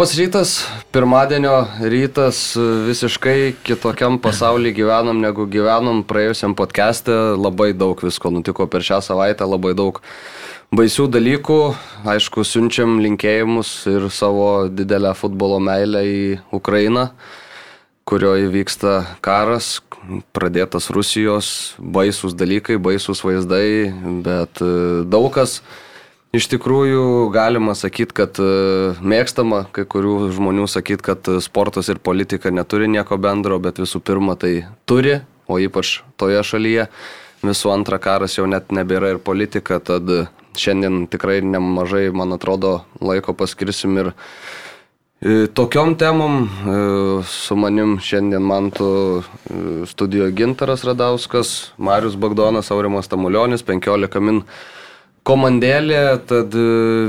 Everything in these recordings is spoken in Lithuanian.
Labas rytas, pirmadienio rytas, visiškai kitokiam pasaulyje gyvenam negu gyvenom praėjusiam podcast'e, labai daug visko nutiko per šią savaitę, labai daug baisių dalykų, aišku, siunčiam linkėjimus ir savo didelę futbolo meilę į Ukrainą, kurioje vyksta karas, pradėtas Rusijos, baisus dalykai, baisus vaizdai, bet e, daug kas Iš tikrųjų galima sakyti, kad e, mėgstama kai kurių žmonių sakyti, kad e, sportas ir politika neturi nieko bendro, bet visų pirma tai turi, o ypač toje šalyje. Visų antra karas jau net nebėra ir politika, tad šiandien tikrai nemažai, man atrodo, laiko paskirsim ir e, tokiom temom. Su manim šiandien man tu studijoje Gintaras Radauskas, Marius Bagdonas, Aurimas Tamulionis, 15 min komandėlė, tad e,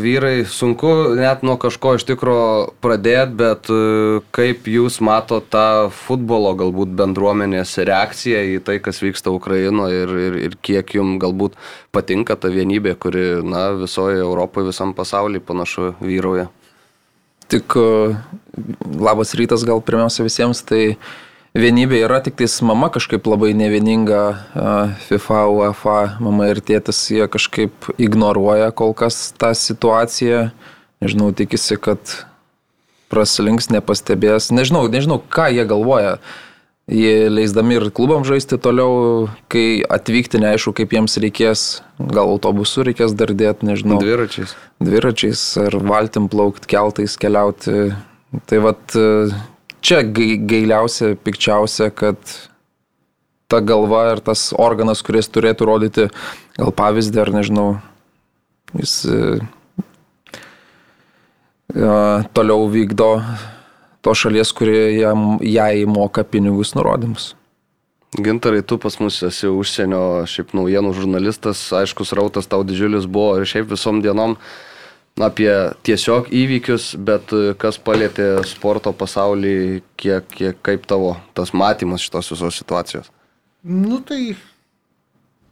vyrai sunku net nuo kažko iš tikro pradėti, bet e, kaip jūs matote tą futbolo galbūt bendruomenės reakciją į tai, kas vyksta Ukrainoje ir, ir, ir kiek jums galbūt patinka ta vienybė, kuri na, visoje Europoje, visam pasaulyje panašu vyrauja. Tik e, labas rytas gal pirmiausia visiems, tai uh, vienybė yra, tik tais mama kažkaip labai nevieninga, FIFA, UEFA, mama ir tėtis, jie kažkaip ignoruoja kol kas tą situaciją. Nežinau, tikisi, kad praslinks, nepastebės. Nežinau, nežinau, ką jie galvoja. Jie leisdami ir klubam žaisti toliau, kai atvykti neaišku, kaip jiems reikės, gal autobusu reikės dar dėti, nežinau. Dviračiais. Dviračiais ar valtim plaukti, keltais keliauti. Tai vad čia gailiausia, pikčiausia, kad ta galva ir tas organas, kuris turėtų rodyti gal pavyzdį ar nežinau, jis ja, toliau vykdo to šalies, kurie jam, jai moka pinigus nurodymus. Gintarai, tu pas mus esi užsienio šiaip naujienų žurnalistas, aiškus rautas tau didžiulis buvo ir šiaip visom dienom uh, apie tiesiog įvykius, bet e, kas palėtė sporto pasaulį, kiek, kiek, kaip tavo tas matymas šitos visos situacijos? Nu tai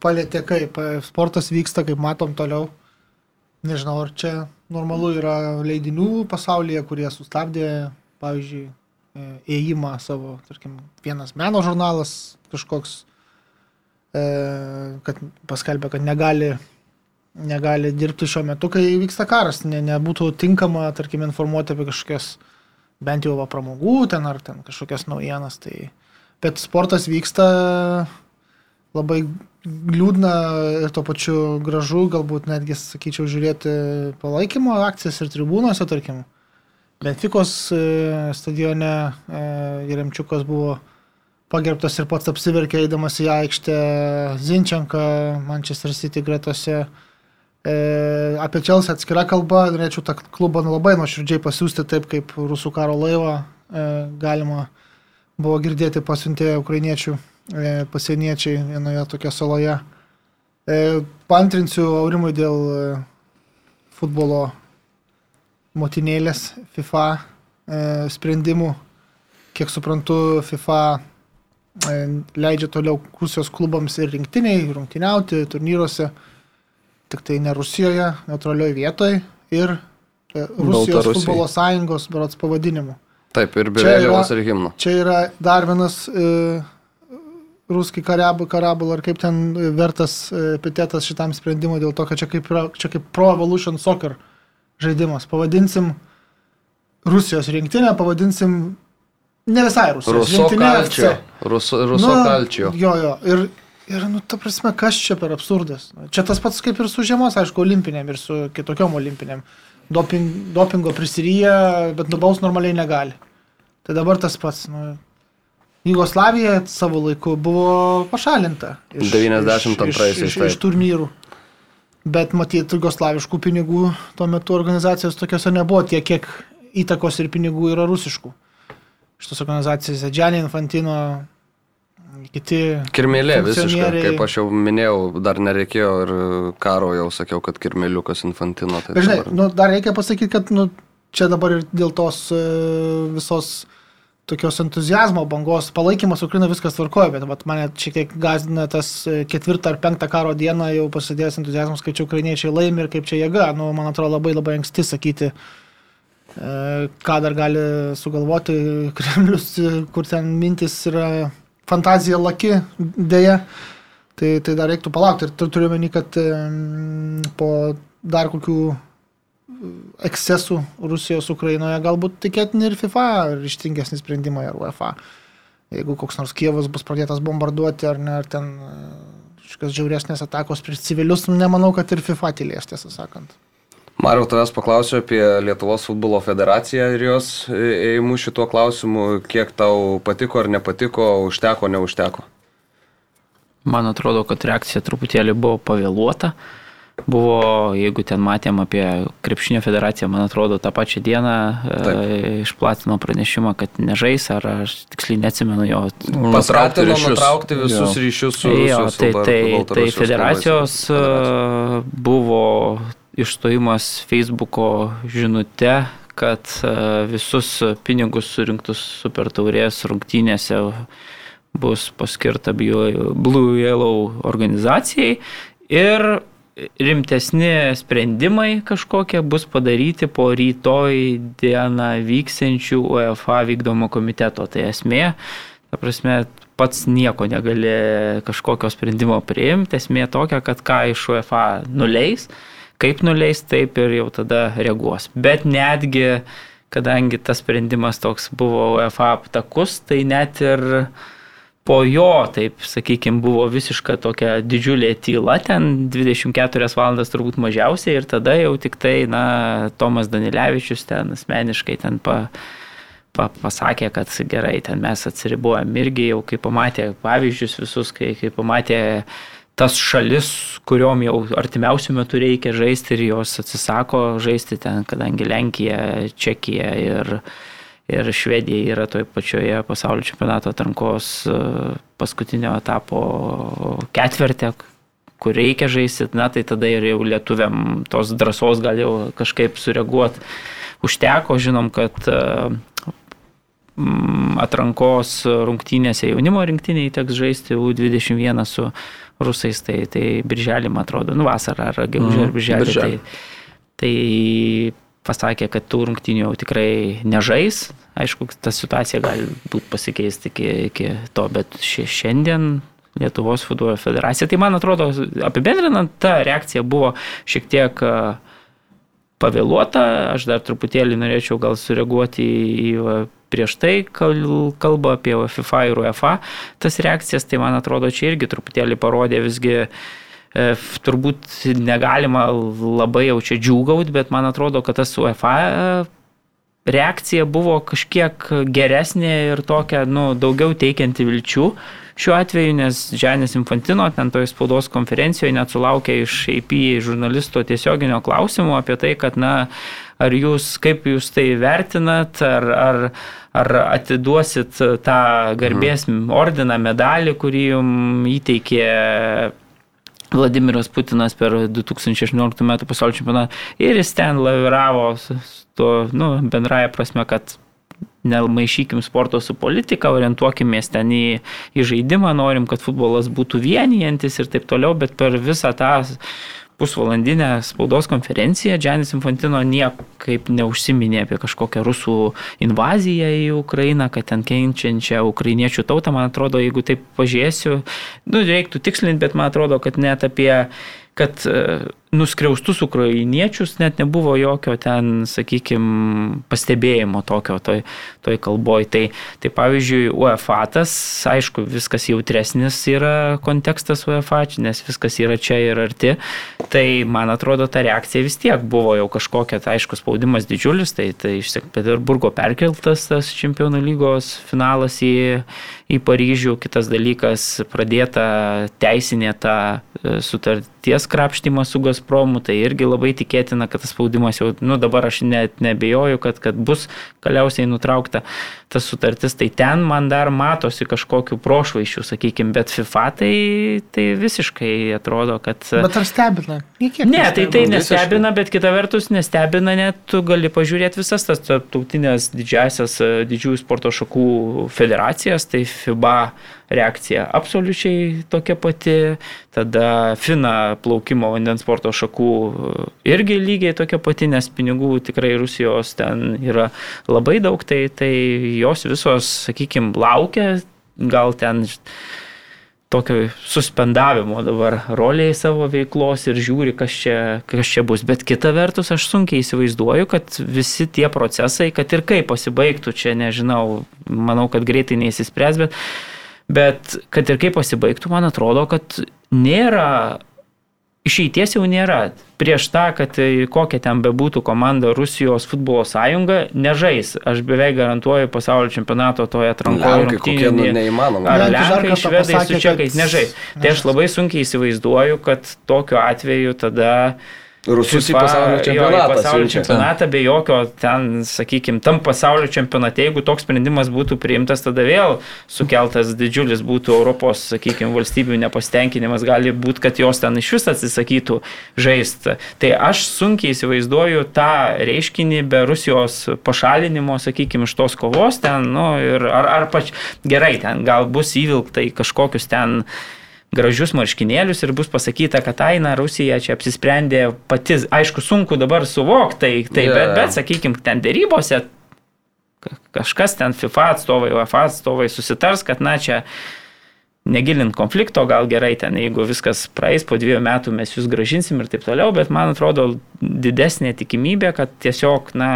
palėtė kaip, e, sportas vyksta, kaip matom toliau. Nežinau, ar čia normalu yra leidinių pasaulyje, kurie sustabdė, pavyzdžiui, e, ėjimą savo, tarkim, vienas meno žurnalas kažkoks, kad paskelbė, kad negali negali dirbti šiuo metu, kai vyksta karas, ne, nebūtų tinkama, tarkim, informuoti apie kažkokias bent jau pramogų ten ar ten kažkokias naujienas. Tai... Bet sportas vyksta labai liūdna ir tuo pačiu gražu, galbūt netgi, sakyčiau, žiūrėti palaikymo akcijas ir tribūnose, tarkim. Benfikos e, stadione e, Jeremčiukas buvo pagerbtas ir pats apsiverkė eidamas į aikštę Zinčenką Manchester City gretose. E, apie Čelsą atskira kalba, norėčiau tą klubą labai nuoširdžiai pasiūsti taip, kaip rusų karo laivą e, galima buvo girdėti pasiuntė ukrainiečių e, pasieniečiai vienoje tokioje saloje. Pantrinsiu Aurimui dėl futbolo motinėlės FIFA sprendimų. Kiek suprantu, FIFA leidžia toliau Rusijos klubams ir rinktiniai rungtyniauti turnyruose tik tai ne Rusijoje, neutralioje vietoje ir e, Rusijos Baltarusijai. futbolo sąjungos berots pavadinimu. Taip, ir be vėliavos ir himno. Čia yra dar vienas e, ruskiai karabų, karabul ar kaip ten vertas e, epitetas šitam sprendimui dėl to, kad čia kaip, čia kaip Pro Evolution Soccer žaidimas. Pavadinsim Rusijos rinktinę, pavadinsim ne visai Rusijos. Ruso kalčio. Ruso, ruso nu, kalčio. Jo, jo. Ir Ir, nu, ta prasme, kas čia per absurdas? Čia tas pats kaip ir su žiemos, aišku, olimpinėm ir su kitokiom olimpinėm. Doping, dopingo prisiryja, bet nubaus normaliai negali. Tai dabar tas pats. Nu, Jugoslavija savo laiku buvo pašalinta. 92 iš, iš, iš, iš turnyrų. Bet matyt, jugoslaviškų pinigų tuo metu organizacijos tokiuose nebuvo tiek, kiek įtakos ir pinigų yra rusiškų. Šitos organizacijos Džianė Infantino, kiti. Kirmelė visiškai, kaip aš jau minėjau, dar nereikėjo ir karo jau sakiau, kad kirmeliukas infantino. Tai žinai, dabar- nu, dar reikia pasakyti, kad nu, čia dabar ir dėl tos e, visos tokios entuzijazmo bangos palaikymas Ukraina viskas tvarkoja, bet vat, mane šiek tiek gazdina tas e, ketvirtą ar penktą karo dieną jau pasidėjęs entuzijazmas, kaip čia ukrainiečiai laimi ir kaip čia jėga. Nu, man atrodo labai labai anksti sakyti, e, ką dar gali sugalvoti Kremlius, kur ten mintis yra fantazija laki dėja. Tai, tai dar reiktų palaukti. Ir tu- turiu meni, kad po dar kokių ekscesų Rusijos Ukrainoje galbūt tikėtini ir FIFA ryštingesni sprendimai ar UEFA. Jeigu koks nors Kievas bus pradėtas bombarduoti ar ne, ar ten e, kažkokios žiauresnės atakos prieš civilius, nemanau, kad ir FIFA tylės, tiesą sakant. Mariau, tavęs paklausiu apie Lietuvos futbolo federaciją ir jos ėjimu šituo klausimu, kiek tau patiko ar nepatiko, užteko, neužteko. Man atrodo, kad reakcija truputėlį buvo pavėluota. Buvo, jeigu ten matėm apie Krepšinio federaciją, man atrodo, tą pačią dieną e, išplatino pranešimą, kad nežais, ar aš tiksliai neatsimenu jo. Ryšius. nutraukti visus Jo. ryšius su Jo, Rusijos tai, arba tai, tai Baltarusijos federacijos klubais. e, buvo išstojimas Facebooko žinute, kad e, visus pinigus surinktus Super taurės rungtynėse bus paskirta Blue Yellow organizacijai ir rimtesni sprendimai kažkokie bus padaryti po rytoj dieną vyksiančių UEFA vykdomo komiteto. Tai esmė, ta prasme, pats nieko negali kažkokio sprendimo priimti, esmė tokia, kad ką iš UEFA nuleis, kaip nuleis, taip ir jau tada reaguos. Bet netgi, kadangi tas sprendimas toks buvo UEFA aptakus, tai net ir po jo, taip sakykime, buvo visiška tokia didžiulė tyla, ten 24 valandas turbūt mažiausiai ir tada jau tik tai, na, Tomas Danilevičius ten asmeniškai ten pa, pa, pasakė, kad gerai, ten mes atsiribuojam irgi jau, kai pamatė pavyzdžius visus, kai, kai pamatė tas šalis, kuriuom jau artimiausių metų reikia žaisti ir jos atsisako žaisti ten, kadangi Lenkija, Čekija ir, ir Švedija yra toje pačioje pasaulio čempionato atrankos e, paskutinio etapo ketvirtė, kur reikia žaisti, na tai tada ir jau lietuviam tos drąsos gal jau kažkaip sureaguoti užteko. Žinom, kad e, atrankos rungtynėse jaunimo rinktiniai teks žaisti U21 su rusais, tai, tai birželį, man atrodo, nu vasarą ar gegužę ar birželį. birželį. Tai, tai pasakė, kad tų rungtynių jau tikrai nežais. Aišku, ta situacija gali būti pasikeisti iki, iki to, bet šia- šiandien Lietuvos futbolo federacija, tai man atrodo, apibendrinant, ta reakcija buvo šiek tiek pavėluota, aš dar truputėlį norėčiau gal sureaguoti į, prieš tai kal- kalbą apie FIFA ir UEFA. Tas reakcijas, tai man atrodo, čia irgi truputėlį parodė visgi, e, turbūt negalima labai jau čia džiūgauti, bet man atrodo, kad tas UEFA e, reakcija buvo kažkiek geresnė ir tokia, nu, daugiau teikianti vilčių. Šiuo atveju, nes Džianis Infantino ten toje spaudos konferencijoje net sulaukė iš AP žurnalisto tiesioginio klausimo apie tai, kad, na, ar jūs, kaip jūs tai vertinat, ar, ar, ar atiduosit tą garbės ordiną, medalį, kurį jums įteikė Vladimiras Putinas per 2018 m. pasaulio čempionatą ir jis ten laviravo tuo, nu, bendraja prasme, kad nemaišykim sporto su politika, orientuokimės ten į, į žaidimą, norim, kad futbolas būtų vienijantis ir taip toliau, bet per visą tą pusvalandinę spaudos konferenciją. Džianis Infantino niekaip neužsiminė apie kažkokią rusų invaziją į Ukrainą, kad ten kenčiančią ukrainiečių tautą, man atrodo, jeigu taip pažiūrėsiu, nu, reiktų tikslinti, bet man atrodo, kad net apie kad nuskriaustus ukrainiečius net nebuvo jokio ten, sakykime, pastebėjimo tokio toj, toj kalboj. Tai, tai pavyzdžiui, UEFA tas, aišku, viskas jautresnis yra kontekstas UEFA, nes viskas yra čia ir arti. Tai man atrodo, ta reakcija vis tiek buvo jau kažkokia, tai aišku, spaudimas didžiulis, tai, tai iš St. Peterburgo perkeltas tas čempionų lygos finalas į, į Paryžių. Kitas dalykas, pradėta teisinė ta e, sutarties krapštymas su Gazpromu, tai irgi labai tikėtina, kad tas spaudimas jau, nu dabar aš net nebejoju, kad, kad bus galiausiai nutraukta tas sutartis, tai ten man dar matosi kažkokių prošvaišių, sakykime, bet FIFA tai, tai visiškai atrodo, kad... Bet ar stebina? Niekiek Ne, tai tai Visiškai. nestebina, bet kita vertus nestebina, net tu gali pažiūrėti visas tas tarptautinės didžiasias e, didžiųjų sporto šakų federacijas, tai FIBA reakcija absoliučiai tokia pati, tada FINA plaukimo vandens sporto šakų e, irgi lygiai tokia pati, nes pinigų tikrai Rusijos ten yra labai daug, tai, tai jos visos, sakykime, laukia, gal ten tokio suspendavimo dabar roliai savo veiklos ir žiūri, kas čia, kas čia bus. Bet kita vertus, aš sunkiai įsivaizduoju, kad visi tie procesai, kad ir kaip pasibaigtų, čia nežinau, manau, kad greitai neįsispręs, bet, bet kad ir kaip pasibaigtų, man atrodo, kad nėra išeities jau nėra. Prieš tą, kad tai kokia ten bebūtų komanda Rusijos futbolo sąjunga, nežais. Aš beveik garantuoju pasaulio čempionato toje atrankoje. Kokie, nu, neįmanoma. Ar Lenkai švedai su čekais kad- nežais. Tai aš labai sunkiai įsivaizduoju, kad tokiu atveju tada Rusus į pasaulio jo, į čempionatą. pasaulio siunčia. čempionatą be jokio ten, sakykime, tam pasaulio čempionate, jeigu toks sprendimas būtų priimtas, tada vėl sukeltas didžiulis būtų Europos, sakykime, valstybių nepastenkinimas, gali būti, kad jos ten iš vis atsisakytų žaisti. Tai aš sunkiai įsivaizduoju tą reiškinį be Rusijos pašalinimo, sakykime, iš tos kovos ten, nu, ir ar, ar pač gerai, ten gal bus įvilkta į kažkokius ten gražius marškinėlius ir bus pasakyta, kad Aina Rusija čia apsisprendė pati, aišku, sunku dabar suvokti, tai, tai Jo, bet, bet, sakykime, ten dėrybose ka- kažkas ten FIFA atstovai, UEFA atstovai susitars, kad na čia negilint konflikto, gal gerai ten, jeigu viskas praeis, po dviejų metų mes jūs gražinsim ir taip toliau, bet man atrodo didesnė tikimybė, kad tiesiog, na,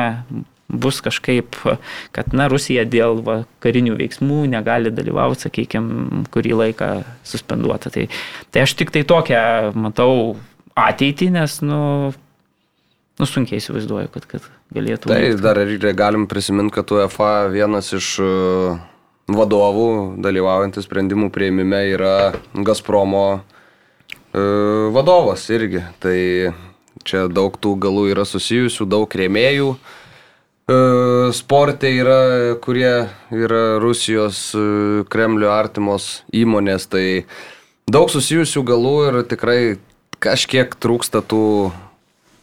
bus kažkaip, kad, na, Rusija dėl va, karinių veiksmų negali dalyvauti, sakykime, kurį laiką suspenduota. Tai, tai aš tik tai tokią matau ateitį, nes, nu, nu sunkiai įsivaizduoju, kad, kad galėtų. Tai vykti. dar ir galim prisiminti, kad UEFA vienas iš e, vadovų dalyvaujantis sprendimų prieimime yra Gazpromo e, vadovas irgi. Tai čia daug tų galų yra susijusių, daug rėmėjų. E, Sportai yra, kurie yra Rusijos e, Kremlio artimos įmonės, tai daug susijusių galų ir tikrai kažkiek trūksta tų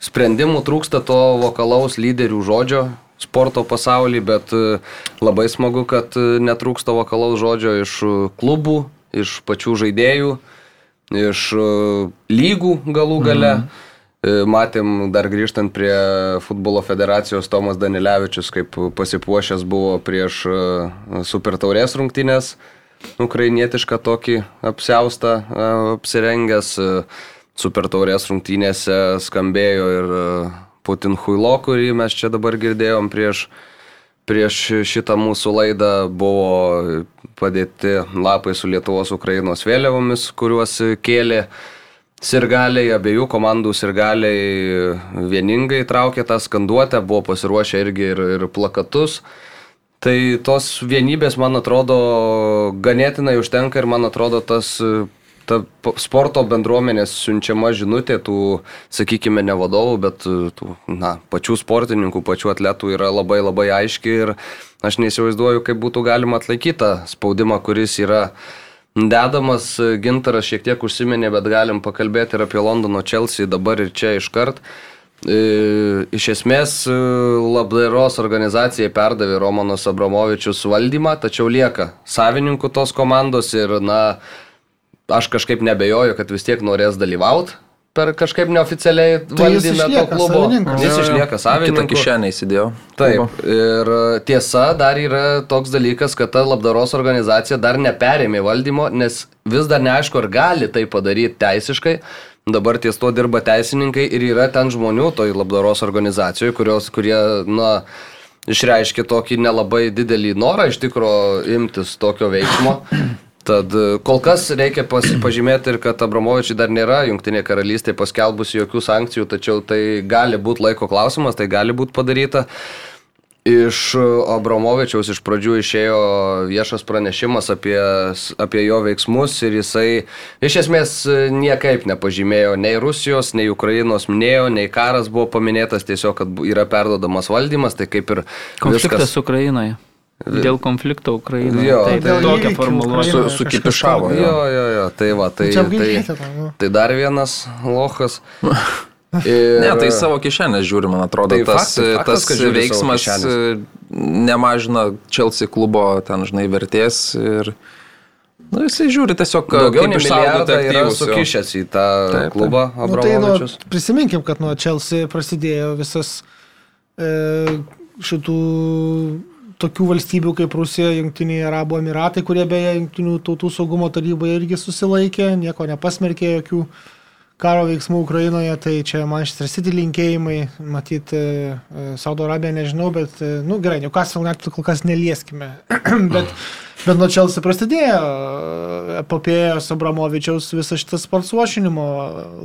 sprendimų, trūksta to vokalaus lyderių žodžio sporto pasaulyje, bet e, labai smagu, kad e, netrūksta vokalaus žodžio iš e, klubų, iš pačių žaidėjų, iš e, lygų galų gale. Mhm. Matėm dar grįžtant prie futbolo federacijos Tomas Danilevičius, kaip pasipuošęs buvo prieš e, Super Taurės rungtynės, ukrainietišką tokį apsiaustą e, apsirengęs. e, Super Taurės rungtynėse skambėjo ir e, Putin Huilo, kurį mes čia dabar girdėjom prieš, prieš šitą mūsų laidą, buvo padėti lapai su Lietuvos Ukrainos vėliavomis, kuriuos kėlė sirgaliai, abiejų komandų sirgaliai vieningai traukė tą skanduotę, buvo pasiruošę irgi ir, ir plakatus. Tai tos vienybės, man atrodo, ganėtinai užtenka ir man atrodo tas ta sporto bendruomenės siunčiama žinutė tų, sakykime, ne vadovų, bet tų, na, pačių sportininkų, pačių atletų yra labai labai aiški ir aš neįsivaizduoju, kaip būtų galima atlaikyti tą spaudimą, kuris yra dedamas. Gintaras šiek tiek užsiminė, bet galim pakalbėti ir apie Londono Chelsea dabar ir čia iškart. E, Iš esmės e, labdaros organizacijai perdavė Romanas Abramovičius valdymą, tačiau lieka savininkų tos komandos ir, na, aš kažkaip nebejoju, kad vis tiek norės dalyvauti per kažkaip neoficialiai Tai valdyme to klubo. savininkas. Jis išlieka Kitą savininku. kišenę įsidėjau. Taip. Ir tiesa, dar yra toks dalykas, kad ta labdaros organizacija dar neperėmė valdymo, nes vis dar neaišku, ar gali tai padaryti teisiškai, dabar ties to dirba teisininkai ir yra ten žmonių toj labdaros organizacijoje, kurios, kurie, na, išreiškė tokį nelabai didelį norą iš tikrųjų imtis tokio veiksmo. Tad e, kol kas reikia pas- pažymėti ir kad Abramovičiai dar nėra Junktinė karalystė paskelbusi jokių sankcijų, tačiau tai gali būti laiko klausimas, tai gali būti padaryta. Iš Abramovičiaus iš pradžių išėjo viešas pranešimas apie, apie jo veiksmus ir jisai iš esmės niekaip nepažymėjo nei Rusijos, nei Ukrainos minėjo, nei karas buvo paminėtas, tiesiog kad yra perdodamas valdymas, tai kaip ir Konfliktas viskas. Ukrainoje. Dėl konflikto Ukrainoje. Jo, tai tai- tokia formuluotė. Su, Ukrainoje sukipišavo. Jo, jo, jo, tai va, tai, tai, nu. tai dar vienas lochas. Ir, Ne, tai savo kišenės žiūri, man atrodo, Tai tas, faktas- tas veiksmas nemažina Chelsea klubo ten, žinai, vertės ir, na, jisai žiūri tiesiog, Daugiau kaip nei išsaugoti milijardą yra sukišęs į tą Taip, taip. klubą Nu, tai nu, prisiminkim, kad nuo Chelsea prasidėjo visas e, šitų tokių valstybių kaip Rusija, Junktiniai Arabų Emiratai, kurie beje Junktinių tautų saugumo taryboje irgi susilaikė, nieko nepasmerkė jokių karo veiksmų Ukrainoje, tai čia Manchester City linkėjimai, matyti Saudo Arabiją nežinau, bet, e, nu gerai, Newcastle net kol kas nelieskime, bet, bet nuo Chelsea prasidėjo e, epopėjos Abramovičiaus visas šitas sportsuošinimo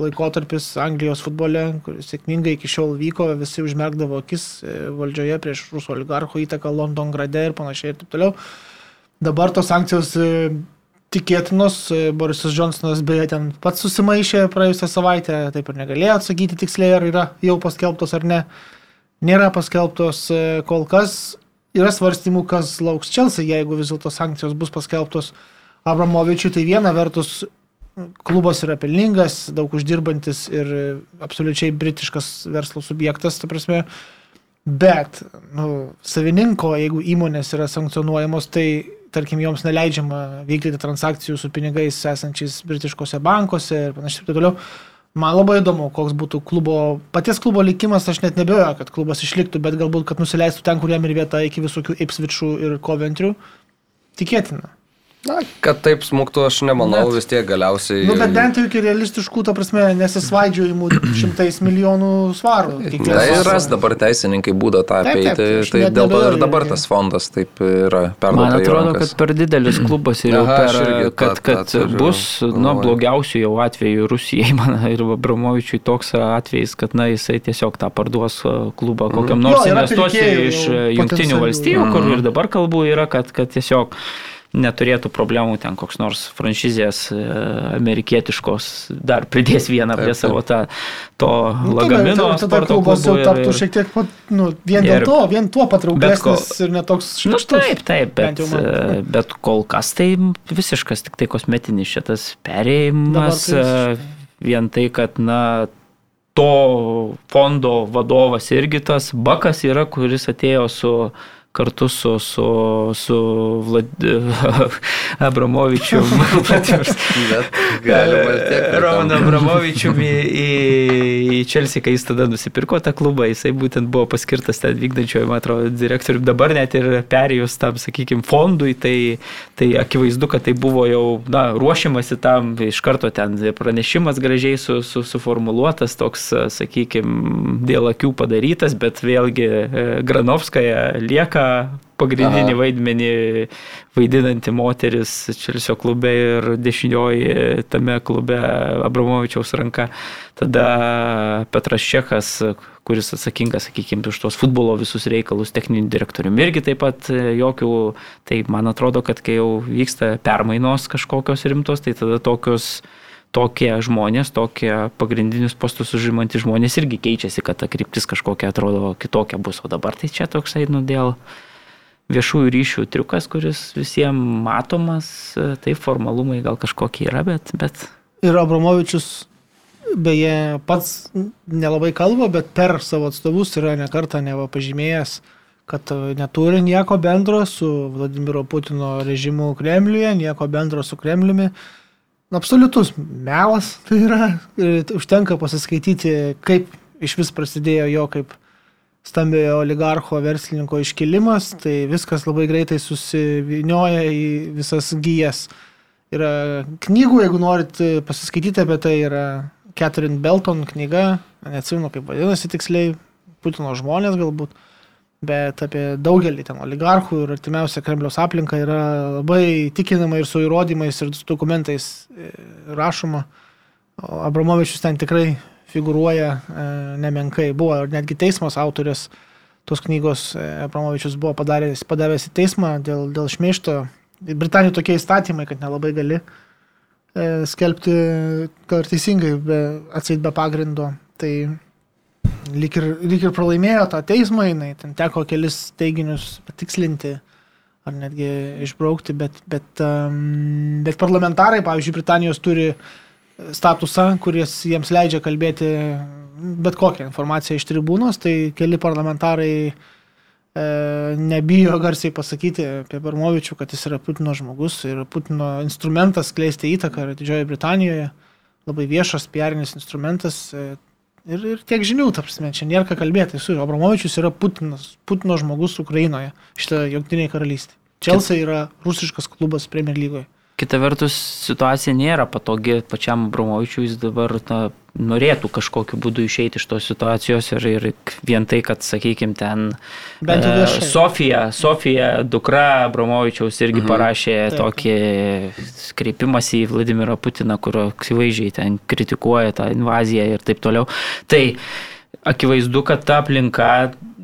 laikotarpis Anglijos futbole, kuris sėkmingai iki šiol vyko, visi užmerkdavo akis e, valdžioje prieš rusų oligarchų įtaką London grade ir panašiai ir taip toliau. Dabar tos sankcijos e, tikėtinos, e, Borisas Johnsonas beje ten pats susimaišė praėjusią savaitę, taip ir negalėjo atsakyti tiksliai, ar yra jau paskelbtos ar ne. Nėra paskelbtos e, kol kas. Yra svarstymų, kas lauks Chelsea, jeigu vis dėlto sankcijos bus paskelbtos Abramovičiui. Tai viena vertus klubas yra pelningas, daug uždirbantis ir absoliučiai britiškas verslo subjektas, ta prasme. Bet, nu, savininko, jeigu įmonės yra sankcionuojamos, tai, tarkim, joms neleidžiama vykdyti transakcijų su pinigais esančiais britiškose bankuose ir panašiai ir taip toliau. Man labai įdomu, koks būtų klubo, paties klubo likimas, aš net nebejoju, kad klubas išliktų, bet galbūt, kad nusileistų ten, kur jam ir vieta iki visokių Ipsvičių ir Coventrių. Tikėtina. Na, kad taip smuktų, aš nemanau, Net- vis tiek galiausiai. Nu, bet bent jau iki realistiškų, ta prasme, nesisvaidžiojimų šimtais milijonų svarų. Tai vasarą. ras dabar teisininkai būdą tą Taip, taip, apeiti, aš tai dėl to ir dabar tas fondas taip yra Man perduotas. atrodo, kad per didelis klubas ir jau per, irgi kad, tą kad turiu bus, nu, blogiausių jau atveju Rusijai, man ir Abramovičiui toks atvejis, kad, na, jisai tiesiog tą parduos uh, klubą kokiam Jo, nors pirkėjų iš Junktinių potencialių. valstybių, kur ir dabar kalbų yra, kad, kad tiesiog neturėtų problemų ten koks nors franšizės e, amerikietiškos, dar pridės vieną prie savo tą, to Nu, lagamino tada- Tada klubas jau klubo ir- taptų šiek tiek, pat, nu, vien dėl Ir- to, vien tuo patrauklesnis ko- ir netoks Nu, šlykštus. taip, taip, bet, man. e, bet kol kas tai visiškas tik tai kosmetinis šitas perėjimas. Tai e, Vien tai, kad, na, to fondo vadovas irgi tas Bakas yra, kuris atėjo su kartu su, su, su Vlad... Abramovičiu. Romanu Abramovičiumi į, į Čelsi, kai jis tada nusipirko tą klubą, jisai būtent buvo paskirtas ten vykdančiojo, man atrodo, direktoriui. Dabar net ir perėjus tam, sakykime, fondui, tai, tai akivaizdu, kad tai buvo jau, na, ruošiamasi tam, iš karto ten pranešimas gražiai su, su, suformuluotas, toks, sakykime, dėl akių padarytas, bet vėlgi e, Granovskaja lieka pagrindinį Aha. vaidmenį vaidinanti moteris Čelsio klube ir dešinioji tame klube Abramovičiaus ranka. Tada Petras Čekas, kuris atsakingas, sakykime, už tos futbolo visus reikalus techniniu direktoriumi, irgi taip pat jokių, tai man atrodo, kad kai jau vyksta permainos kažkokios rimtos, tai tada tokios tokie žmonės, tokie pagrindinius postus užimantys žmonės irgi keičiasi, kad ta kryptis kažkokia atrodo kitokia bus. O dabar tai čia toksai, nu, dėl viešųjų ryšių triukas, kuris visiems matomas, tai formalumai gal kažkokie yra, bet, bet Ir Abramovičius, beje, pats nelabai kalba, bet per savo atstovus yra nekarta neva pažymėjęs, kad neturi nieko bendro su Vladimiro Putino režimu Kremliuje, nieko bendro su Kremliumi. Absoliutus melas tai yra. Užtenka pasiskaityti, kaip iš vis prasidėjo jo kaip stambiojo oligarcho verslininko iškilimas, tai viskas labai greitai susivinioja į visas gyjas. Yra knygų, jeigu norit pasiskaityti apie tai, yra Catherine Belton knyga, neatsimenu kaip vadinasi tiksliai, Putino žmonės galbūt, bet apie daugelį ten oligarchų ir artimiausia Kremliaus aplinka yra labai tikinama ir su įrodymais ir su dokumentais e, rašoma. O Abramovičius ten tikrai figuruoja e, nemenkai. Buvo netgi teismas autorės tos knygos e, Abramovičius buvo padaręs, padavęs į teismą dėl, dėl šmeišto. Britanijoje tokie įstatymai, kad nelabai gali e, skelbti, gal ir teisingai, atseit be pagrindo. Tai lyg ir, lyg ir pralaimėjo tą teismą, jinai ten teko kelis teiginius patikslinti ar netgi išbraukti, bet, bet, um, bet parlamentarai, pavyzdžiui, Britanijos turi statusą, kuris jiems leidžia kalbėti bet kokią informaciją iš tribūnos, tai keli parlamentarai e, nebijo garsiai pasakyti apie Barmovičių, kad jis yra Putino žmogus ir Putino instrumentas kleisti įtaką Didžiojoje Britanijoje, labai viešas, piarinis instrumentas. Ir, ir tiek žinių, ta prasme, čia nėra ką kalbėti. Su Abramovičius yra Putinas, Putino žmogus Ukrainoje, šitą jungtinėje karalystėje. Čelsa yra rusiškas klubas Premier lygoje. Kita vertus, situacija nėra patogi pačiam Abramovičiui, jis dabar na, norėtų kažkokiu būdu išeiti iš tos situacijos ir, ir vien tai, kad, sakykime, ten e. Sofija, Sofija, dukra Abramovičiaus irgi mhm. parašė Taip. tokį kreipimąsi į Vladimirą Putiną, kurio akivaizdžiai ten kritikuoja tą invaziją ir taip toliau. Tai akivaizdu, kad ta aplinka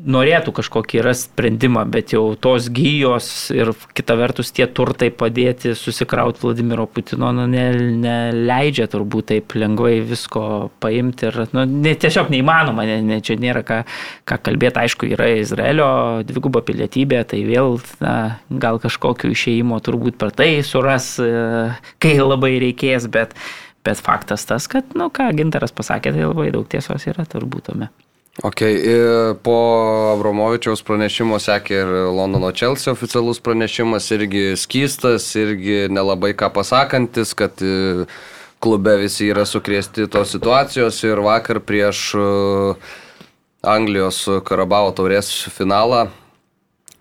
norėtų kažkokį rasti sprendimą, bet jau tos gyjos ir kita vertus tie turtai padėti susikrauti Vladimiro Putino nu, ne, neleidžia turbūt taip lengvai visko paimti ir nu, ne, tiesiog neįmanoma, ne, ne, čia nėra ką, ką kalbėti, aišku, yra Izraelio dviguba pilietybė, tai vėl na, gal kažkokio išėjimo turbūt per tai suras, e, kai labai reikės, bet, bet faktas tas, kad, nu ką Gintaras pasakė, tai labai daug tiesos yra turbūt tome. Ok, po Abramovičiaus pranešimo sekė ir Londono Chelsea oficialus pranešimas, irgi skystas, irgi nelabai ką pasakantis, kad klube visi yra sukrėsti tos situacijos ir vakar prieš Anglijos Karabao taurės finalą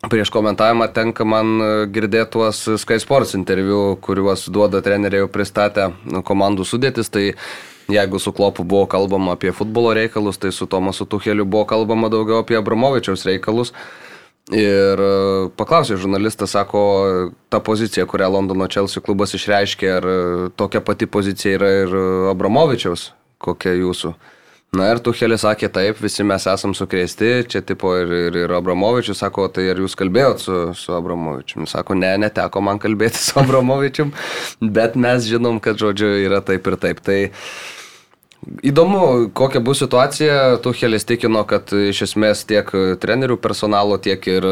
Prieš komentavimą tenka man e, girdėti tuos Sky Sports interviu, kuriuos duoda treneriai jau pristatę komandų sudėtis, tai jeigu su Klopu buvo kalbama apie futbolo reikalus, tai su Tomasu Tucheliu buvo kalbama daugiau apie Abramovičiaus reikalus. Ir e, paklausė žurnalistas, sako, ta pozicija, kurią Londono Chelsea klubas išreiškė, ar e, tokia pati pozicija yra ir Abramovičiaus, kokia jūsų. Na ir Tuchelis sakė taip, visi mes esam sukrėsti, čia tipo ir, ir, ir Abramovičius sako, tai ar jūs kalbėjot su, su Abramovičium? Sako, ne, neteko man kalbėti su Abramovičium, bet mes žinom, kad žodžiu yra taip ir taip. Tai Įdomu, kokia bus situacija. Tuchelis tikino, kad iš esmės tiek trenerių personalo, tiek ir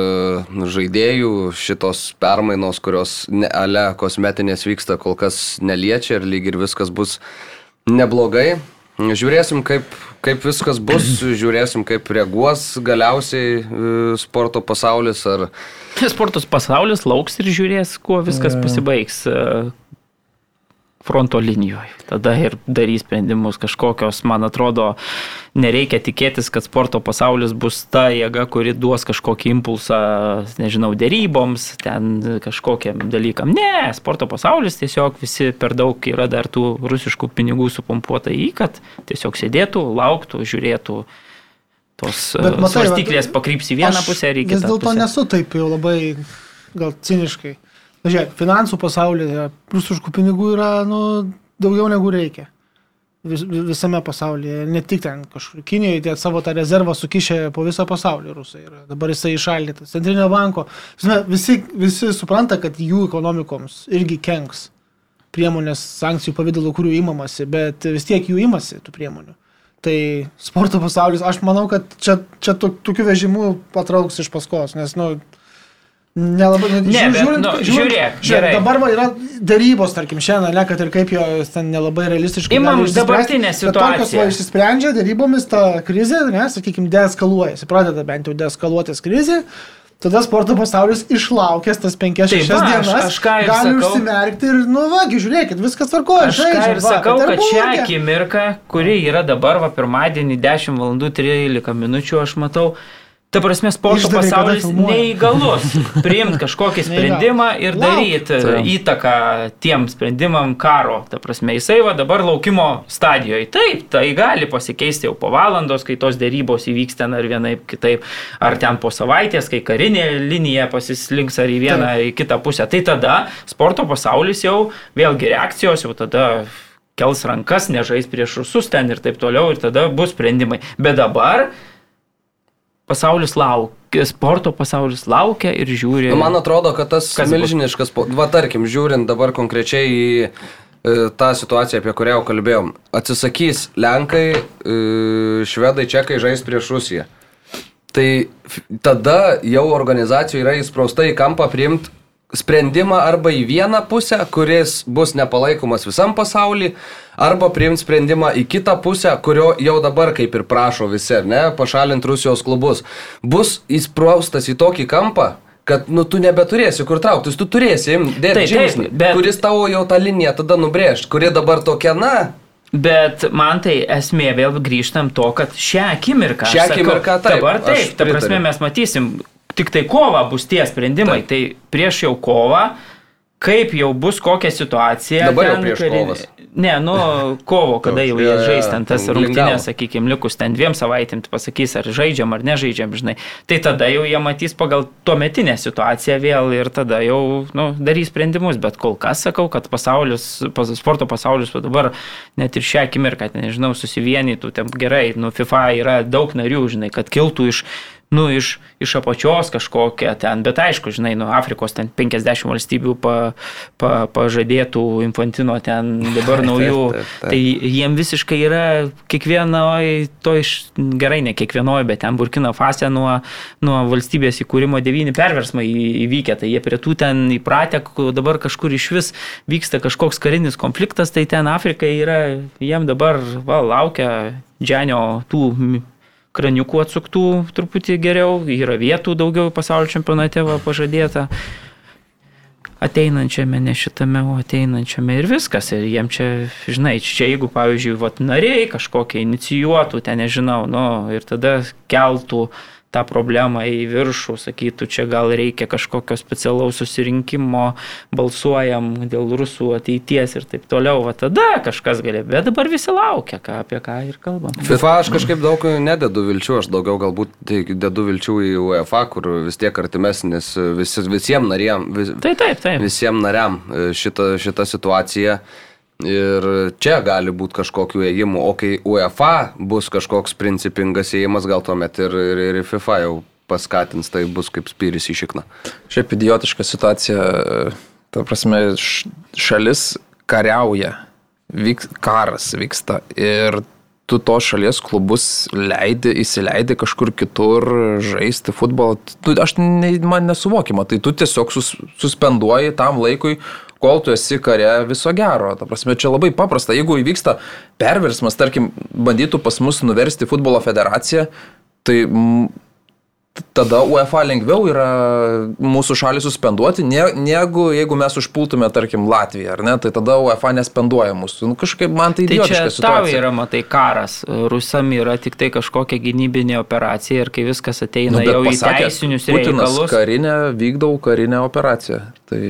žaidėjų šitos permainos, kurios ne, ale kosmetinės vyksta, kol kas neliečia ir lyg ir viskas bus neblogai. Žiūrėsim, kaip, kaip viskas bus, žiūrėsim, kaip reaguos galiausiai e, sporto pasaulis. Ar... Sportos pasaulis lauks ir žiūrės, kuo viskas pasibaigs e, fronto linijoje. Tada ir darys sprendimus kažkokios, man atrodo, nereikia tikėtis, kad sporto pasaulis bus ta jėga, kuri duos kažkokį impulsą, nežinau, dėryboms, ten kažkokiam dalykam. Ne, sporto pasaulis tiesiog visi per daug yra dar tų rusiškų pinigų supompuota į, kad tiesiog sėdėtų, lauktų, žiūrėtų. Tos svarstyklės pakryps į vieną pusę ir į kitą. Vis dėlto nesu taip jau labai, gal ciniškai. Na, Žiūrėk, finansų pasaulyje rusiškų pinigų yra nu, daugiau negu reikia. Vis, visame pasaulyje, ne tik ten kažkur Kinijoje, tie savo tą rezervą sukišę po visą pasaulį rusai yra. Dabar jisai išaldytas. Centrinio banko. Žinai, visi, visi supranta, kad jų ekonomikoms irgi kenks priemonės sankcijų pavydalų, kurių įmamasi, bet vis tiek jų imasi tų priemonių. Tai sporto pasaulis, aš manau, kad čia, čia to- tokių vežimų patrauks iš paskos, nes, nu, nelabai... Ne, bet, nu, žiūrėk, gerai. dabar va, yra darybos, tarkim, šiandien, ne, kad ir kaip jo ten nelabai realistiškai. Imam dabartinę bet Tokios situaciją. va išsisprendžia darybomis ta krizė, ne, sakykime, deeskaluojasi, pradeda bent jau deeskaluotis krizė. Tada sporto pasaulis išlaukęs tas 5-6 Tai va, aš- dienas aš ką ir gali sakau. užsimerkti ir, nu, vagi, žiūrėkit, viskas tvarkoja. Aš ką ir sakau, kad šią akimirką, kuri yra dabar, va, pirmadienį 10 val. 13 minučių, aš matau, Ta prasme, sporto Išdavė, pasaulis neįgalus priimti kažkokį sprendimą ir daryti įtaką tiem sprendimam karo. Ta prasme, jisai va dabar laukimo stadijoje. Taip, tai gali pasikeisti jau po valandos, kai tos dėrybos įvyks ten ar vienaip kitaip, ar ten po savaitės, kai karinė linija pasislinks ar į vieną, ar į kitą pusę. Tai tada sporto pasaulis jau vėlgi reakcijos, jau tada kels rankas, nežais prieš rusus ten ir taip toliau ir tada bus sprendimai. Bet dabar pasaulis laukia, sporto pasaulis laukia ir žiūri. Nu, man atrodo, kad tas milžiniškas, va tarkim, žiūrint dabar konkrečiai į e, tą situaciją, apie kurią jau kalbėjom, atsisakys Lenkai, e, Švedai, Čekai žais prieš Rusiją. Tai tada jau organizacijų yra įsprausta į kampą priimti sprendimą arba į vieną pusę, kuris bus nepalaikomas visam pasauliu, arba priimti sprendimą į kitą pusę, kurio jau dabar kaip ir prašo visi, ar ne, pašalinti Rusijos klubus. Bus įspraustas į tokį kampą, kad nu, tu nebeturėsi kur trauktis, tu turėsi dėti žingsnį, bet- kuris tavo jau tą liniją tada nubrėžt, kuri dabar tokia, na, Bet man tai esmė vėl grįžtam to, kad šią akimirką. Šią sakau, akimirką taip, Dabar taip, ta prasme mes matysim, tik tai kova bus tie sprendimai. Taip. Tai prieš jau kovą, kaip jau bus kokia situacija. Dabar jau prieš karinė- kovas. Ne, nu, kovo, kada jau jie žais ten tas rungtynės, sakykime, likus ten dviem savaitėm, pasakys, ar žaidžiam, ar nežaidžiam, žinai. Tai tada jau jie matys pagal tuometinę situaciją vėl ir tada jau nu, darys sprendimus. Bet kol kas sakau, kad pasaulis, pas, sporto pasaulis dabar net ir šią akimirką, nežinau, susivienytų, ten gerai, nu, FIFA yra daug narių, žinai, kad kiltų iš nu, iš, iš apačios kažkokia ten, bet aišku, žinai, nu, Afrikos ten 50 valstybių pa, pa, pažadėtų infantino ten dabar naujų, taip, taip. tai jiem visiškai yra kiekvienoj, to iš, gerai, ne kiekvienoj, bet ten Burkina Fase nuo, nuo valstybės įkūrimo devyni perversmai įvykę, tai jie prie tų ten įpratę, dabar kažkur iš vis vyksta kažkoks karinis konfliktas, tai ten Afrikai yra, jiem dabar va, laukia dženio tų kraniukų atsuktų truputį geriau, yra vietų daugiau pasaulio čempionate va, pažadėta ateinančiame, ne šitame, o ateinančiame ir viskas. Ir jiem čia, žinai, čia jeigu, pavyzdžiui, vat, nariai kažkokie inicijuotų, ten nežinau, nu, ir tada keltų tą problemą į viršų, sakytų, čia gal reikia kažkokio specialaus susirinkimo, balsuojam dėl rusų ateities ir taip toliau, va tada kažkas gali, bet dabar visi laukia, ką, apie ką ir kalbam. FIFA aš kažkaip daug nededu vilčių, aš daugiau galbūt tai dedu vilčių į UEFA, kur vis tiek artimesnis vis, visiems narėm, vis, Tai taip, taip. visiems nariam e, šita, šita situacija. Ir čia gali būti kažkokiu ėjimu, o kai UEFA bus kažkoks principingas ėjimas, gal tuomet ir, ir, ir FIFA jau paskatins, tai bus kaip spyris į šikną. Šiaip idiotiška situacija, ta prasme, šalis kariauja, vyks, karas vyksta ir tu tos šalies klubus leidi, įsileidi kažkur kitur žaisti futbolą. Tu, aš ne, man nesuvokima, tai tu tiesiog sus, suspenduoji tam laikui, kol tu esi kare viso gero. Ta prasme, čia labai paprasta. Jeigu įvyksta perversmas, tarkim, bandytų pas mus nuversti futbolo federaciją, tai tada UEFA lengviau yra mūsų šalį suspenduoti, ne, negu jeigu mes užpultume, tarkim, Latviją, ar ne, tai tada UEFA nespenduoja mūsų. Nu, kažkaip man tai Tai čia idiotiška tau situacija. yra, matai, karas. Rusam yra tik tai kažkokia gynybinė operacija ir kai viskas ateina Nu, jau į pasakė, teisinius Putinas reikalus. karinę vykdau karinę operaciją. Tai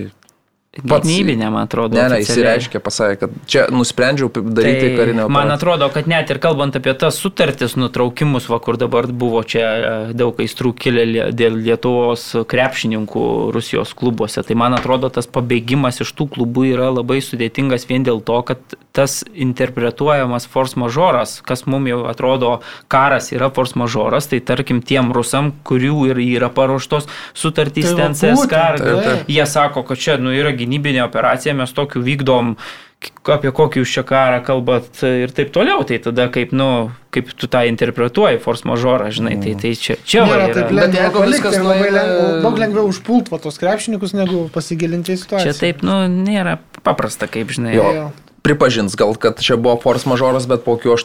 Gynybinė, man atrodo. ne, ne, oficialiai. įsireiškė, pasakė, kad čia nusprendžiau daryti karinę operaciją. Tai Man atrodo, kad net ir kalbant apie tas sutartis nutraukimus, va, kur dabar buvo čia e, daug aistrų kilę dėl Lietuvos krepšininkų Rusijos klubuose, tai man atrodo, tas pabėgimas iš tų klubų yra labai sudėtingas vien dėl to, kad tas interpretuojamas force majoras, kas mums jau atrodo karas yra force majoras, tai tarkim tiem rusam, kurių ir yra paruoštos sutartys Tai ten CSK, jie sako, kad čia nu, yra gynybinė operacija, mes tokiu vykdom, apie kokį jūs čia karą kalbat ir taip toliau. Tai tada kaip, nu, kaip tu tą interpretuoji, force majorą, žinai, tai, tai čia, čia Nėra yra. taip Bet lengva jeigu palikti viskas ir labai nueina- lengva, daug lengviau užpult va tos krepšininkus, negu pasigilinti į situaciją. Čia taip, nu, nėra paprasta, kaip žinai. Jo. Pripažins gal, kad čia buvo force majoras, bet po kokių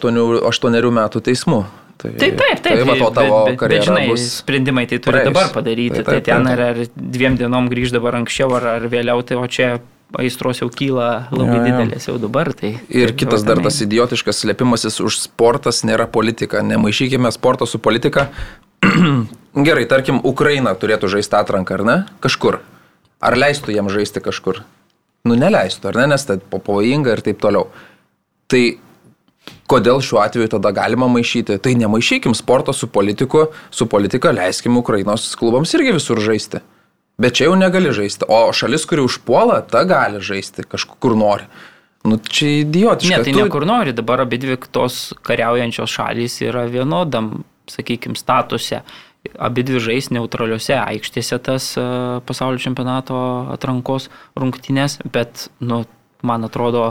8 metų teismų. Tai, Tai taip, taip. Tai va tavo bet, bet, bet, žinai, bus. sprendimai tai turi praeis. dabar padaryti. Tai Tai, taip, tai ten taip, ar, ar dviem dienom grįž dabar anksčiau ar, ar vėliau, tai o čia aistros jau kyla labai Jo, jo. didelės jau dabar. Tai, Ir tai kitas dar tas idiotiškas slėpimasis už sportas nėra politika. Nemaišykime sporto su politika. gerai, tarkim, Ukraina turėtų žaisti atranką, ar ne? Kažkur. Ar leistų jam žaisti kažkur? Nu, neleistų, ar ne, nes tai pavojinga ir taip toliau. Tai kodėl šiuo atveju tada galima maišyti? Tai nemaišykim sporto su politiku, su politika leiskim Ukrainos klubams irgi visur žaisti. Bet čia jau negali žaisti. O šalis, kuri užpuola, ta gali žaisti kažkur nori. Nu, čia idiotiška. Ne, tai tu... ne kur nori, dabar abi dvi tos kariaujančios šalys yra vienodam, sakykime, statuse. Abi dvi žais neutraliuose aikštėse tas e, pasaulio čempionato atrankos rungtynės, bet, nu, man atrodo,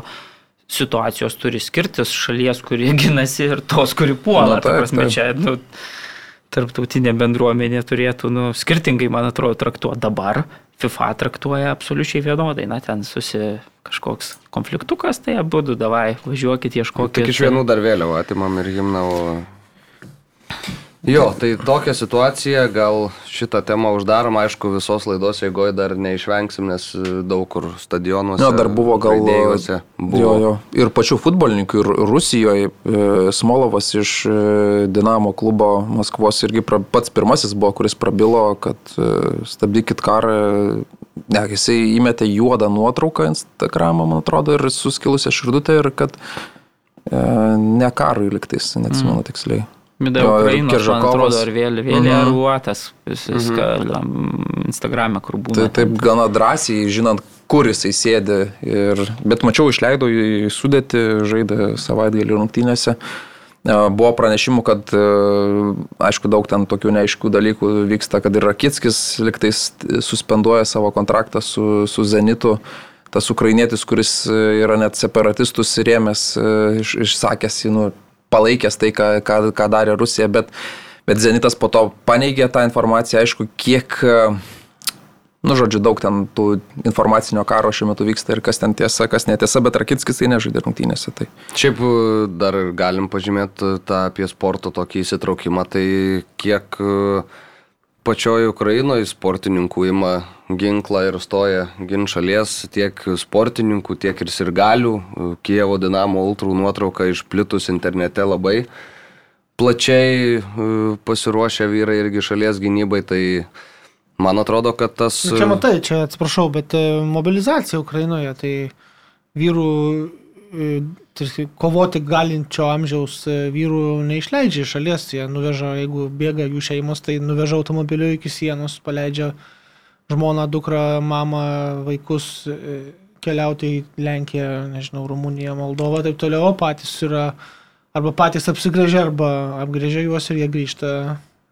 situacijos turi skirtis šalies, kurie ginasi ir tos, kuri puola. Nu, taip, prasme, taip. čia, nu, tarptautinė bendruomenė turėtų nu, skirtingai, man atrodo, traktuoti dabar. FIFA traktuoja absoliučiai vienodai, na ten susi kažkoks konfliktukas, tai abu du davai, važiuokit, ieškokit. Tik iš vienų dar vėliau atimam ir himną, o Jo, tai tokia situacija, gal šitą temą uždarom, aišku, visos laidos eigoje dar neišvengsim, nes daug kur stadionuose. Na, dar buvo gal. Buvo. Jo, jo. Ir pačių futbolininkų, ir Rusijoje e, Smolovas iš e, Dinamo klubo Maskvos irgi pra, pats pirmasis buvo, kuris prabilo, kad e, stabdykit karą. Ne, jisai įmetė juodą nuotrauką Instagramą, man atrodo, ir suskilusią širdutę, ir kad e, ne karui liktais, neatsimenu mm. tiksliai. Mida Ukrainos, man atrodo, ar vėl, vėl mhm. aruotas viską mhm. Instagram'e, kur būna. Tai taip gana drąsiai, žinant, kur jisai sėdi. Ir, bet mačiau, išleido į sudėti, žaidė savaitgalį rungtynėse. E, buvo pranešimų, kad, e, aišku, daug ten tokių neaiškių dalykų vyksta, kad ir Rakitskis liktais suspenduoja savo kontraktą su, su Zenitu tas ukrainietis, kuris yra net separatistus rėmęs, e, iš, išsakęs, nu, palaikęs tai, ką, ką, ką darė Rusija, bet, bet Zenitas po to paneigė tą informaciją, aišku, kiek, nu, žodžiu, daug ten tų informacinio karo šiuo metu vyksta ir kas ten tiesa, kas netiesa, bet Rakitskis tai nežaidė rungtynėse. Tai. Šiaip dar galim pažymėti tą apie sporto tokį įsitraukimą, tai kiek pačioje Ukrainoje sportininkų ima ginklą ir stoja gin šalies tiek sportininkų, tiek ir sirgalių. Kievo Dinamo Ultrų nuotrauka išplitus internete labai plačiai e, pasiruošę vyrai irgi šalies gynybai, tai man atrodo, kad tas... Nu, čia matai, čia atsiprašau, bet e, mobilizacija Ukrainoje, tai vyrų e, kovoti galinčio amžiaus vyrų neišleidžia iš šalies, jie nuveža, jeigu bėga jų šeimos, tai nuveža automobiliu iki sienos, paleidžia žmoną, dukrą, mamą, vaikus e, keliauti į Lenkiją, nežinau, Rumuniją, Moldovą taip toliau, patys yra arba patys apsigrėžia, arba apgrėžia juos ir jie grįžta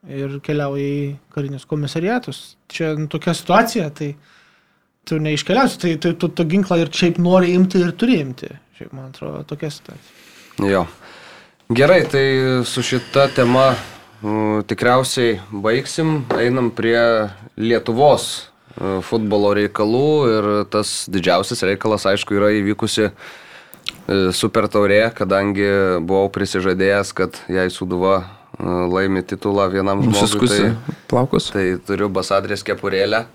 ir keliauja į karinius komisariatus. Čia nu, tokia situacija, tai tu neiškeliausi, tai, tai tu to ginklą ir šiaip nori imti ir turi imti. Šiaip man atrodo tokia situacija. Jo. Gerai, tai su šita tema tikriausiai baigsim, einam prie Lietuvos e, futbolo reikalų ir tas didžiausias reikalas, aišku, yra įvykusi e, super taurė, kadangi buvau prisižadėjęs, kad jei Suduva e, laimi titulą vienam žmogui, tai, plaukus. tai turiu basadrės kepurėlę.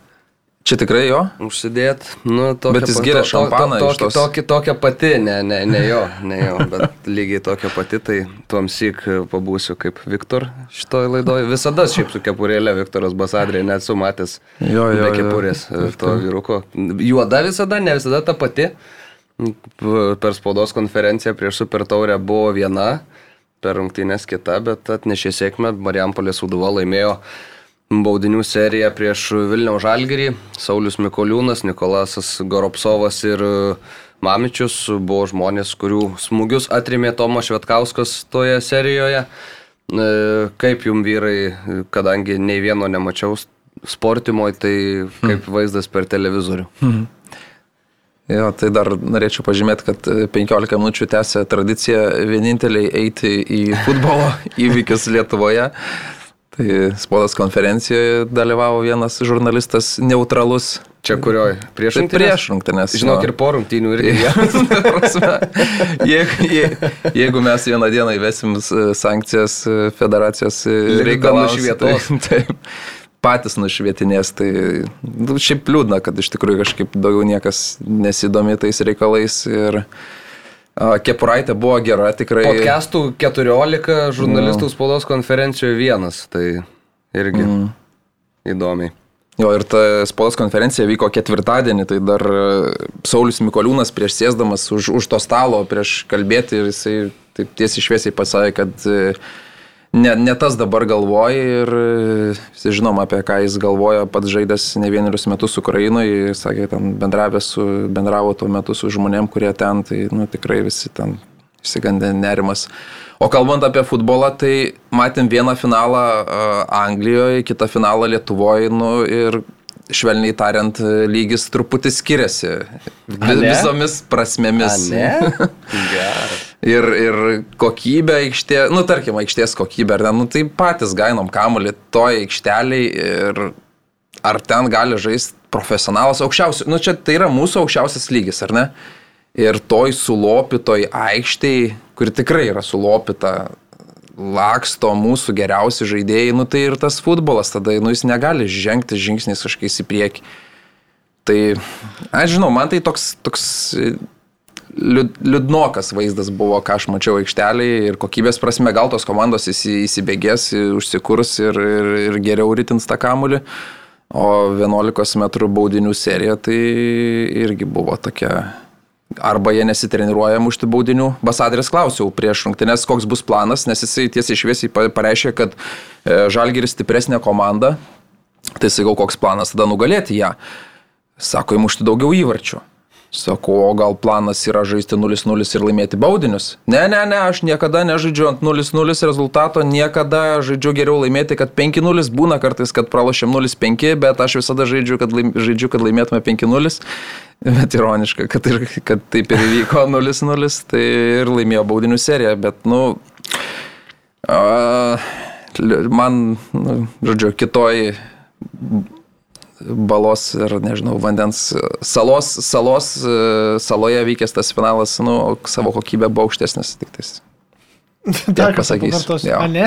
Čia tikrai jo? Užsidėt. Nu, tokia, bet jis geria šampaną. To, to, to, tokia, tokia pati, ne, ne, ne jo, ne jo, bet lygiai tokia pati, tai tuom sik pabūsiu kaip Viktor šitoj laidoje. Visada šiaip su kepurėlė Viktoras Basadrė, net sumatęs jo, jo, be kepurės jo. to vyruko. Juoda visada, ne visada ta pati. Per spaudos konferenciją prieš Super Taurę buvo viena, per rungtynės kita, bet atnešė sėkmę, Marijampolės Uduva laimėjo baudinių seriją prieš Vilniaus Žalgirį. Saulis Mikoliūnas, Nikolasas Goropsovas ir e, Mamičius buvo žmonės, kurių smūgius atrimė Tomas Švetkauskas toje serijoje. E, kaip jum vyrai, kadangi nei vieno nemačiau sportimoje, tai kaip hmm. vaizdas per televizorių. Hmm. Jo, tai dar norėčiau pažymėti, kad 15 minučių tęsia tradicija vieninteliai eiti į futbolo įvykius Lietuvoje. Tai spaudos konferencijoje dalyvavo vienas žurnalistas neutralus. Čia kurioj? Prieš tai rungtynės? Prieš rungtynės. Žinok, ir po rungtynių irgi. jeigu, jeigu mes vieną dieną įvesim sankcijas federacijos reikalams, tai, taip, patys nušvietinės, tai nu, šiaip liūdna, kad iš tikrųjų kažkaip daugiau niekas nesidomi tais reikalais. Ir, Kepuraitė buvo gera, tikrai. Podcastų 14, žurnalistų spaudos konferencijoje vienas. Tai irgi mm. įdomiai. Jo, ir ta spaudos konferencija vyko ketvirtadienį, tai dar e, Saulis Mikoliūnas prieš sėsdamas už, už to stalo, prieš kalbėti ir jisai taip tiesiai šviesiai pasakė, kad e, ne, ne tas dabar galvoja ir e, žinom, apie ką jis galvoja, pats žaidęs ne vienerius metus Ukrainoje, sakė, ten bendravė su, bendravo tuo metu su žmonėm, kurie ten, tai nu, tikrai visi ten išsigandė nerimas. O kalbant apie futbolą, tai matėm vieną finalą uh, Anglijoje, kitą finalą Lietuvoje, nu ir švelniai tariant, lygis truputį skiriasi. Visomis prasmėmis. ir, ir kokybė aikštė, nu tarkim, aikštės kokybė, ar ne, nu tai patys gainom kamuolį toje aikšteliai ir ar ten gali žaisti profesionalas aukščiausias, nu čia tai yra mūsų aukščiausias lygis, ar ne? Ir toj sulopitoj aikštėj, kuri tikrai yra sulopita, laksto mūsų geriausi žaidėjai, nu tai ir tas futbolas tada, nu jis negali žengti žingsnis kažkaip į priekį. Tai, aš žinau, man tai toks, toks liūdnokas vaizdas buvo, ką aš mačiau aikštelėje ir kokybės prasme, gal tos komandos įsibėgės, užsikurs ir, ir, ir geriau rytins tą kamulį. O 11 m baudinių serija tai irgi buvo tokia arba jie nesitreniruoja mušti baudinių. Basadrės klausiau prieš rungtynės, koks bus planas, nes jisai tiesiai šviesiai pareiškė, kad e, Žalgiris stipresnė komanda. Tai sakau, koks planas tada nugalėti ją. Sako, įmušti daugiau įvarčių. Sako, o gal planas yra žaisti 0-0 ir laimėti baudinius? Ne, ne, ne, aš niekada nežaidžiu ant 0-0 rezultato, niekada žaidžiu geriau laimėti, kad 5-0 būna kartais, kad pralošiam 0-5, bet aš visada žaidžiu, kad, laim, žaidžiu, kad laimėtume 5-0. Bet ironiška, kad, ir, kad taip ir įvyko 0-0, tai ir laimėjo baudinių seriją, bet, nu, uh, man, nu, žodžiu, kitoj balos ir, nežinau, vandens salos, salos, saloje vykęs tas finalas, nu, savo kokybė buvo aukštesnis tik tais. Dar pasakysiu. A ne?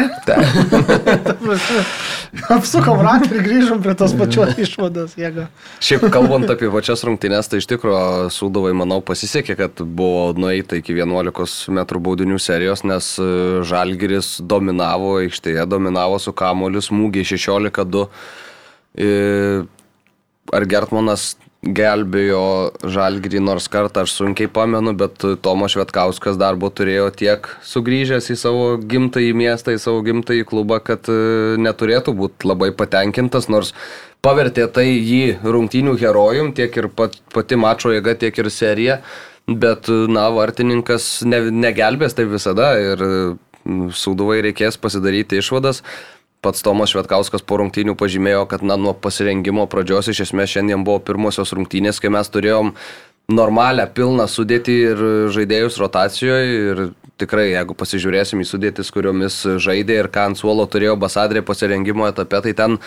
Apsukom ratą ir grįžom prie tos pačios išvados, jėga. Šiaip kalbant apie pačias rungtynės, tai iš tikrųjų Sūduvai, manau, pasisekė, kad buvo nueita iki 11 m baudinių serijos, nes e, Žalgiris dominavo aikštėje, dominavo su kamoliu, smūgiai 16-2. Ar Gertmanas gelbėjo Žalgirį nors kartą, aš sunkiai pamenu, bet Tomas Švetkauskas darbo turėjo tiek sugrįžęs į savo gimtąjį miestą, į savo gimtąjį klubą, kad e, neturėtų būti labai patenkintas, nors pavertė tai jį rungtynių herojum, tiek ir pat, pati mačo jėga, tiek ir serija, bet, na, vartininkas ne, negelbės tai visada ir Sūduvai reikės pasidaryti išvadas. Pats Tomas Švetkauskas po rungtynių pažymėjo, kad na, nuo pasirengimo pradžios iš esmės šiandien buvo pirmosios rungtynės, kai mes turėjom normalią, pilną sudėtį ir žaidėjus rotacijoje ir tikrai, jeigu pasižiūrėsim į sudėtis, kuriomis žaidė ir ką ant suolo turėjo Basadrė pasirengimo etape, tai ten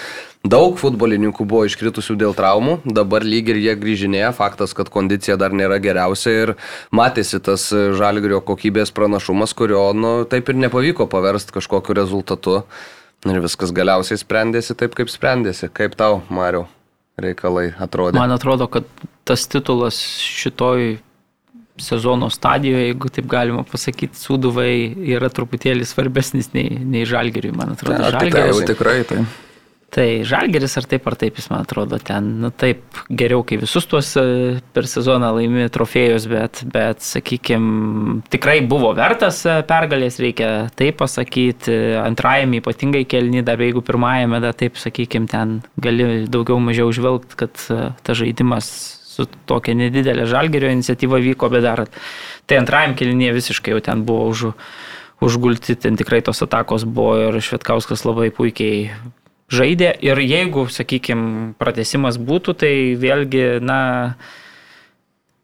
daug futbolininkų buvo iškritusių dėl traumų, dabar lyg ir jie grįžinėja, faktas, kad kondicija dar nėra geriausia ir matėsi tas žalgrio kokybės pranašumas, kurio, nu, taip ir nepavyko paversti kažkokiu rezultatu. Ir viskas galiausiai sprendėsi taip, kaip sprendėsi. Kaip tau, Mariu, reikalai atrodė? Man atrodo, kad tas titulas šitoj sezono stadijoje, jeigu taip galima pasakyti, Suduvai yra truputėlį svarbesnis nei, nei Žalgiriui, man atrodo. Ta, tai tai jau tikrai tai. Tai Žalgeris ar taip ar taip, jis man atrodo, ten, nu taip, geriau, kai visus tuos e, per sezoną laimi trofėjus, bet, bet sakykime, tikrai buvo vertas e, pergalės, reikia taip pasakyti. Antrajame ypatingai kelni, dar jeigu pirmajame, dar taip, sakykime, ten gali daugiau mažiau žvelgti, kad e, ta žaidimas su tokia nedidelė Žalgerio iniciatyva vyko, bet dar tai antrajam kelnyje visiškai jau ten buvo už, užgulti, ten tikrai tos atakos buvo ir Švetkauskas labai puikiai žaidė. Ir jeigu, sakykime, pratesimas būtų, tai vėlgi, na,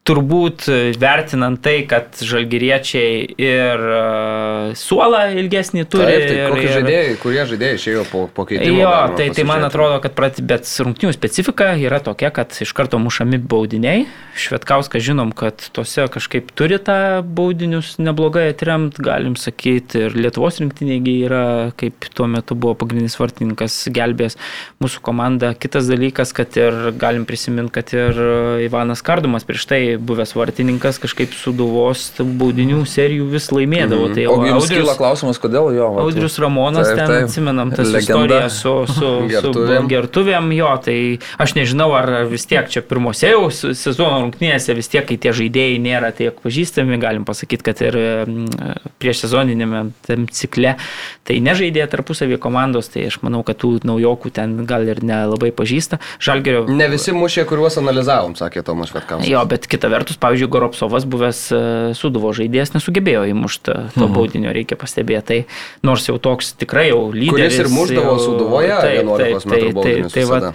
turbūt vertinant tai, kad žalgyriečiai ir uh, suolą ilgesnį turi. Taip, tai ir, ir, žaidėjai, kurie žaidėjai išėjo po, po keitimo. Jo, tai, tai man atrodo, kad prat, bet rungtinių specifika yra tokia, kad iš karto mušami baudiniai. Švetkauskas žinom, kad tose kažkaip turi tą baudinius neblogai atremt, galim sakyti, ir Lietuvos rinktinėgi yra, kaip tuo metu buvo pagrindinis vartininkas gelbės mūsų komanda. Kitas dalykas, kad ir galim prisiminti, kad ir Ivanas Kardumas prieš tai buvęs vartininkas kažkaip suduvos baudinių serijų vis laimėdavo. Tai Mhm. O jums Audrius- kyla klausimas, kodėl jo? vat- Audrius Ramonas, Taip, ten taip. atsimenam tas Legenda. istorijas su, su, su Gertuvėm. gertuvėm, jo, tai aš nežinau, ar vis tiek čia pirmose jau se- sezono rungtynėse vis tiek, kai tie žaidėjai nėra tiek pažįstami, galim pasakyti, kad ir mm, prieš sezoninėme tam cikle, tai nežaidė tarpusavį komandos, tai aš manau, kad tų naujokų ten gal ir nelabai pažįsta. Žalgerio Ne visi mušė, kuriuos analizavom, sakė Tomas Vetkauskas. Jo, bet kita vertus, pavyzdžiui, Goropsovas buvęs e, Suduvo žaidėjas nesugebėjo įmušti to Mhm. baudinio, reikia pastebėti. Tai nors jau toks tikrai jau lyderis. Kuris ir mušdavo jau- Suduvoje Taip, 11 taip, metrų tai- baudinius Tai, tai, va,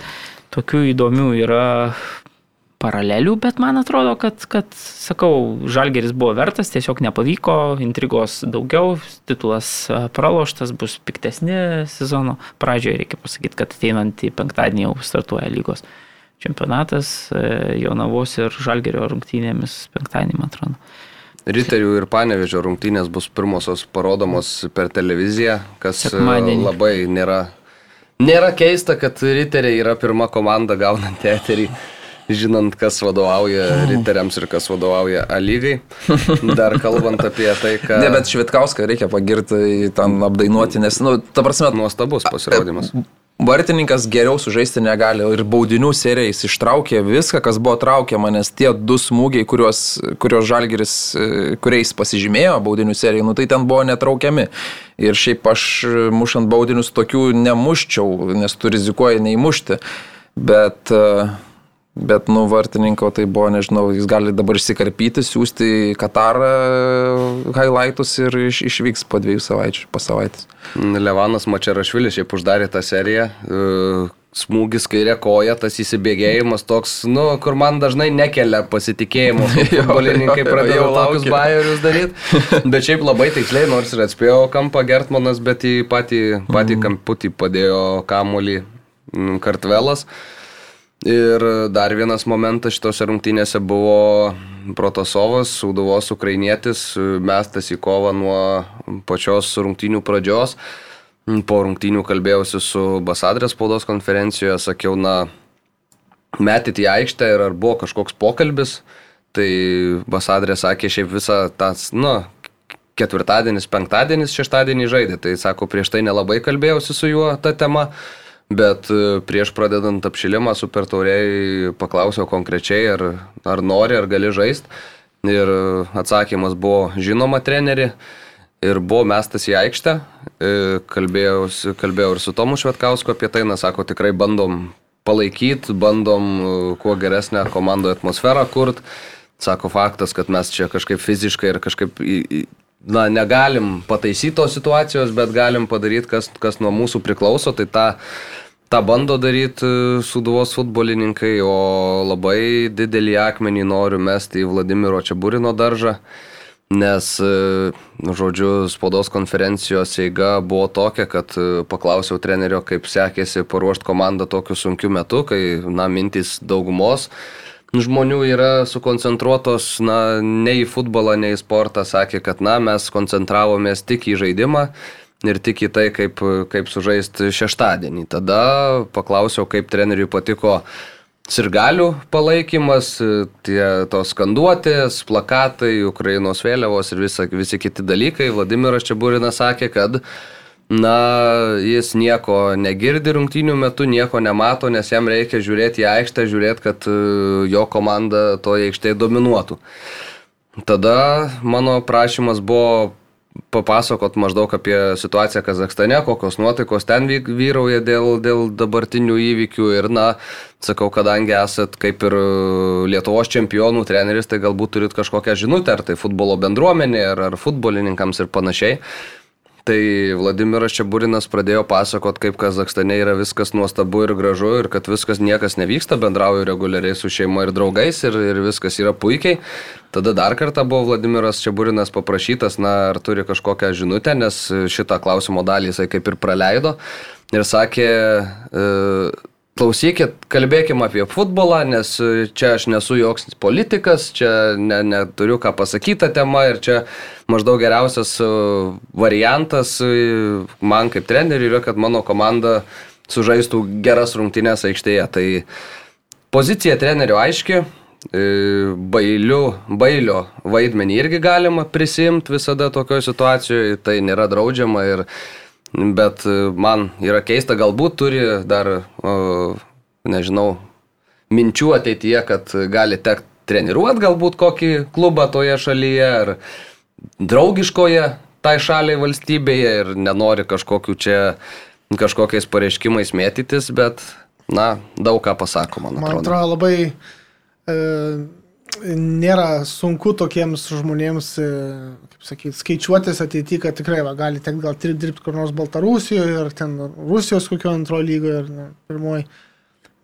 tokių įdomių yra paralelių, bet man atrodo, kad, kad sakau, Žalgeris buvo vertas, tiesiog nepavyko, intrigos daugiau, titulas e, praloštas, bus piktesni sezono pradžioje, reikia pasakyti, kad ateinant į penktadienį jau startuoja lygos čempionatas e, Jonavos ir Žalgerio rungtynėmis penktadienį, man atrodo. Riterių ir Panevežio rungtynės bus pirmosios parodomos per televiziją, kas e, Sekmadienį. labai nėra, nėra keista, kad riteriai yra pirma komanda gaunanti eterį. Žinant, kas vadovauja riteriams ir kas vadovauja A lygai. Dar kalbant apie tai, kad... Ne, bet Švitkauską reikia pagirti, ten apdainuoti, nes, nu, ta prasme, Nuostabus pasirodymas. Vartininkas geriau sužaisti negali ir baudinių serija jis ištraukė viską, kas buvo traukiama, nes tie du smūgiai, kuriuos, kuriuos Žalgeris, e, kuriais pasižymėjo baudinių serija, nu tai ten buvo netraukiami. Ir šiaip aš e, mušant baudinius tokių nemuščiau, nes tu rizikuoji neįmušti. Bet, e, bet nu, vartininko tai buvo, nežinau, jis gali dabar išsikarpyti, siūsti į Katarą e, highlightus ir iš, išvyks po dviejų savaičių, po savaitės. Levanas Mačerašvilis šiaip uždarė tą seriją. e, Smūgis kairė koja, tas įsibėgėjimas toks, nu, kur man dažnai nekelia pasitikėjimo. Jo, pradėjo jau tokius laukiu. bairius daryti. Bet šiaip labai tiksliai, nors ir atspėjo kampą Gertmanas, bet į patį, patį kamputį padėjo kamolį mm, Kartvelas. Ir dar vienas momentas šitose rungtynėse buvo Protosovas, Sūduvos ukrainietis, mestas į kovą nuo pačios rungtynių pradžios. Po rungtynių kalbėjausi su Basadrės spaudos konferencijoje, sakiau, na, metit į aikštę ir ar buvo kažkoks pokalbis. Tai Basadrė sakė, šiaip visą tas, nu, ketvirtadienis, penktadienis, šeštadienį žaidė. Tai sako, prieš tai nelabai kalbėjausi su juo tą temą. Bet e, prieš pradedant apšilimą super tauriai paklausiau konkrečiai, ar, ar nori, ar gali žaisti. Ir atsakymas buvo žinoma treneri. Ir buvo mestas į aikštę. E, Kalbėjau, kalbėjau ir su Tomu Švetkausku apie tai, na, sako, tikrai bandom palaikyti, bandom e, kuo geresnę komandoje atmosferą kurti. Sako faktas, kad mes čia kažkaip fiziškai ir kažkaip, na, negalim pataisyti tos situacijos, bet galim padaryti, kas, kas nuo mūsų priklauso. Tai tą, tą bando daryti suduvos futbolininkai, o labai didelį akmenį noriu mesti į Vladimiro Čiaburino daržą. Nes, e, žodžiu, spaudos konferencijos eiga buvo tokia, kad e, paklausiau trenerio, kaip sekėsi paruošti komandą tokiu sunkiu metu, kai, na, mintys daugumos žmonių yra sukoncentruotos, na, ne į futbolą, ne į sportą, sakė, kad, na, mes koncentravomės tik į žaidimą ir tik į tai, kaip, kaip sužaisti šeštadienį. Tada paklausiau, kaip treneriui patiko sirgalių palaikymas, tie tos skanduotės, plakatai, Ukrainos vėliavos ir visa, visi kiti dalykai. Vladimiras Čiaburinas sakė, kad Na, jis nieko negirdi rungtynių metu, nieko nemato, nes jam reikia žiūrėti į aikštę, žiūrėti, kad e, jo komanda toje aikštėje dominuotų. Tada mano prašymas buvo papasakot maždaug apie situaciją Kazakstane, kokios nuotaikos ten vyrauja dėl, dėl dabartinių įvykių ir, na, sakau, kadangi esat kaip ir e, Lietuvos čempionų treneris, tai galbūt turit kažkokią žinutę, ar tai futbolo bendruomenė, ar, ar futbolininkams ir panašiai. Tai Vladimiras Čiaburinas pradėjo pasakot, kaip Kazakstane yra viskas nuostabu ir gražu ir kad viskas niekas nevyksta, bendrauju reguliariai su šeima ir draugais ir, ir viskas yra puikiai. Tada dar kartą buvo Vladimiras Čiaburinas paprašytas, na, ar turi kažkokią žinutę, nes šitą klausimo dalį jisai kaip ir praleido ir sakė, e, Klausykit, kalbėkim apie futbolą, nes čia aš nesu joks politikas, čia ne, neturiu ką pasakyti tą temą ir čia maždaug geriausias e, variantas e, man kaip treneriui yra, kad mano komanda sužaistų geras rungtynės aikštėje. Tai pozicija trenerio aiški, e, bailiu, bailio vaidmenį irgi galima prisimti visada tokioje situacijoje, tai nėra draudžiama ir bet e, man yra keista, galbūt turi dar, nežinau, minčių ateityje, kad gali tekti treniruoti galbūt kokį klubą toje šalyje ar draugiškoje tai šaliai valstybėje ir nenori kažkokiu čia kažkokiais pareiškimais mėtytis, bet, na, daug ką pasako, man atrodo. Man atrodo labai e, nėra sunku tokiems žmonėms, e, kaip sakyti, skaičiuotis ateityje, kad tikrai va, gali tekti gal dirbti kur nors Baltarusijoje ar ten Rusijos kokio antrojo lygoje ne, pirmoji.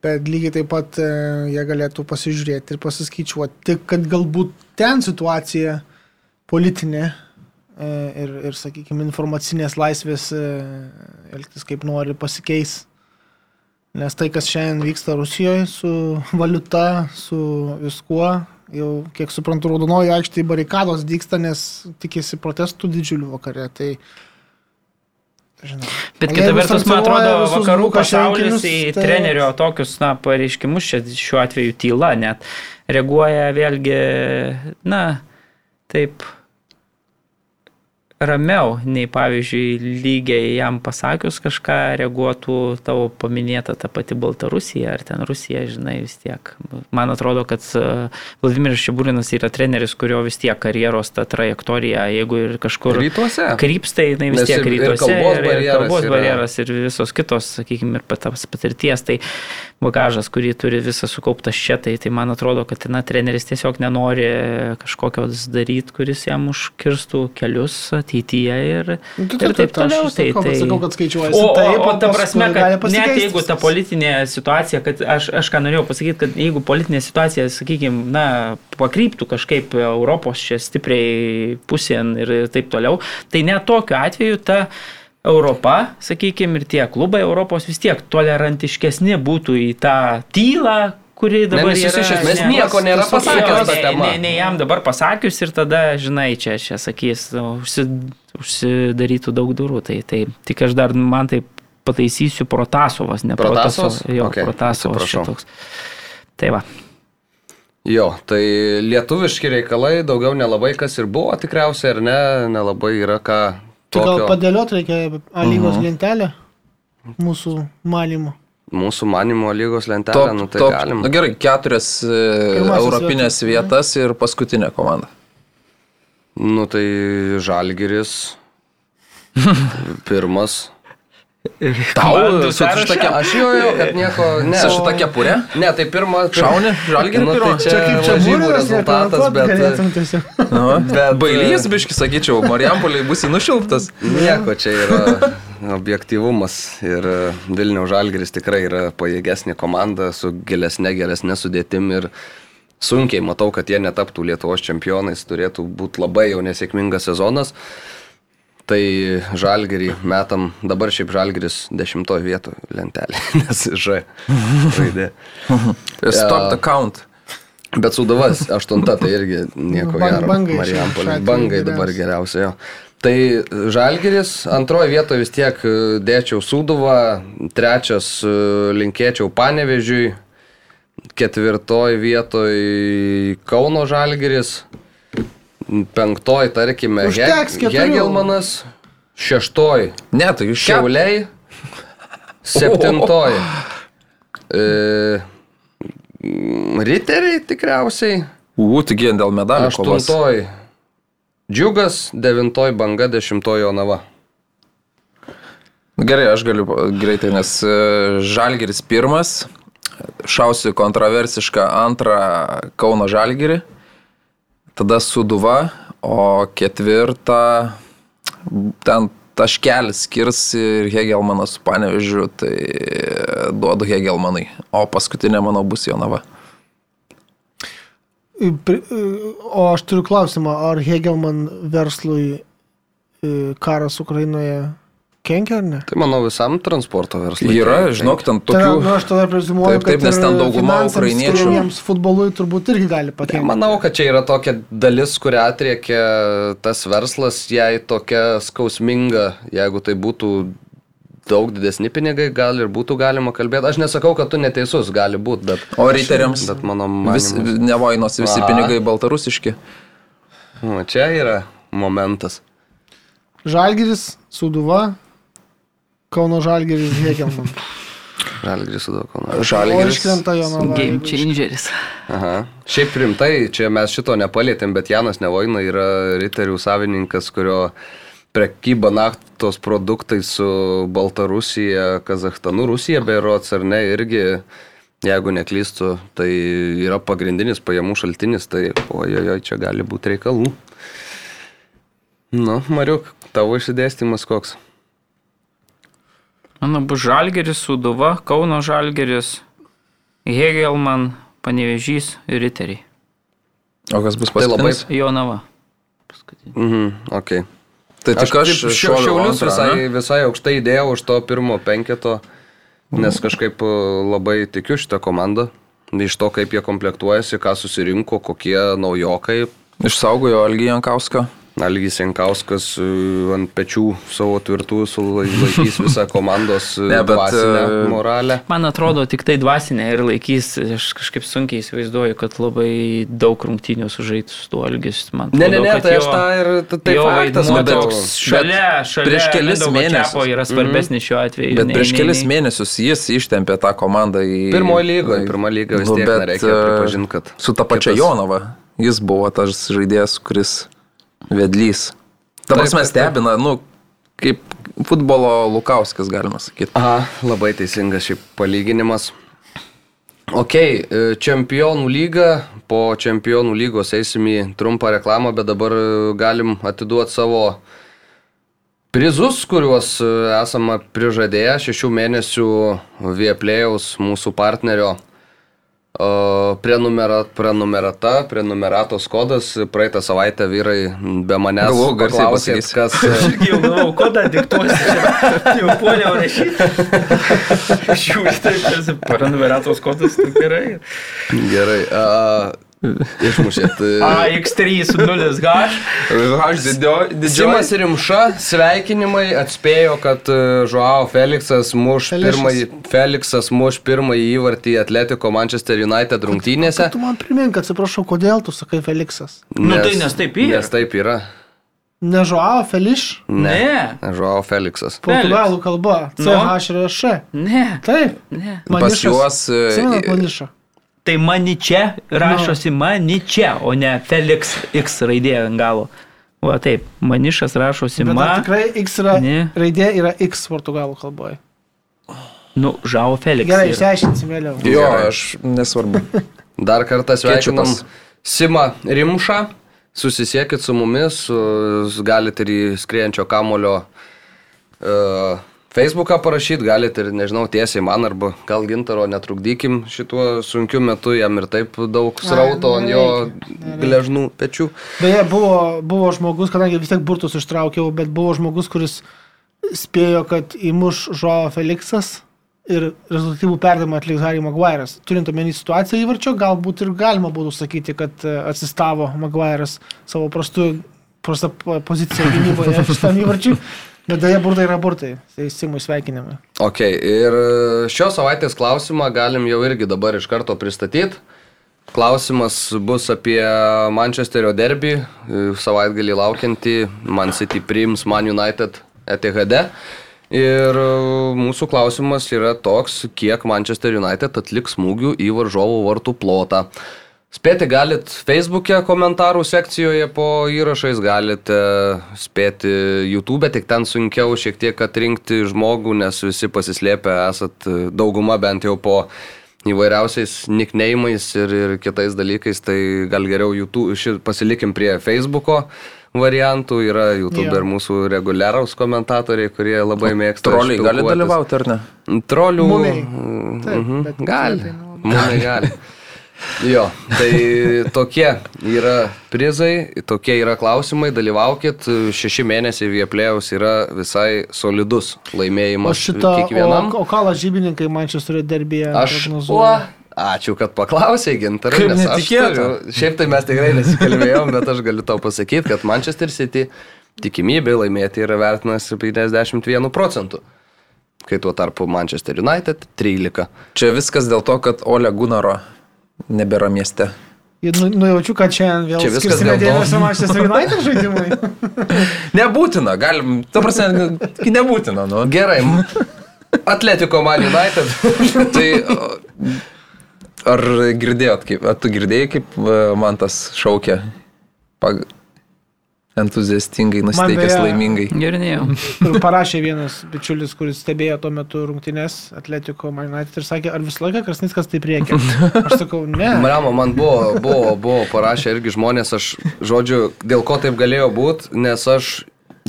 Bet lygiai taip pat e, jie galėtų pasižiūrėti ir pasiskaičiuoti, kad galbūt ten situacija politinė e, ir, ir sakykime, informacinės laisvės elgtis kaip nori pasikeis. Nes tai, kas šiandien vyksta Rusijoje su valiuta, su viskuo, jau kiek suprantu, raudonojo aikštėje barikados dyksta, nes tikisi protestų didžiulių vakare. Tai, žinau. Bet kita vertus, man atrodo, vakarų pasaulis į tai- trenerio tokius, na, pareiškimus, čia šiuo atveju tyla net, reaguoja vėlgi, na, taip ramiau, nei pavyzdžiui, lygiai jam pasakius kažką, reaguotų tavo paminėta ta pati Baltarusija ar ten Rusija, žinai, vis tiek. Man atrodo, kad e, Vladimiras Šiburinas yra treneris, kurio vis tiek karjeros ta trajektorija, jeigu ir kažkur Rytuose. krypsta, jinai vis Nes tiek ir- ir rytuose kalbos ir, ir barjeras kalbos yra. barjeras ir visos kitos, sakykime, ir patas patirties, tai bagažas, kurį turi visą sukauptą šitai, tai man atrodo, kad na, treneris tiesiog nenori kažkokio daryti, kuris jam užkirstų kelius ateityje ir, Nu, tai ir taip toliau. Aš sakau, tai, sakau, kad skaičiuojasi. O, o, taip, o ta paskui prasme, kad net jeigu ta politinė situacija, kad aš, aš ką norėjau pasakyti, kad jeigu politinė situacija, sakykime, na, pakryptų kažkaip Europos čia stipriai pusėn ir taip toliau, tai net tokiu atveju ta Europa, sakykime, ir tie klubai Europos vis tiek tolerantiškesni būtų į tą tylą, kuri dabar nes jis yra. iš esmės ne- nieko nėra pasakęs ne- tema. Ne, ne jam dabar pasakius ir tada, žinai, čia, čia sakys, užsi, užsidarytų daug durų. Tai, tai tik aš dar, man tai pataisysiu Protasovas, ne Protasovas? Protasovas. Jo, Okei, Protasovas šitoks. Tai va. Jo, tai lietuviški reikalai daugiau nelabai kas ir buvo tikriausiai, ar ne, nelabai yra ką. Tai gal Tokio. padėliot reikia A lygos Mhm. lentelę mūsų malymu. Mūsų manimo lygos lentelė, Top, nu tai top, galim. nu, gerai, keturias e, Pirmasis europinės vietas ir paskutinė komanda. Nu tai Žalgiris. Pirmas. Tau Komandų su sąraše? šitokia Aš jau, jau, kad nieko. Ne, Su šita kepure? Ne, tai pirma. Šauni? Žalgirį nu, tai čia, Čia kaip čia būrinas, rezultatas, bet galėtum tiesiog. Bet Bet, bailys, biški, sakyčiau, Marijampoliai bus nušilptas. nieko čia yra objektivumas ir e, Vilniaus Žalgiris tikrai yra pajėgesnė komanda su gilesnė, geresnė sudėtim ir sunkiai matau, kad jie netaptų Lietuvos čempionais, turėtų būti labai jau nesėkmingas sezonas. Tai žalgerį metam, dabar šiaip žalgeris dešimtoje vietoje lentelė, nes Ž raidė. Stop the count. Bet Sudavas aštunta, tai irgi nieko Bang- gero. bangai Marijampolė. Bangai dabar geriausia jo. Tai Žalgeris antroje vietoje vis tiek e, dėčiau Suduvą, trečias e, linkėčiau Panevežiui, ketvirtoje vietoje Kauno Žalgeris, penktoje, tarkime, keturių. Hegelmanas, šeštoje Ne, tai iš Šiauliai, septintoji. E, mm, riteriai tikriausiai. U, tik jie dėl medalių kovos. Aštuntoji. Džiugas, devintoji banga, dešimtoji Onava. Nu, Gerai, aš galiu greitai, nes e, Žalgiris pirmas, šausiu kontroversišką antrą Kauno Žalgirį, tada Suduva, o ketvirtą ten taškelis skirs ir Hegelmanas su Panevežiu, tai duodu Hegelmanai, o paskutinė mano bus Jonava. O aš turiu klausimą, ar Hegelman verslui e, karas Ukrainoje kenkia ar ne? Tai manau visam transporto verslui. Yra, kenkia. žinok, ten Tada, nu, tokių... aš tada prezimuoju, Taip, taip, kad nes ten dauguma ukrainiečių- skiriamiems futbolui turbūt irgi gali pakengti. Manau, kad čia yra tokia dalis, kurią atriekia tas verslas, jai tokia skausminga, jeigu tai būtų daug didesni pinigai, gal ir būtų galima kalbėti. Aš nesakau, kad tu neteisus, gali būti, bet... O riteriams Bet mano vis, manimu... nevainos visi Aha. pinigai baltarusiški. O, čia yra momentas. Žalgiris, Suduva, Kauno Žalgiris, Hegelman. Žalgris su daug. O Žalgiris. iškrenta Jonava. Game changeris. Aha. Šiaip rimtai, čia mes šito nepalėtėm, bet Janas Nevoina yra riterių savininkas, kurio prekyba naftos produktai su Baltarusija, Kazakstanu, Rusija berots ar ne, irgi, jeigu neklystu, tai yra pagrindinis pajamų šaltinis, tai ojojoj, čia gali būti reikalų. Nu, Mariuk, tavo išsidėstymas koks? Mano bus Žalgeris, Suduva, Kauno Žalgeris, Hegelman, Panevežys ir Riteriai. O kas bus Tai labai- paskutinis? Jonava. Mhm, ok. Tai tik aš šia- šoviau šiaulius antrą, visai, ne? visai aukštai įdėjau už to pirmo penketo, nes kažkaip e, labai tikiu šitą komandą. Iš to, kaip jie komplektuojasi, ką susirinko, kokie naujokai. Išsaugojo Algį Jankauską. Algis Jankauskas e, ant pečių savo tvirtų sulaikys visą komandos e, Ne, bet, dvasinę e, moralę. Man atrodo, tik tai dvasinė ir laikys, aš kažkaip sunkiai įsivaizduoju, kad labai daug rungtynių sužaitų su tuo elgesiu. Man Ne, ne, atrodo, ne, kad tai aš jo- tą ir tai jo faktas, vaidmuo kad toks šalia, šalia prieš kelis mėnesius. Yra svarbesnis šiuo atveju. Bet nei- prieš nei- kelis nei- mėnesius jis ištempė tą komandą į... Pirmoji lygoje, pirma lyga vis Nu, tiek bet, reikia pripažinti, kad... Su ta pačia kitas- Jonava. Jis buvo tas žaidėjas, kuris vedlys. Ta prasme stebina, nu, kaip futbolo Lukauskas, galima sakyti. Aha, labai teisingas šiaip palyginimas. Ok, e, čempionų lyga, po čempionų lygos eisim į trumpą reklamą, bet dabar e, galim atiduoti savo prizus, kuriuos e, esame prižadėję šešių mėnesių Vieplėjaus mūsų partnerio e, prenumera, prenumerata, prenumeratos kodas. Praeitą savaitę vyrai be manęs Galvojau, garsiai pasakysi. kas... Aš irgi jau galvojau, kodą diktuosi. Jau puoliau rašyti. Žiūrėjau, taip, tarsi paranumeratos kodas, tai gerai. Gerai. A, išmušėt. e, AX3.0H. Aš Simas Rimša, sveikinimai, atspėjo, kad Žuao Felixas muš Felišas. pirmąjį, Felixas muš pirmąjį įvartį Atletico Manchester United rungtynėse. Tu man primink, atsiprašau, kodėl tu sakai Feliksas. Nu tai nes taip yra. Nes taip yra. Ne Žuao Feliš, Ne. Žuao Felixas. portugalų kalba. Nu. CH ir Š. Ne. Taip. Ne. Pas juos, e, Simenat Tai maničia rašosi maničia, o ne Felix X raidė ant galo. Va taip, manišas rašosi Bet ma. tikrai X yra, Ne. raidė yra X portugalų kalboje. Nu, žao Felix. Gerai, išsiaiškinsim vėliau. Jo, aš nesvarbu. Dar kartą sveikinam. Simą Rimšą. Susisiekit su mumis, su- galite ir į skriejančio kamulio uh, Facebooką parašyti, galite ir, nežinau, tiesiai man arba gal gintaro netrukdykim šituo sunkiu metu, jam ir taip daug srauto ant jo gležnų pečių. Beje, buvo, buvo žmogus, kadangi vis tiek burtus ištraukiau, bet buvo žmogus, kuris spėjo, kad įmuš Žuo Feliksas ir rezultatyvų perdavimą atliks Harry Maguire'as. Turint omeny situaciją įvarčio, galbūt ir galima būtų sakyti, kad e, atsistavo Maguire'as savo prastu, prastą po- poziciją gynyboje šitam įvarčiui. Bet dėja, burtai yra burtai. Tai Simui sveikinimai. Ok, ir šios savaitės klausimą galim jau irgi dabar iš karto pristatyti. Klausimas bus apie Manchesterio derbį, e, savaitgalį laukiantį, Man City priims Man United ETHD. Ir e, mūsų klausimas yra toks, kiek Manchester United atliks smūgių į varžovų vartų plotą. Spėti galit Facebook'e komentarų sekcijoje po įrašais, galite spėti YouTube, tik ten sunkiau šiek tiek atrinkti žmogų, nes visi pasislėpę esat e, dauguma bent jau po įvairiausiais nickname'ais ir, ir kitais dalykais, tai gal geriau YouTube, ši, pasilikim prie Facebook'o variantų, yra YouTube Jo. ir mūsų reguliaraus komentatoriai, kurie labai mėgsta. Troliai gali dalyvauti, ar ne? Trolių. Mumiai. Taip, Mhm, bet gali. Mumiai gali. Jo, tai tokie yra prizai, tokie yra klausimai, dalyvaukit, šeši mėnesiai vieplėjaus yra visai solidus O laimėjimas šitą, kiekvienam. o, o ką lažybininkai Manchesterio derbėje Aš, o, ačiū, kad paklausai, gintarai. Kaip nes aš netikėta. turiu- Šiaip tai mes tikrai nesikalbėjom, bet aš galiu tau pasakyti, kad Manchester City tikimybė laimėti yra vertinas 51 procentų. kai tuo tarpu Manchester United 13. Čia viskas dėl to, kad Ole Gunaro nebėra mieste. Ir nu, nujaučiu, kad čia vėl Čia skirsime dėmesio Manchester United žaidimui. Nebūtina, galim, ta prasme, nebūtina, nu. Gerai. Atletiko Man United. Tai ar girdėjot, kaip, ar tu girdėjai, kaip e, man tas šaukia? Pag... Entuziastingai, nusiteikęs beje- laimingai. Girdėjau. Ir parašė vienas bičiulis, kuris stebėjo tuo metu rungtynės Atletiko Man United ir sakė, ar visą laiką Krasnickas taip reikia. Aš sakau, ne. Mramo, man buvo, buvo, buvo parašę irgi žmonės, aš, žodžiu, dėl ko taip galėjo būti, nes aš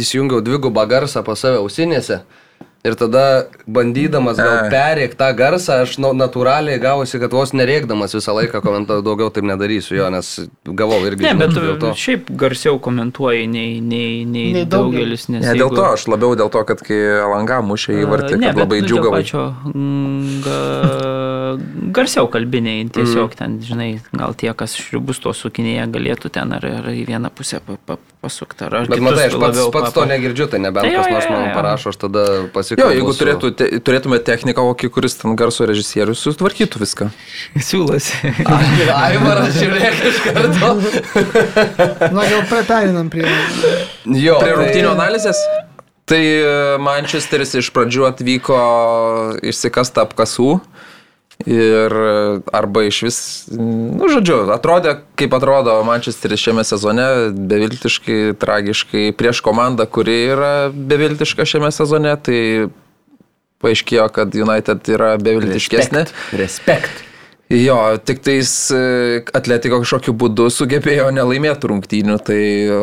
įsijungiau dvigubą garsą pas save ausinėse. Ir tada, bandydamas gal perėk tą garsą, aš nu, natūraliai gavosi, kad vos nereikdamas visą laiką komentuoju, daugiau taip nedarysiu jo, nes gavau irgi Ne, bet dėl tu to. šiaip garsiau komentuoji nei, nei, nei, Nei daugelis. Ne dėl jeigu- to, aš labiau dėl to, kad kai Alanga mušė įvartį, Ne, kad bet, labai nu, dėl džiugavai. pačio, mm, ga, garsiau kalbiniai, tiesiog Mhm. ten, žinai, gal tie, kas šriubus to sukinėje, galėtų ten ar, ar į vieną pusę pa, pa, pasukti. Ar, Bet matai, aš pats, pats pa- to negirdžiu, tai nebent Tai jo, kas nors jo, man jo. parašo, aš tada Jo, pasikalbu. jeigu turėtų, te, turėtume techniką, kokį, kuris ten garso režisierius, sutvarkytų viską. Siūlosi. Aivaras, žiūrėk iš karto. Na, jau pritairinam prie... Jo, Prie tai- rungtynių analizės? Tai e, Manchesteris iš pradžių atvyko išsikasta apkasų ir e, arba iš vis, nu, žodžiu, atrodė, kaip atrodo Manchesteris šiame sezone, beviltiškai, tragiškai, prieš komandą, kuri yra beviltiška šiame sezone, tai paaiškėjo, kad United yra beviltiškesnė. Respekt. Respekt. Jo, tik tais e, Atletiko kažkokiu būdu sugebėjo nelaimėti rungtynių, tai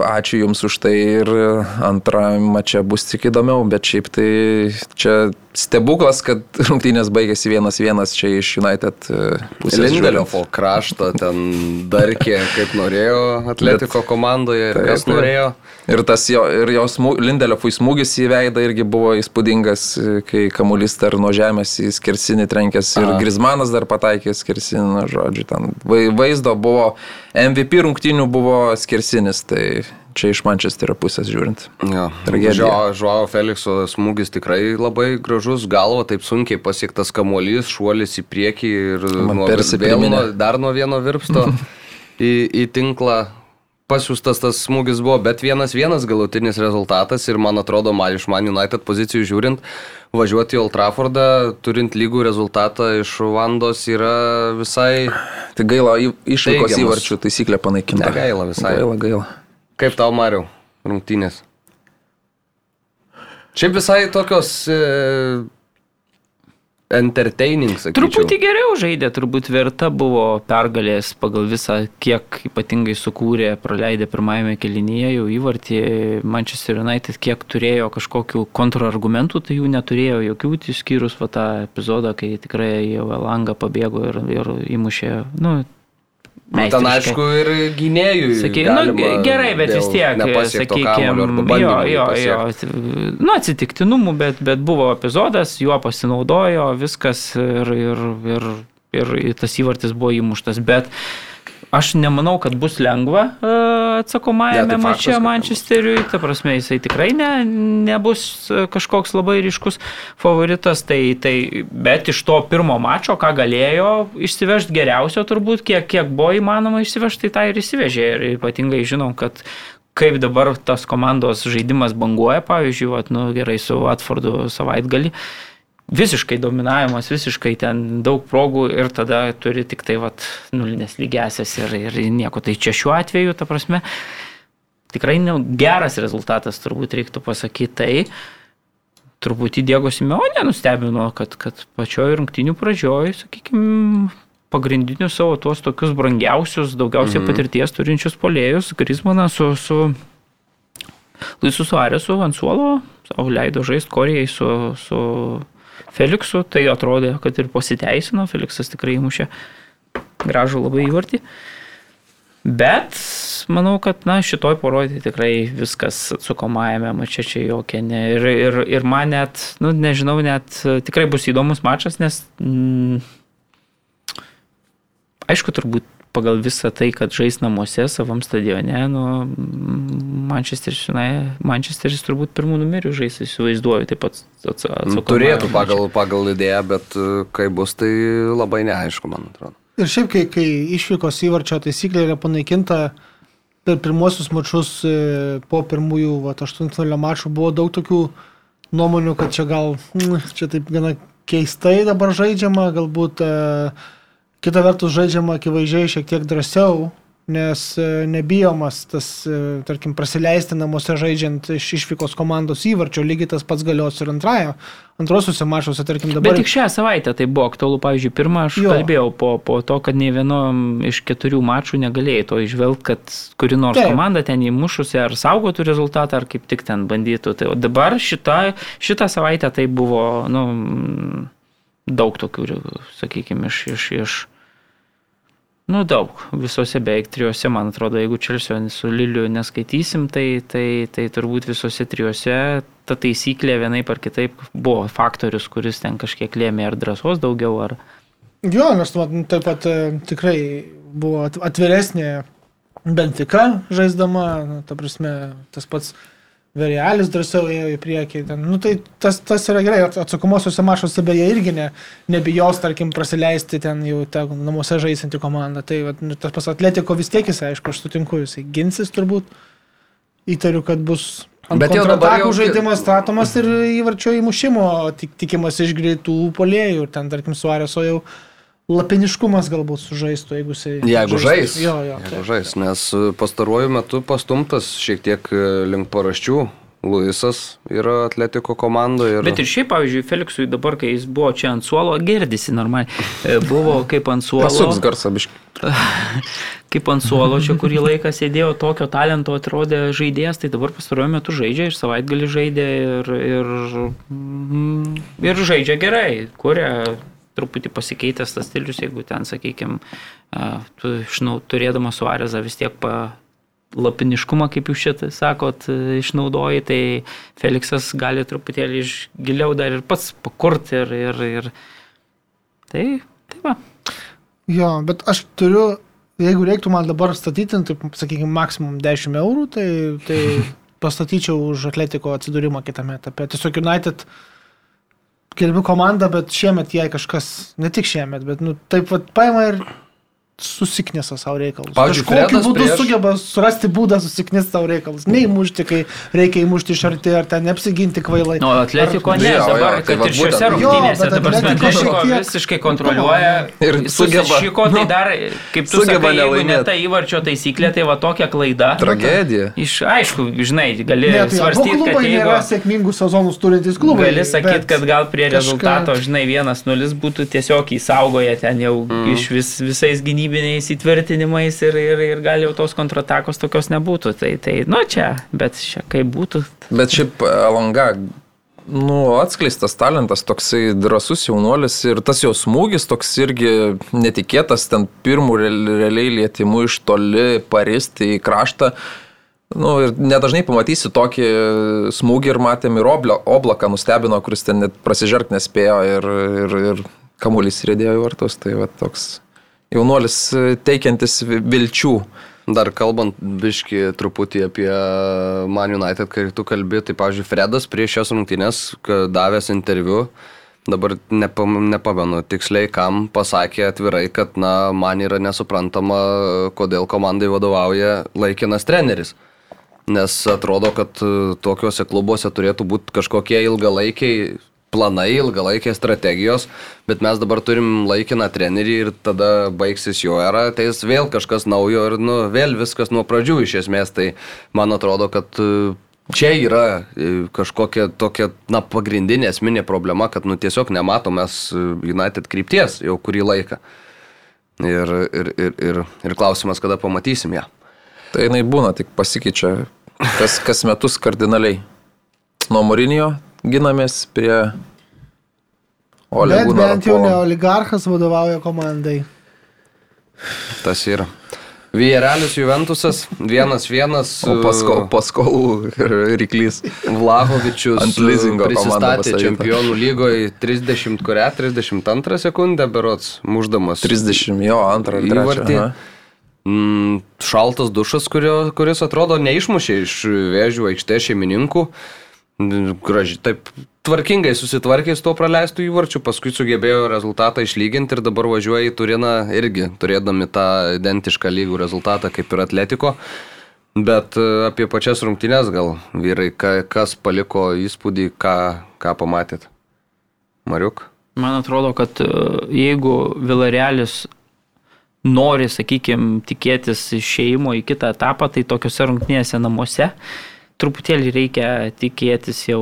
ačiū Jums už tai ir antrajame mače bus tik įdomiau, bet šiaip tai čia stebuklas, kad rungtynės baigėsi vienas vienas čia iš United e, pusės. Po kraštą ten darkė, kaip norėjo Atletiko komandoje ir Taip, kas taip. Ir tas jo, ir jo smū, Lindelio smūgis į veidą irgi buvo įspūdingas, kai kamuolys dar nuo žemės į skersinį trenkęs ir Aha. Grizmanas dar pataikė skersinį, nu, žodžiu, ten vai- vaizdo buvo, MVP rungtynių buvo skersinis, tai čia iš Manchesterio pusės žiūrint. Jo. Tragedija. Žuavo Felikso smūgis tikrai labai gražus, galva taip sunkiai pasiektas kamuolys, šuolis į priekį ir Man nuo, vėl nuo, dar nuo vieno virpsto į, į tinklą. Pasiūstas tas smūgis buvo, bet vienas vienas galutinis rezultatas ir man atrodo, man iš Man United pozicijų žiūrint, važiuoti į Old Traffordą, turint lygų rezultatą iš Vandos yra visai Tai gaila, išvykos įvarčių taisyklė panaikinta. Negaila visai. Gaila, gaila. Kaip tau, Mariau, rungtynės? Šiaip visai tokios e, entertaining, sakyčiau. Truputį geriau žaidė, turbūt verta buvo pergalės pagal visą, kiek ypatingai sukūrė, praleidė pirmajame kelinyje jau įvartį Manchester United, kiek turėjo kažkokių kontrargumentų, tai jų neturėjo jokių, išskyrus va tą epizodą, kai tikrai jau Elanga pabėgo ir, ir įmušė, nu, Nu, Ten aišku ir gynėjų. Sakai, nu, gerai, bet vis tiek, sakykime, jo, jo, jo, nu, atsitiktinumų, bet, bet buvo epizodas, juo pasinaudojo, viskas ir, ir, ir, ir tas įvartis buvo įmuštas, bet aš nemanau, kad bus lengva e, atsakomajame Ne, tai mače kad Manchesteriui, ta prasme, jisai tikrai ne, nebus e, kažkoks labai ryškus favoritas, tai, tai, bet iš to pirmo mačo, ką galėjo išsivežti geriausio turbūt, kiek, kiek buvo įmanoma išsivežti, tai tą ir išsivežė. Ir ypatingai žinom, kad kaip dabar tas komandos žaidimas banguoja, pavyzdžiui, vat, nu, gerai su Watfordu savaitgalį, visiškai dominavimas, visiškai ten daug progų ir tada turi tik tai vat, nulinės lygesias ir, ir nieko. Tai čia šiuo atveju, ta prasme, tikrai ne, geras rezultatas, turbūt reiktų pasakyti tai. Turbūt įdėgo Simeonė nustebino, kad, kad pačioj rungtinių pradžioj, sakykime, pagrindinius savo tuos tokius brangiausius, daugiausiai mhm. patirties turinčius polėjus, Grismaną su, su Luisu Suaresu ant suolo, savo leido žaisti Korijai su, su Feliksu, tai atrodė, kad ir pasiteisino, Feliksas tikrai įmušė gražų labai įvartį. Bet manau, kad na, šitoj parodė tikrai viskas atsukomajame mače čia jokia. Ne. Ir, ir, ir man net, nu, nežinau, net tikrai bus įdomus mačas, nes mm, aišku, turbūt pagal visą tai, kad žais namuose, savam stadione, nu, Manchesteris, žinai, Manchesteris turbūt pirmų numerių žais, įsivaizduoju, taip pat atsakomai. Turėtų pagal, pagal idėją, bet e, kai bus, tai labai neaišku, man atrodo. Ir šiaip, kai, kai išvykos įvarčio taisyklė yra panaikinta per pirmuosius mačius e, po pirmųjų 8-0 mačų, buvo daug tokių nuomonių, kad čia gal, mm, čia taip gana keistai dabar žaidžiama, galbūt e, kita vertus žaidžiama akivaizdžiai šiek tiek drąsiau, nes e, nebijomas tas, e, tarkim, prasileisti namuose žaidžiant iš išvykos komandos įvarčio, lygiai tas pats galios ir antrajo, antrosiuose mačiuose, tarkim, dabar. Bet tik šią savaitę tai buvo aktualu, pavyzdžiui, pirmą aš Jo. kalbėjau po, po to, kad nei vienom iš keturių mačų negalėjai to išvelgti, kad kuri nors Taip. Komanda ten įmušusi ar saugotų rezultatą, ar kaip tik ten bandytų. Tai dabar šitą, šitą savaitę tai buvo, nu, daug tokių, sakykime, iš, iš, iš Nu, daug. Visose beveik trijose, man atrodo, jeigu Čelsio su Liliu neskaitysim, tai, tai, tai turbūt visose trijose ta taisyklė vienaip ar kitaip buvo faktorius, kuris ten kažkiek lėmė ar drąsos daugiau, ar... Jo, nes nu, taip pat e, tikrai buvo at- atviresnė Bentika žaisdama, nu, ta prasme, tas pats Verialis drąsiau ėjo į priekį. Ten, nu, tai tas, tas yra gerai, at- atsakomosiuose mašuose beje irgi ne, nebijos, tarkim, prasileisti ten jau ten, namuose žaisinti komandą. Tai vat, nu, tas pas atletiko vis tiek jis, aišku, aš sutinku, jisai ginsis turbūt. Įtariu, kad bus Bet jau dabar jau- žaidimas statomas ir įvarčio įmušimo tik, tikimas iš greitų polėjų. Ir ten, tarkim, Suareso jau lapiniškumas galbūt sužaistų, jeigu jisai... Jeigu žais. Jo, jo. Jeigu taip. žais, nes e, pastaruoju metu pastumtas šiek tiek e, link paraščių. Luisas yra atletiko komandoje. Ir... Bet ir šiaip, pavyzdžiui, Feliksui dabar, kai jis buvo čia ant suolo, girdisi normaliai. E, Buvo kaip ant suolo. Pasuks garsą biškai. kaip ant suolo čia kurį laiką sėdėjo, tokio talento atrodė žaidėjas, tai dabar pastaruoju metu žaidžia ir savaitgalį žaidė ir, ir, mm, ir žaidžia gerai, kuria truputį pasikeitęs tas stilius, jeigu ten, sakykime, tu išnau, turėdamas suarezą vis tiek pa, lapiniškumą, kaip jūs šitą sakot, e, išnaudoji, tai Feliksas gali truputėlį iš giliau dar ir pats pakurti ir, ir, ir tai, tai va. Jo, bet aš turiu, jeigu reiktų man dabar statyti, tai, sakykime, maksimum 10 eurų, tai, tai pastatyčiau už atletiko atsidūrimą kitame etape. Tiesiog United gerbiu komandą, bet šiemet jai kažkas, ne tik šiemet, bet nu, taip pat paima ir susiknėsa savo reikalus. Pavyzdžiui, Kažkokiu būdu prieš- sugeba surasti būdą susiknėsti savo reikalus. Neįmušti, kai reikia įmušti iš arti, ar ten neapsiginti kvailai. Nu, Atletiko Ar- ne, Jo, jo, dabar, tai kad vat ir šiuose rungtynėse, Jo, bet dabar Atletiko tiek- visiškai kontroliuoja Ir sugeba- Šiko, tai nu, dar, kaip tu sugeba sakai, jeigu ne ta įvarčio taisyklė, tai va tokia klaida. Tragedija. Iš, aišku, žinai, gali Ne, tai svarstyti, kad jeigu... nėra sėkmingų sezonus turintys klubai. Gali sakyti, kad gal prie rezultato, žinai, vienas nulis būtų tiesiog įsaugoję ten jau mm. iš vis, visais gynybiniais įtvirtinimais ir, ir, ir gal jau tos kontratakos tokios nebūtų. Tai, tai nu čia, bet čia kaip būtų. Bet šiaip Alanga, nu, atskleistas talentas, toksai drasus jaunuolis ir tas jo smūgis toks irgi netikėtas, ten pirmų real- realiai lietimų iš toli paristi į kraštą. Nu, ir nedažnai pamatysi tokį smūgį ir matėm ir oblaką nustebino, kuris ten net prasižerk nespėjo ir, ir, ir kamuolys rėdėjo į vartus. Tai va toks jaunuolis e, teikiantis vi- vilčių. Dar kalbant biški truputį apie Man United, kai tu kalbi, tai, pavyzdžiui, Fredas prieš šias rungtynės davęs interviu, dabar nepam, nepamenu tiksliai, kam pasakė atvirai, kad, na, man yra nesuprantama, kodėl komandai vadovauja laikinas treneris. Nes atrodo, kad e, tokiuose klubuose turėtų būti kažkokie ilgalaikiai planai, ilgalaikės strategijos, bet mes dabar turim laikiną trenerį ir tada baigsis jo era, tai jis vėl kažkas naujo ir nu, vėl viskas nuo pradžių iš esmės. Tai man atrodo, kad e, čia yra e, kažkokia tokia, na, pagrindinė esminė problema, kad nu, tiesiog nematom mes e, United krypties jau kurį laiką. Ir, ir, ir, ir, ir klausimas, kada pamatysim ją. Tai jinai būna, tik pasikeičia kas, kas metus kardinaliai. Nuo Morinio ginamės prie Ole Bet bent jau ne oligarchas vadovauja komandai. Tas yra. Vierelis Juventusas, vienas vienas. O paskol, paskolų ryklys. Vlahovičius Ant lizingo komanda prisistatė čempionų lygoje 30, kurią 32 sekundę berots, muždamas 30, jo, antrą įvartį. mm, šaltas dušas, kurio, kuris atrodo neišmušė iš vėžių aikštės šeimininkų. Gražiai, taip tvarkingai susitvarkė su tuo praleistų įvarčiu, paskui sugebėjo rezultatą išlyginti ir dabar važiuoja į Turiną irgi, turėdami tą identišką lygų rezultatą kaip ir Atletiko. Bet e, apie pačias rungtynės gal, vyrai, ka, kas paliko įspūdį, ką, ką pamatėt? Mariuk? Man atrodo, kad e, jeigu Vilarealis nori, sakykime, tikėtis išėjimo į kitą etapą, tai tokiuose rungtynėse namuose truputėlį reikia tikėtis jau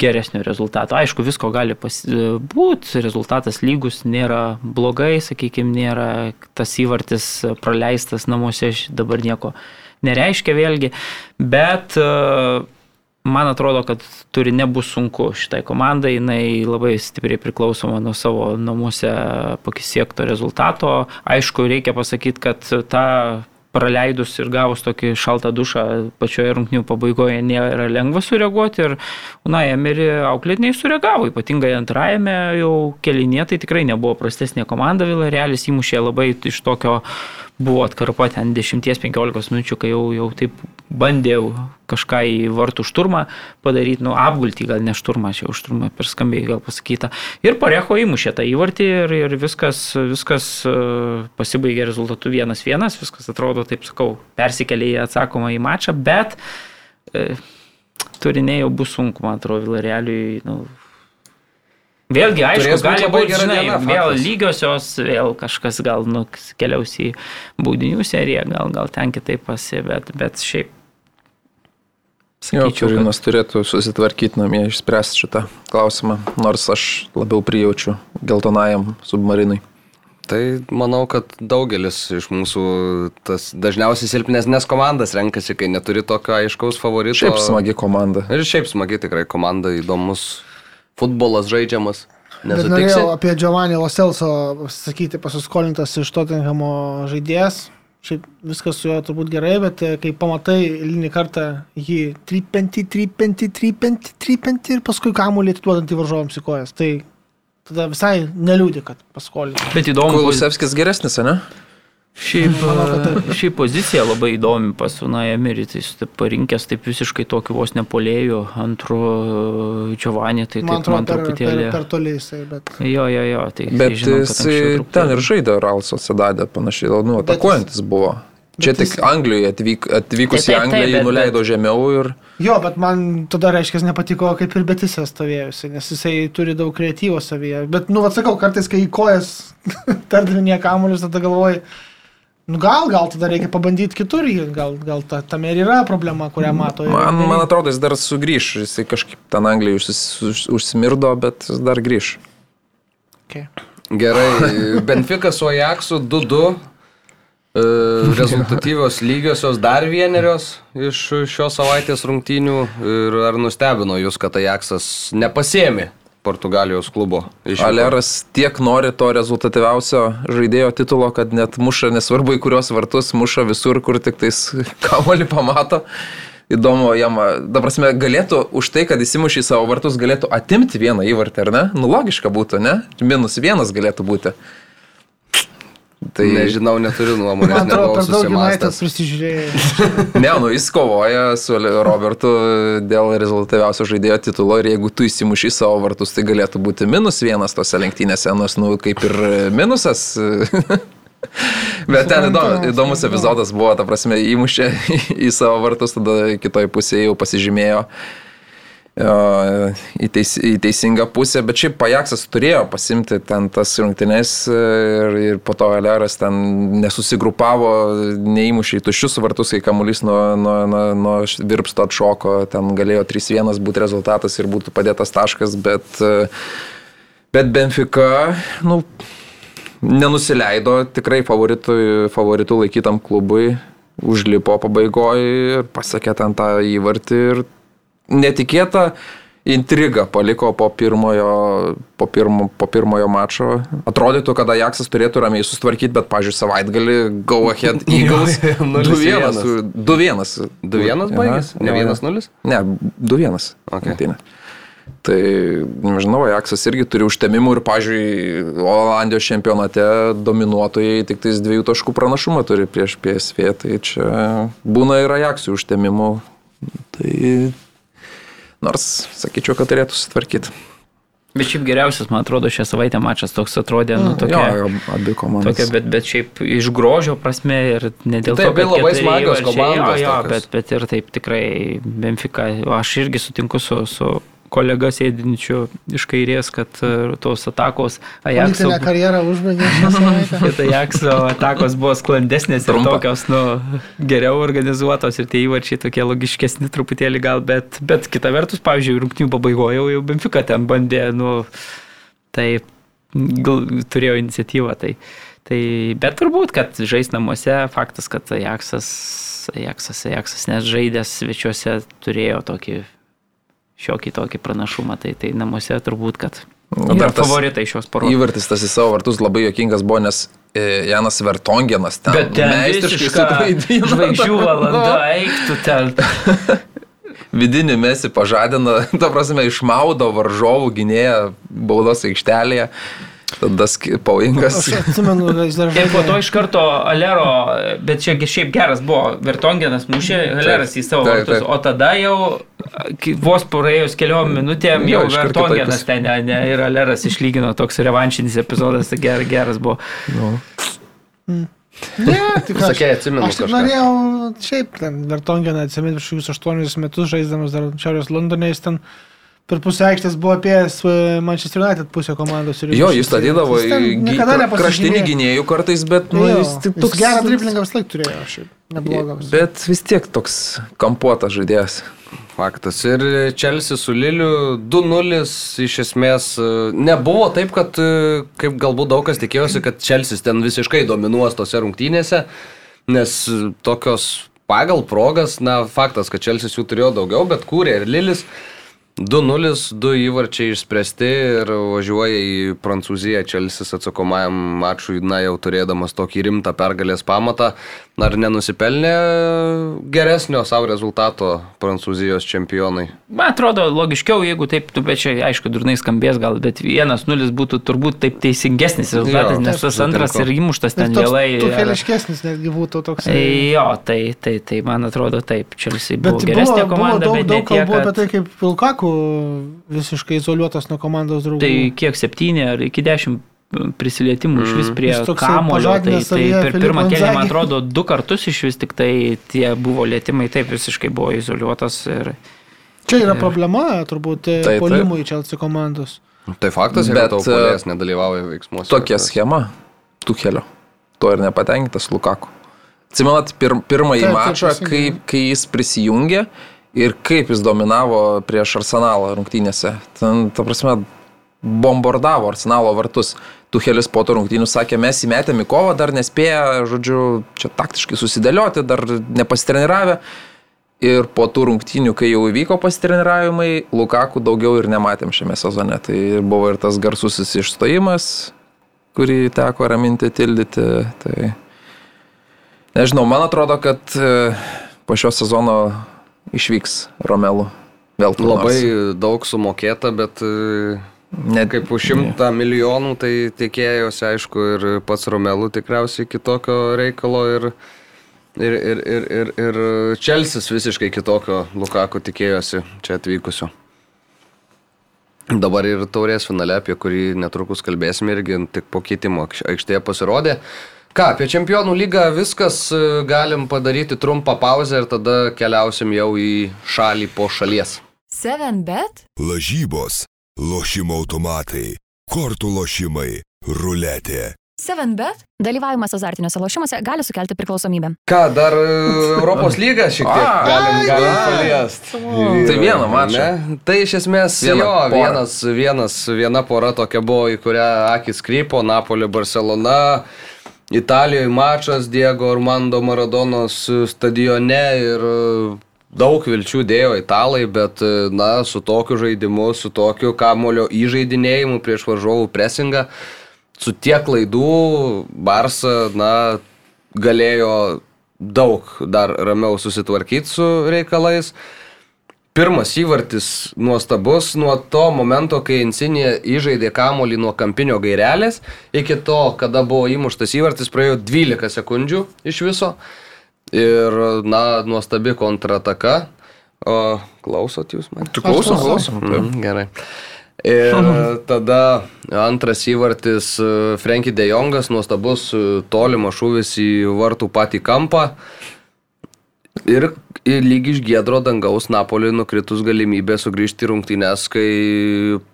geresnio rezultato. Aišku, visko gali būti, rezultatas lygus, nėra blogai, sakykime, nėra tas įvartis praleistas namuose, dabar nieko nereiškia vėlgi, bet e, man atrodo, kad turi nebus sunku šitai komandai, jinai labai stipriai priklausoma nuo savo namuose pakisiekto rezultato. Aišku, reikia pasakyti, kad ta praleidus ir gavus tokį šaltą dušą pačioje rungtinių pabaigoje nėra lengva sureaguoti ir Unai Emery auklėtiniai sureagavo, ypatingai antrajame jau kelinė, tai tikrai nebuvo prastesnė komanda, Vilarealis įmušė labai iš tokio buvo atkarpa ten 10-15 minučių, kai jau, jau taip bandėjau kažką į vartų šturmą padaryti, nu, apgulti, gal ne šturmą, čia už šturmą per skambiai gal pasakyta. Ir parecho įmušė tą įvartį ir, ir viskas, viskas e, pasibaigė rezultatu 1-1, viskas atrodo, taip sakau, persikėlė į atsakomą į mačą, bet e, turinė jau bus sunku, man atrodo, Vilarealiui, nu, Vėlgi, aišku, gali būti, žinai, diena, vėl lygiosios, vėl kažkas gal nukeliaus į baudinių seriją, gal, gal ten kitaip pasi, bet, bet šiaip. Jo, Sakyčiau, kad Turinas turėtų susitvarkyti namie, išspręsti šitą klausimą, nors aš labiau prijaučiu geltonajam submarinui. Tai manau, kad daugelis iš mūsų tas dažniausiai silpnesnės komandas renkasi, kai neturi tokio aiškaus favorito. Šiaip smagi komanda. Ir šiaip smagi tikrai komanda, įdomus futbolas žaidžiamas. Bet Nesutiksi? norėjau apie Giovanni Loselso sakyti, pasiskolintas iš Tottenhamo žaidėjas. Šiaip viskas su juo turbūt gerai, bet e, kai pamatai eilinį kartą jį trypenti, trypenti, trypenti, trypenti ir paskui kamuolį atiduodant į varžovams į kojas, tai tada visai neliūdė, kad paskolinti. Bet įdomu, Kulusevskis geresnis, ne? Šiaip, taip. šiaip pozicija labai įdomi pas Unai Emery, tai jis taip parinkęs taip visiškai tokį vos nepolėjų, antru Giovanni, tai Man taip man atrodo, per, per, truputėlį. per toli jisai, bet... Jo, jo, jo, tai Bet žinom, kad jis anksčiau ten truputėlį- ir žaidė Ralso Sedadę panašiai, nu, Bet atakuojantis buvo. Čia bet tik jis- Anglijoje atvyk, atvykus Taip, į taip, Angliją taip, jį bet- nuleido žemiau ir... Jo, bet man tada reiškia, nepatiko, kaip ir Betisė stovėjusi, nes jisai turi daug kreatyvo savyje. Bet, nu, atsakau, kartais, kai į kojas tardavinė kamuolius, tada galvoju, nu gal, gal tada reikia pabandyti kitur, gal, gal ta, tam ir yra problema, kurią mato. ir Man, man atrodo, jis dar sugrįž, jisai kažkaip ten Anglijoje užsis, už, užsimirdo, bet jis dar grįž. Okay. Gerai, Benfica su Ajaxu 2-2. E, Rezultatyvios lygiosios dar vienerios iš šios savaitės rungtynių. Ir ar nustebino jūs, kad Ajaxas nepasėmė Portugalijos klubo? išvyko? Aleras tiek nori to rezultatyviausio žaidėjo titulo, kad net muša, nesvarbu į kurios vartus, muša visur, kur tik tais kamolį pamato. Įdomu, jam, dabar prasme, galėtų už tai, kad įsimušė į savo vartus, galėtų atimti vieną įvartį, ar ne? Nu, logiška būtų, ne? Minus vienas galėtų būti. Tai Nežinau, neturiu nuomonės. Man atrodo, per daug susimąstęs. prisižiūrėjo. Ne, nu jis kovoja su Robertu dėl rezultatyviausio žaidėjo titulo ir jeigu tu įsimuši savo vartus, tai galėtų būti minus vienas tose lenktynėse, nors, nu, kaip ir minusas. Bet ten įdomus suprantu. epizodas buvo, ta prasme, įmušė į savo vartus, tada kitoje pusėje jau pasižymėjo jo, į, teis, į teisingą pusę, bet šiaip Pajaksas turėjo pasimti ten tas rungtynes ir, ir po to Aleras ten nesusigrupavo, neįmušė į tuščius vartus, kai kamuolys nuo, nuo, nuo, nuo virpsto atšoko, ten galėjo 3-1 būti rezultatas ir būtų padėtas taškas, bet, bet Benfica, nu, nenusileido tikrai favoritų, favoritų laikytam klubui, užlipo pabaigoje ir pasakė ten tą įvartį ir netikėta intriga paliko po pirmojo, po pirmo, po pirmojo mačo. Atrodytų, kad Ajaxas turėtų ramiai sustvarkyti, bet, pažiūrėjau, savaitgalį Go Ahead Eagles 2-1. 2-1. 2-1 baigėsi? Ne Jo, jo. 1-0? Ne, 2-1. Okay. Tai, nežinau, Ajaxas irgi turi užtemimų ir, pažiūrėjau, Olandijos čempionate dominuotojai tik tais dviejų taškų pranašumą turi prieš PSV, tai čia būna ir Ajaxų užtemimų. Tai nors, sakyčiau, kad turėtų sutvarkyti. Bet šiaip geriausias, man atrodo, šią savaitę mačas toks atrodė, nu, tokia, Jo, jo, abi komandos. tokia bet, bet šiaip iš grožio prasme ir ne dėl Taip, to, kad labai smagios komandos Jo, jo, bet, bet ir taip tikrai Benfica, aš irgi sutinku su, su kolega sėdinčiu iš kairės, kad e, tos atakos Ajaxo, Politinę karjerą užbaigė kad Ajaxo atakos buvo sklandesnės ir tokios, nu, geriau organizuotos ir tie įvarčiai tokie logiškesni truputėlį gal, bet, bet kita vertus, pavyzdžiui, rungtinių pabaigoje jau, jau Benfica ten bandė, nu, tai gal, turėjo iniciatyvą. Tai, tai, bet turbūt, kad žais namuose, faktas, kad Ajaxas, Ajaxas, Ajaxas nes žaidęs svečiuose turėjo tokį šiokį tokį pranašumą, tai, tai namuose turbūt, kad Nu, yra dar favoritai šios poros. Įvartis tas į savo vartus labai jokingas buvo, nes e, Janas Vertongenas ten Bet ten meistriškai suklaidino. žvaigždžių valanda, eiktų ten. Vidinį mesi pažadina, ta prasme, išmaudo varžovų gynėją baudos aikštelėje. Tada pavojingas. Aš atsimenu, jis dar Ir po to žaidė. iš karto Alero, bet čia šiaip geras buvo, Vertongenas mušė, Aleras į savo taip, vartus, taip. o tada jau vos praėjus keliom minutėm jau karto Vertongenas ten ne, ne, ir Aleras išlygino toks revanšinis epizodas, tai ger, geras buvo. Ne, tik aš, Sakei, atsimenu aš norėjau, šiaip, ten Vertongeną atsiminti prieš kokius aštuonius metus žaisdamas dar Šiaurės Londone, jis ten per pusę aikštės buvo apėjęs e, Manchester United pusę komandos. ir Jo, jis statydavo į kraštinį gynėjų kartais, bet nu, Jo, jis tik toks... gerą driblingą vis laik turėjo, šiaip, neblogas. Bet vis tiek toks kampuotas žaidėjas. Faktas. Ir Čelsi su Liliu 2-0 iš esmės e, nebuvo taip, kad e, kaip galbūt daug kas tikėjosi, kad Čelsis ten visiškai dominuos tose rungtynėse, nes tokios pagal progas, na faktas, kad Čelsis jų turėjo daugiau, bet kūrė ir Lilis. 2-0, du įvarčiai išspręsti ir važiuoja į Prancūziją. Čelsis atsakomajam mačui, na jau turėdamas tokį rimtą pergalės pamatą, ar nenusipelnė geresnio savo rezultato Prancūzijos čempionai. Man atrodo logiškiau, jeigu taip, tu bet čia aišku, durnai skambės gal, bet vienas nulis būtų turbūt taip teisingesnis rezultatas, Jo, nes tas antras ir įmuštas ten vėlai. Tuheliškesnis netgi būtų toks. Jo, tai, tai, tai man atrodo taip, Čelsi Bet buvo buvo, geresnė buvo komanda, daug, bet daug kalbų apie kad... tai, kaip Vilkaku visiškai izoliuotas nuo komandos draugų. Tai kiek septyni ar iki dešimt prisilietimų iš vis prie Jis toksai kamulio, tai, tai per pirmą kelią, man atrodo, du kartus iš vis tik tai tie buvo lėtimai, taip visiškai buvo izoliuotas ir Čia yra problema, turbūt, Taip, taip, taip. polimui Čelsi komandos. Tai faktas, Bet, kad tavo polėjas nedalyvauja veiksmuose. Tokia schema Tuchelio. To ir nepatenkintas Lukaku. Atsimenat pir, pirmąjį Taip, taip, mačą, teisingai. kai, kai jis prisijungė ir kaip jis dominavo prieš Arsenalą rungtynėse. Ten, ta prasme, bombardavo Arsenalo vartus. Tuchelis po to rungtynių sakė, mes įmetėme į kovą, dar nespėję, žodžiu, čia taktiškai susidėlioti, dar nepasitreniravę. Ir po tų rungtynių, kai jau įvyko pasitreniravimai, Lukaku daugiau ir nematėm šiame sezone. Tai buvo ir tas garsusis išstojimas, kurį teko raminti, tildyti. Tai nežinau, man atrodo, kad e, po šio sezono išvyks Romelu. Vėl kur nors. Labai daug sumokėta, bet e, Net kaip už šimtą milijonų, tai tikėjosi, aišku, ir pats Romelų tikriausiai kitokio reikalo ir, ir, ir, ir, ir, ir Čelsis visiškai kitokio Lukaku tikėjosi čia atvykusio. Dabar ir taurės finale, apie kurį netrukus kalbėsime, irgi tik po keitimo aikš- aikštėje pasirodė. Ką, apie čempionų lygą viskas, e, galim padaryti trumpą pauzę ir tada keliausim jau į šalį po šalies. 7bet? Lažybos, lošimo automatai, kortų lošimai, ruletė. 7bet? Dalyvavimas azartiniuose lošimuose gali sukelti priklausomybę. Ką, dar e, Europos lygą šiek tiek A, galim, galim a. paliest. Tai vieną mačą. Ne? Tai iš esmės Vieną jo, porą. vienas, vienas, viena pora tokia buvo, į kurią akis krypo, Napoli, Barcelona. Italijoje mačas Diego Armando Maradonos stadione ir e, daug vilčių dėjo italai, bet e, na, su tokiu žaidimu, su tokiu kamulio įžeidinėjimu prieš varžovų presingą, su tiek klaidų Barsa, na, galėjo daug dar ramiau susitvarkyti su reikalais. Pirmas įvartis nuostabus nuo to momento, kai Insinė įžaidė kamolį nuo kampinio gairelės, iki to, kada buvo įmuštas įvartis, praėjo 12 sekundžių iš viso. Ir, na, nuostabi kontrataka. O klausot jūs man? Tu klausom, klausom. klausom. Mm, gerai. Ir tada antras įvartis e, Frankie De Jongas, nuostabus e, tolimas šūvis į vartų patį kampą. Ir, ir lyg iš gėdro dangaus Napoliui nukritus galimybė sugrįžti rungtynes, kai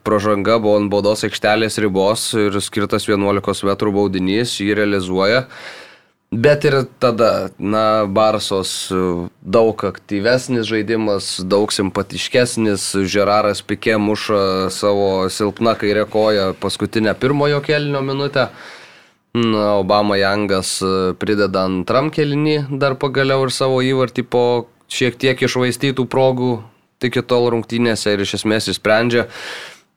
pražanga buvo ant baudos aikštelės ribos ir skirtas 11 m baudinys, jį realizuoja. Bet ir tada, na, Barsos daug aktyvesnis žaidimas, daug simpatiškesnis, Žeraras Pikė muša savo silpną kairę koją paskutinę pirmojo kelnio minutę. Na, Obama Jangas e, prideda antram kelinį dar pagaliau ir savo įvartį po šiek tiek išvaistytų progų iki tol rungtynėse ir iš esmės įsprendžia.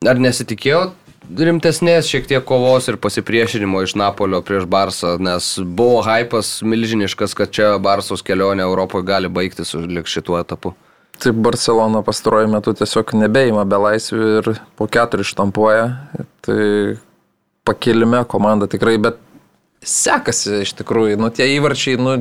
Ar nesitikėjo rimtesnės šiek tiek kovos ir pasipriešinimo iš Napolio prieš Barsą, nes buvo hypas milžiniškas, kad čia Barsos kelionė Europoje gali baigtis lik šituo etapu. Taip, Barcelona pastaruoju metu tiesiog nebeima be laisvių ir po keturi štampuoja. Tai pakilime komanda tikrai, bet sekasi iš tikrųjų. Nu, tie įvarčiai, nu,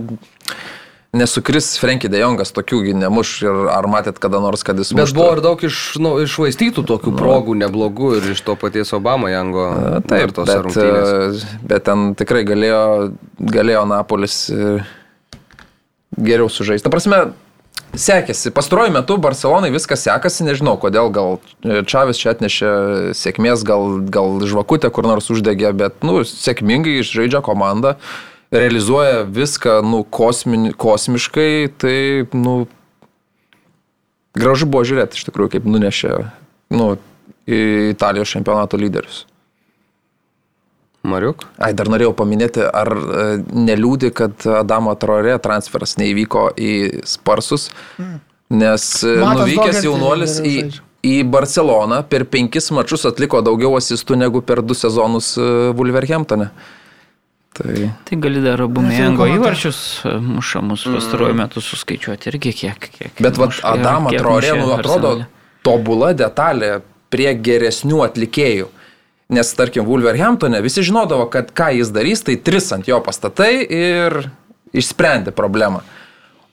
nesukris Frankie De Jongas, tokiųgi nemuš ir ar matėt kada nors, kad jis Bet muštų? buvo ir daug iš, nu, išvaistytų tokių progų neblogų ir iš to paties Obama Jango. Taip, ir tose bet, rungtynėse. e, bet ten tikrai galėjo, galėjo Napolis e, geriau sužaisti. Ta prasme, sekėsi. Pastaruoju metu Barcelonai viskas sekasi, nežinau kodėl, gal e, Čavis čia atnešė sėkmės, gal, gal žvakutę kur nors uždegė, bet, nu, sėkmingai žaidžia komanda, realizuoja viską, nu, kosmini, kosmiškai, tai, nu, gražu buvo žiūrėti iš tikrųjų, kaip nunešė, nu, į Italijos čempionato lyderius. Mariuk? Ai, dar norėjau paminėti, ar e, neliūdi, kad Adamo Traorė transferas neįvyko į Sparsus, nes e, Matas nuvykęs jaunuolis į, į Barceloną per penkis mačius atliko daugiau asistų negu per du sezonus e, Wolverhamptone. Tai Tai gali dar abu mėgo įvarčius e, mušamus pastaruoju metu suskaičiuoti irgi kiek. kiek Bet vat Adama kiek Traorė, mušė nu, atrodo, tobula detalė prie geresnių atlikėjų. Nes, tarkim, Wolverhamptone visi žinodavo, kad ką jis darys, tai tris ant jo pastatai ir išsprendė problemą.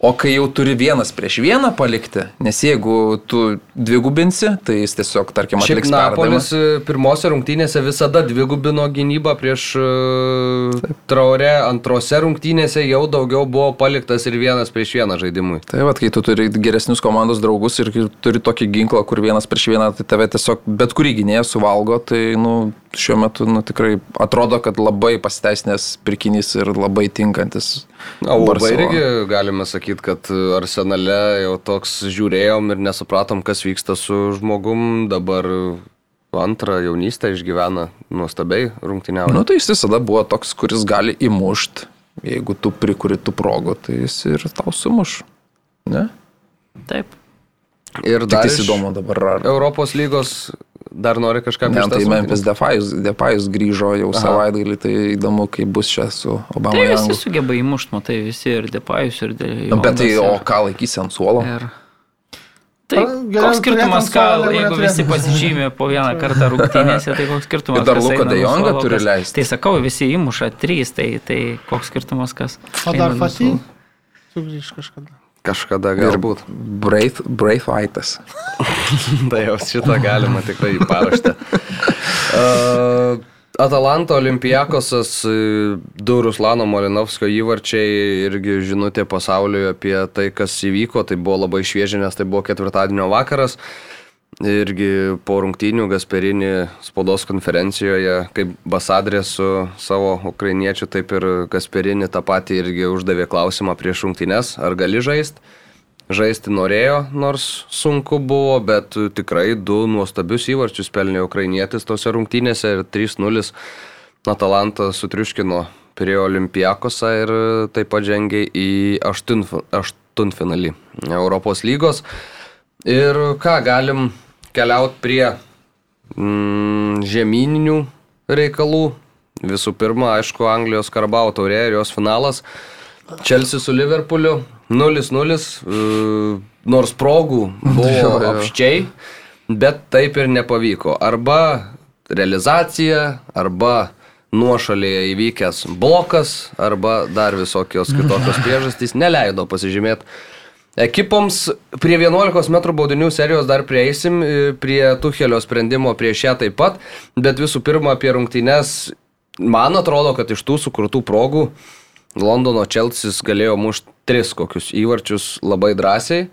O kai jau turi vienas prieš vieną palikti, nes jeigu tu dvigubinsi, tai jis tiesiog, tarkim, Šiaip atliks Napolis perdavimą. pirmose rungtynėse visada dvigubino gynybą prieš e, Traorę, antrose rungtynėse jau daugiau buvo paliktas ir vienas prieš vieną žaidimui. Tai vad, kai tu turi geresnius komandos draugus ir turi tokį ginklą, kur vienas prieš vieną, tai tave tiesiog bet kurį gynėją suvalgo, tai nu, šiuo metu nu, tikrai atrodo, kad labai pasiteisinęs pirkinys ir labai tinkantis. Na, o Barcelonai. irgi galime sakyti, kad arsenale jau toks žiūrėjom ir nesupratom, kas vyksta su žmogum, dabar antrą jaunystę išgyvena nuostabiai rungtyniauja. Nu, tai jis visada buvo toks, kuris gali įmušti. Jeigu tu prikuri tų progų, tai jis ir tau sumuš. Ne? Taip. Ir dar tai iš įdomu dabar, ar... Europos lygos dar nori kažką Ne, prieš tai tas Memphis? Depayus, Depayus grįžo jau Aha. savaitgalį, tai įdomu, kaip bus čia su Obama. Tai visi sugeba įmušti, matai, visi ir Depajus, ir De Nu, Bet tai, Jongas, o ir- ką laikysi ant suolo? Ir... Tai koks skirtumas, ką, jeigu visi pasižymė po vieną kartą rungtynėse, tai koks skirtumas. Ir dar kas Luką eina De nuo Jongą suolo, turi kas- leist. Tai sakau, visi įmuša trys, tai, tai koks skirtumas, kas. O dar suolo. sugrįž kažkada. Kažkada galbūt. Brave, brave Aitas. Tai jau šitą galima tikrai paraštę. Uh, Atalanto Olimpijakosas, du Ruslano Malinovskio įvarčiai irgi žinutė pasauliui apie tai, kas įvyko. Tai buvo labai šviežia, nes tai buvo ketvirtadienio vakaras. Irgi po rungtynių Gasperini spaudos konferencijoje, kaip basadrė su savo ukrainiečiu, taip ir Gasperini tą patį irgi uždavė klausimą prieš rungtynes, ar gali žaisti. Žaisti norėjo, nors sunku buvo, bet tikrai du nuostabius įvarčius pelnė ukrainietis tose rungtynėse ir 3-0 Atalanta sutriuškino prie Olimpijakosą ir taip pat žengė į aštuntfinalį Europos lygos. Ir ką, galim keliauti prie mm, žemyninių reikalų. Visų pirma, aišku, Anglijos Karbau taurė ir jos finalas. Čelsi su Liverpooliu 0-0, e, nors progų buvo apščiai, bet taip ir nepavyko. Arba realizacija, arba nuošalėje įvykęs blokas, arba dar visokios kitokios priežastys neleido pasižymėti. Ekipoms prie 11 m baudinių serijos dar prieisim, e, prie Tuchelio sprendimo prieš ją taip pat, bet visų pirma apie rungtynes, man atrodo, kad iš tų sukurtų progų Londono Čelsis galėjo mušti tris kokius įvarčius labai drąsiai.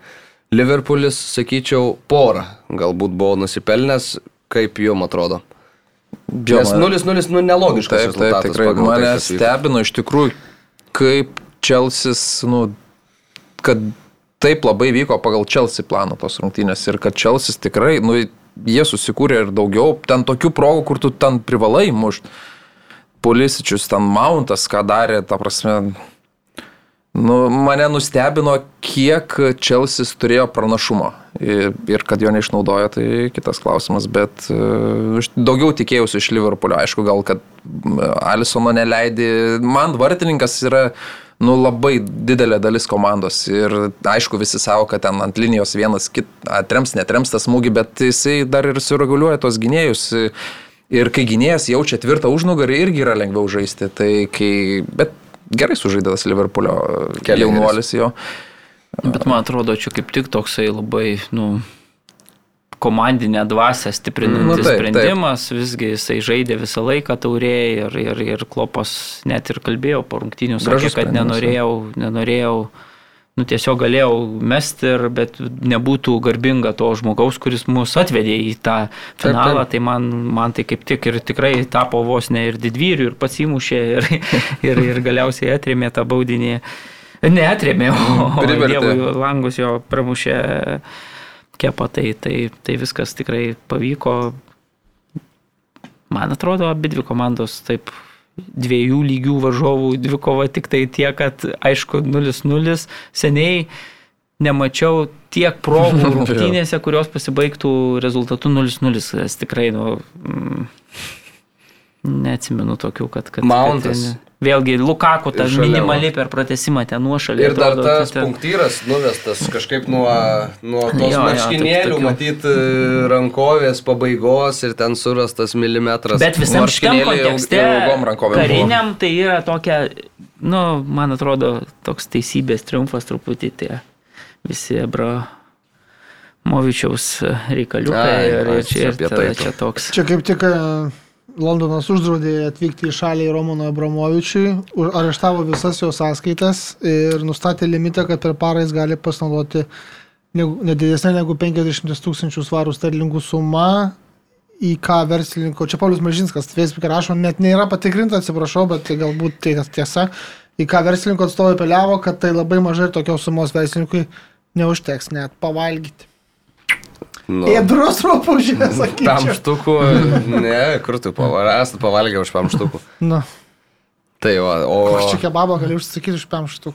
Liverpoolis, sakyčiau, porą galbūt buvo nusipelnęs, kaip jum atrodo. Nes man- 0-0, nu, nelogiškas Taip, taip, rezultatas tikrai. pagal tai, Mane stebino iš tikrųjų, kaip Čelsis, nu, kad taip labai vyko pagal Čelsi planą tos rungtynės ir kad Čelsis tikrai, nu, jie susikūrė ir daugiau, ten tokių progų, kur tu ten privalai mušti. Polisičius, ten Mountas, ką darė, ta prasme, Nu, mane nustebino, kiek Čelsis turėjo pranašumo ir, ir kad jo neišnaudojo, tai kitas klausimas, bet uh, daugiau tikėjausi iš Liverpoolio, aišku, gal kad m, Alisono neleidė, man vartininkas yra nu, labai didelė dalis komandos ir aišku visi savo, kad ten ant linijos vienas kit, atrems, netrems tą smūgį, bet jisai dar ir sureguliuoja tos gynėjus. Ir kai gynėjas jaučia tvirtą užnugarį, irgi yra lengviau žaisti. Tai kai, bet gerai sužaidęs Liverpoolio jaunuolis jo. Bet man atrodo, čia kaip tik toksai labai, nu, komandinę dvasę stiprinantis Nu, taip, sprendimas, taip. visgi jisai žaidė visą laiką taurėje ir, ir, ir Klopas net ir kalbėjo po rungtynių, sakė, kad nenorėjau, nenorėjau, nu tiesiog galėjau mesti, ir, bet nebūtų garbinga to žmogaus, kuris mus atvedė į tą finalą, taip. tai man, man tai kaip tik ir tikrai tapo vos ne ir didvyrių, ir pats įmušė, ir, ir, ir galiausiai atrėmė tą baudinį. Neatrėmė, o Privertė. Dievui langus jo pramušė kepą, tai, tai, tai viskas tikrai pavyko. Man atrodo, abi dvi komandos taip dviejų lygių varžovų dvikova tik tai tiek, kad aišku 0-0 seniai nemačiau tiek progų rungtynėse, kurios pasibaigtų rezultatu 0-0. Nes Tikrai, nu, mm, neatsimenu tokių, kad... kad Mountas. Kad, vėlgi, Lukaku, ta minimali per pratesimą ten nuošalį. Ir dar atrodo, tas kad ten- punktyras nuvestas kažkaip nuo, nuo tos Jo, jo, marškinėlių, tokių- matyti rankovės pabaigos ir ten surastas milimetras. Bet visam šitam kontekste kariniam tai yra tokia, nu, man atrodo, toks teisybės triumfas truputį tie visi bro. Movičiaus reikaliukai Ai, ir, ir čia, ir tada tai čia toks. Čia kaip tik e, Londonas uždraudė atvykti į šalį Romanui Abramovičiui, areštavo visas jo sąskaitas ir nustatė limitą, kad per parą jis gali pasinaudoti nedidesnė negu 50 tūkstančių svarų sterlingų suma į ką verslininko, čia Paulius Mažinskas Facebook'e rašo, net nėra patikrinta, atsiprašau, bet tai galbūt tai tiesa, į ką verslininko atstovai apeliavo, kad tai labai mažai ir tokios sumos verslininkui neužteks net pavalgyti. Nu, Ėdrus ropužė, sakyčiau. Pamštukų, ne, kur tu pavalgė, esate pavalgę už pamštukų. Na, Tai va, o... aš čia kebabą galiu užsakyti iš pamštų.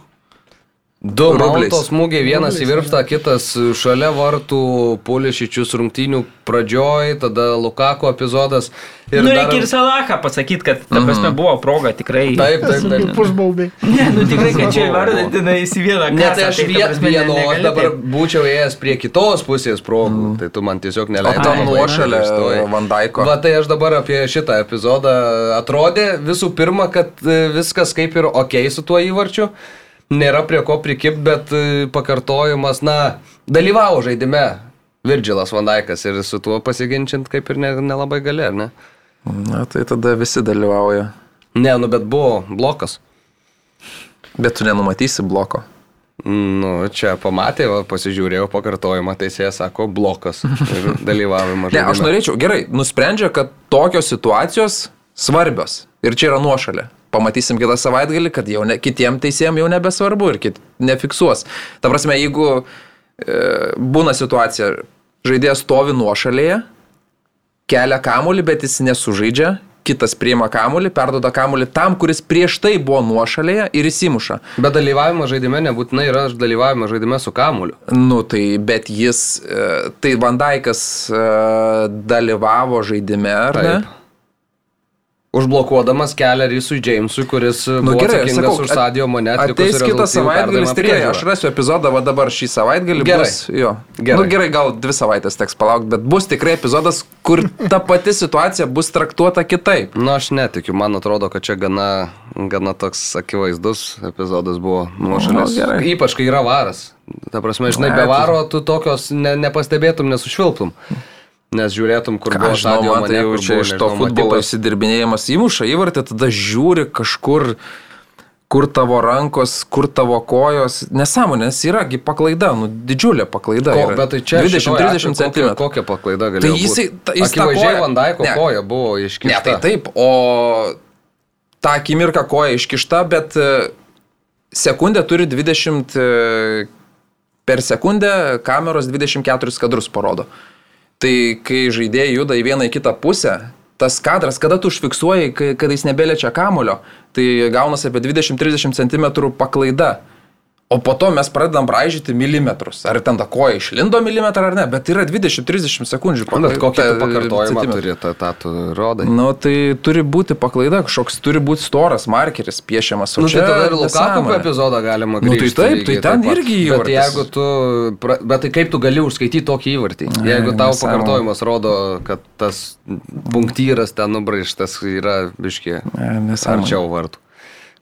Du. Maltos smūgiai, vienas Rubliais, virštą, kitas šalia vartų, Pulišičius rungtynių pradžioj, tada Lukako epizodas. Ir nu, dar- reikia ir Salaką pasakyti, kad, ta prasme, buvo proga tikrai. Taip, taip, taip. Pušbaubiai. Ne, nu tikrai, kad čia vardintina į vieną Ne, kasą, tai aš ta vien, prasme, ne- vieno, aš dabar taip. būčiau ėjęs prie kitos pusės progų, mm. tai tu man tiesiog neleidai. Ai, nuošalė. Vandaiko. Va, tai aš dabar apie šitą epizodą atrodė visų pirma, kad e, viskas kaip ir ok su tuo įvarčiu, nėra prie ko prikip, bet e, pakartojimas, na, dalyvavo žaidime Virgilas Vandaikas ir su tuo pasiginčint kaip ir ne- nelabai gali, ar ne? Na, tai tada visi dalyvauja. Ne, nu bet buvo blokas. Bet tu nenumatysi bloko. Nu, čia pamatė, va, pasižiūrėjau pakartojimą, teisėjas sako blokas ir dalyvavimą Ne, aš norėčiau, gerai, nusprendžia, kad tokios situacijos svarbios. Ir čia yra nuošalė. Pamatysim kitą savaitgalį, kad jau ne, kitiem teisėjim jau nebesvarbu ir kit, nefiksuos. Ta prasme, jeigu e, būna situacija, žaidėjas stovi nuošalėje, kelia kamulį, bet jis nesužaidžia, kitas priima kamulį, perdoda kamulį tam, kuris prieš tai buvo nuošalėje ir įsimuša. Bet dalyvavimas žaidime nebūtinai yra dalyvavimas žaidime su kamuliu. Nu, tai bet jis, e, tai Vandaikas e, dalyvavo žaidime, ar ne? Užblokuodamas kelią Rysui Jamesui, kuris nu, buvo gerai, atsakingas sakau, už Sadio mane. Ateis kitą savaitgalį, tikrai, aš rasiu epizodą, va dabar šį savaitgalį Gerai. bus. Jo. Gerai. Nu, gerai, gal dvi savaitės teks palaukti, bet bus tikrai epizodas, kur ta pati situacija bus traktuota kitaip. Na, aš netikiu, man atrodo, kad čia gana, gana toks akivaizdus epizodas buvo nuošalės. Nu, gerai. Ypač, kai yra varas. Ta prasme, žinai, be tai- varo tu tokios ne, nepastebėtum, nesušvilptum. Nes žiūrėtum, kur buvo man tai jau čia iš to futbolo įsidirbinėjimas įmuša įvartį, tada žiūri kažkur, kur tavo rankos, kur tavo kojos. Nesąmonės yragi paklaida, nu didžiulė paklaida. Ko, yra. bet tai čia 20-30 cm. Kokia, paklaida galėjo Tai būti? jisai- ta- jis Akivaizdžiai Vandaiko Ne. koja buvo Ne, iškišta. tai taip, o tą akimirką koja iškišta, bet e, sekundė turi 20 e, per sekundę kameros 24 kadrus parodo. Tai kai žaidėjai juda į vieną į kitą pusę, tas kadras, kada tu užfiksuoji, kada jis nebeliečia kamulio, tai gaunasi apie 20-30 cm paklaida. O po to mes pradedam braižyti milimetrus. Ar ten ta koja išlindo milimetrą ar ne, bet yra 20-30 sekundžių. Na, Bet kokią pakartojimą turi, tą, tą tu rodai. Nu, tai turi būti paklaida, kažkoks turi būti storas markeris piešiamas. o Nu, tai tada ir nesąmonė. epizodą galima Nu, tai grįžti. taip, tai ten taip irgi Bet įvartis. jeigu tu, bet tai kaip tu gali užskaityti tokį įvartį? Jeigu tau nesąmonė. pakartojimas rodo, kad tas punktyras ten nubraižtas yra biški Ne, nesąmonė. arčiau vartų.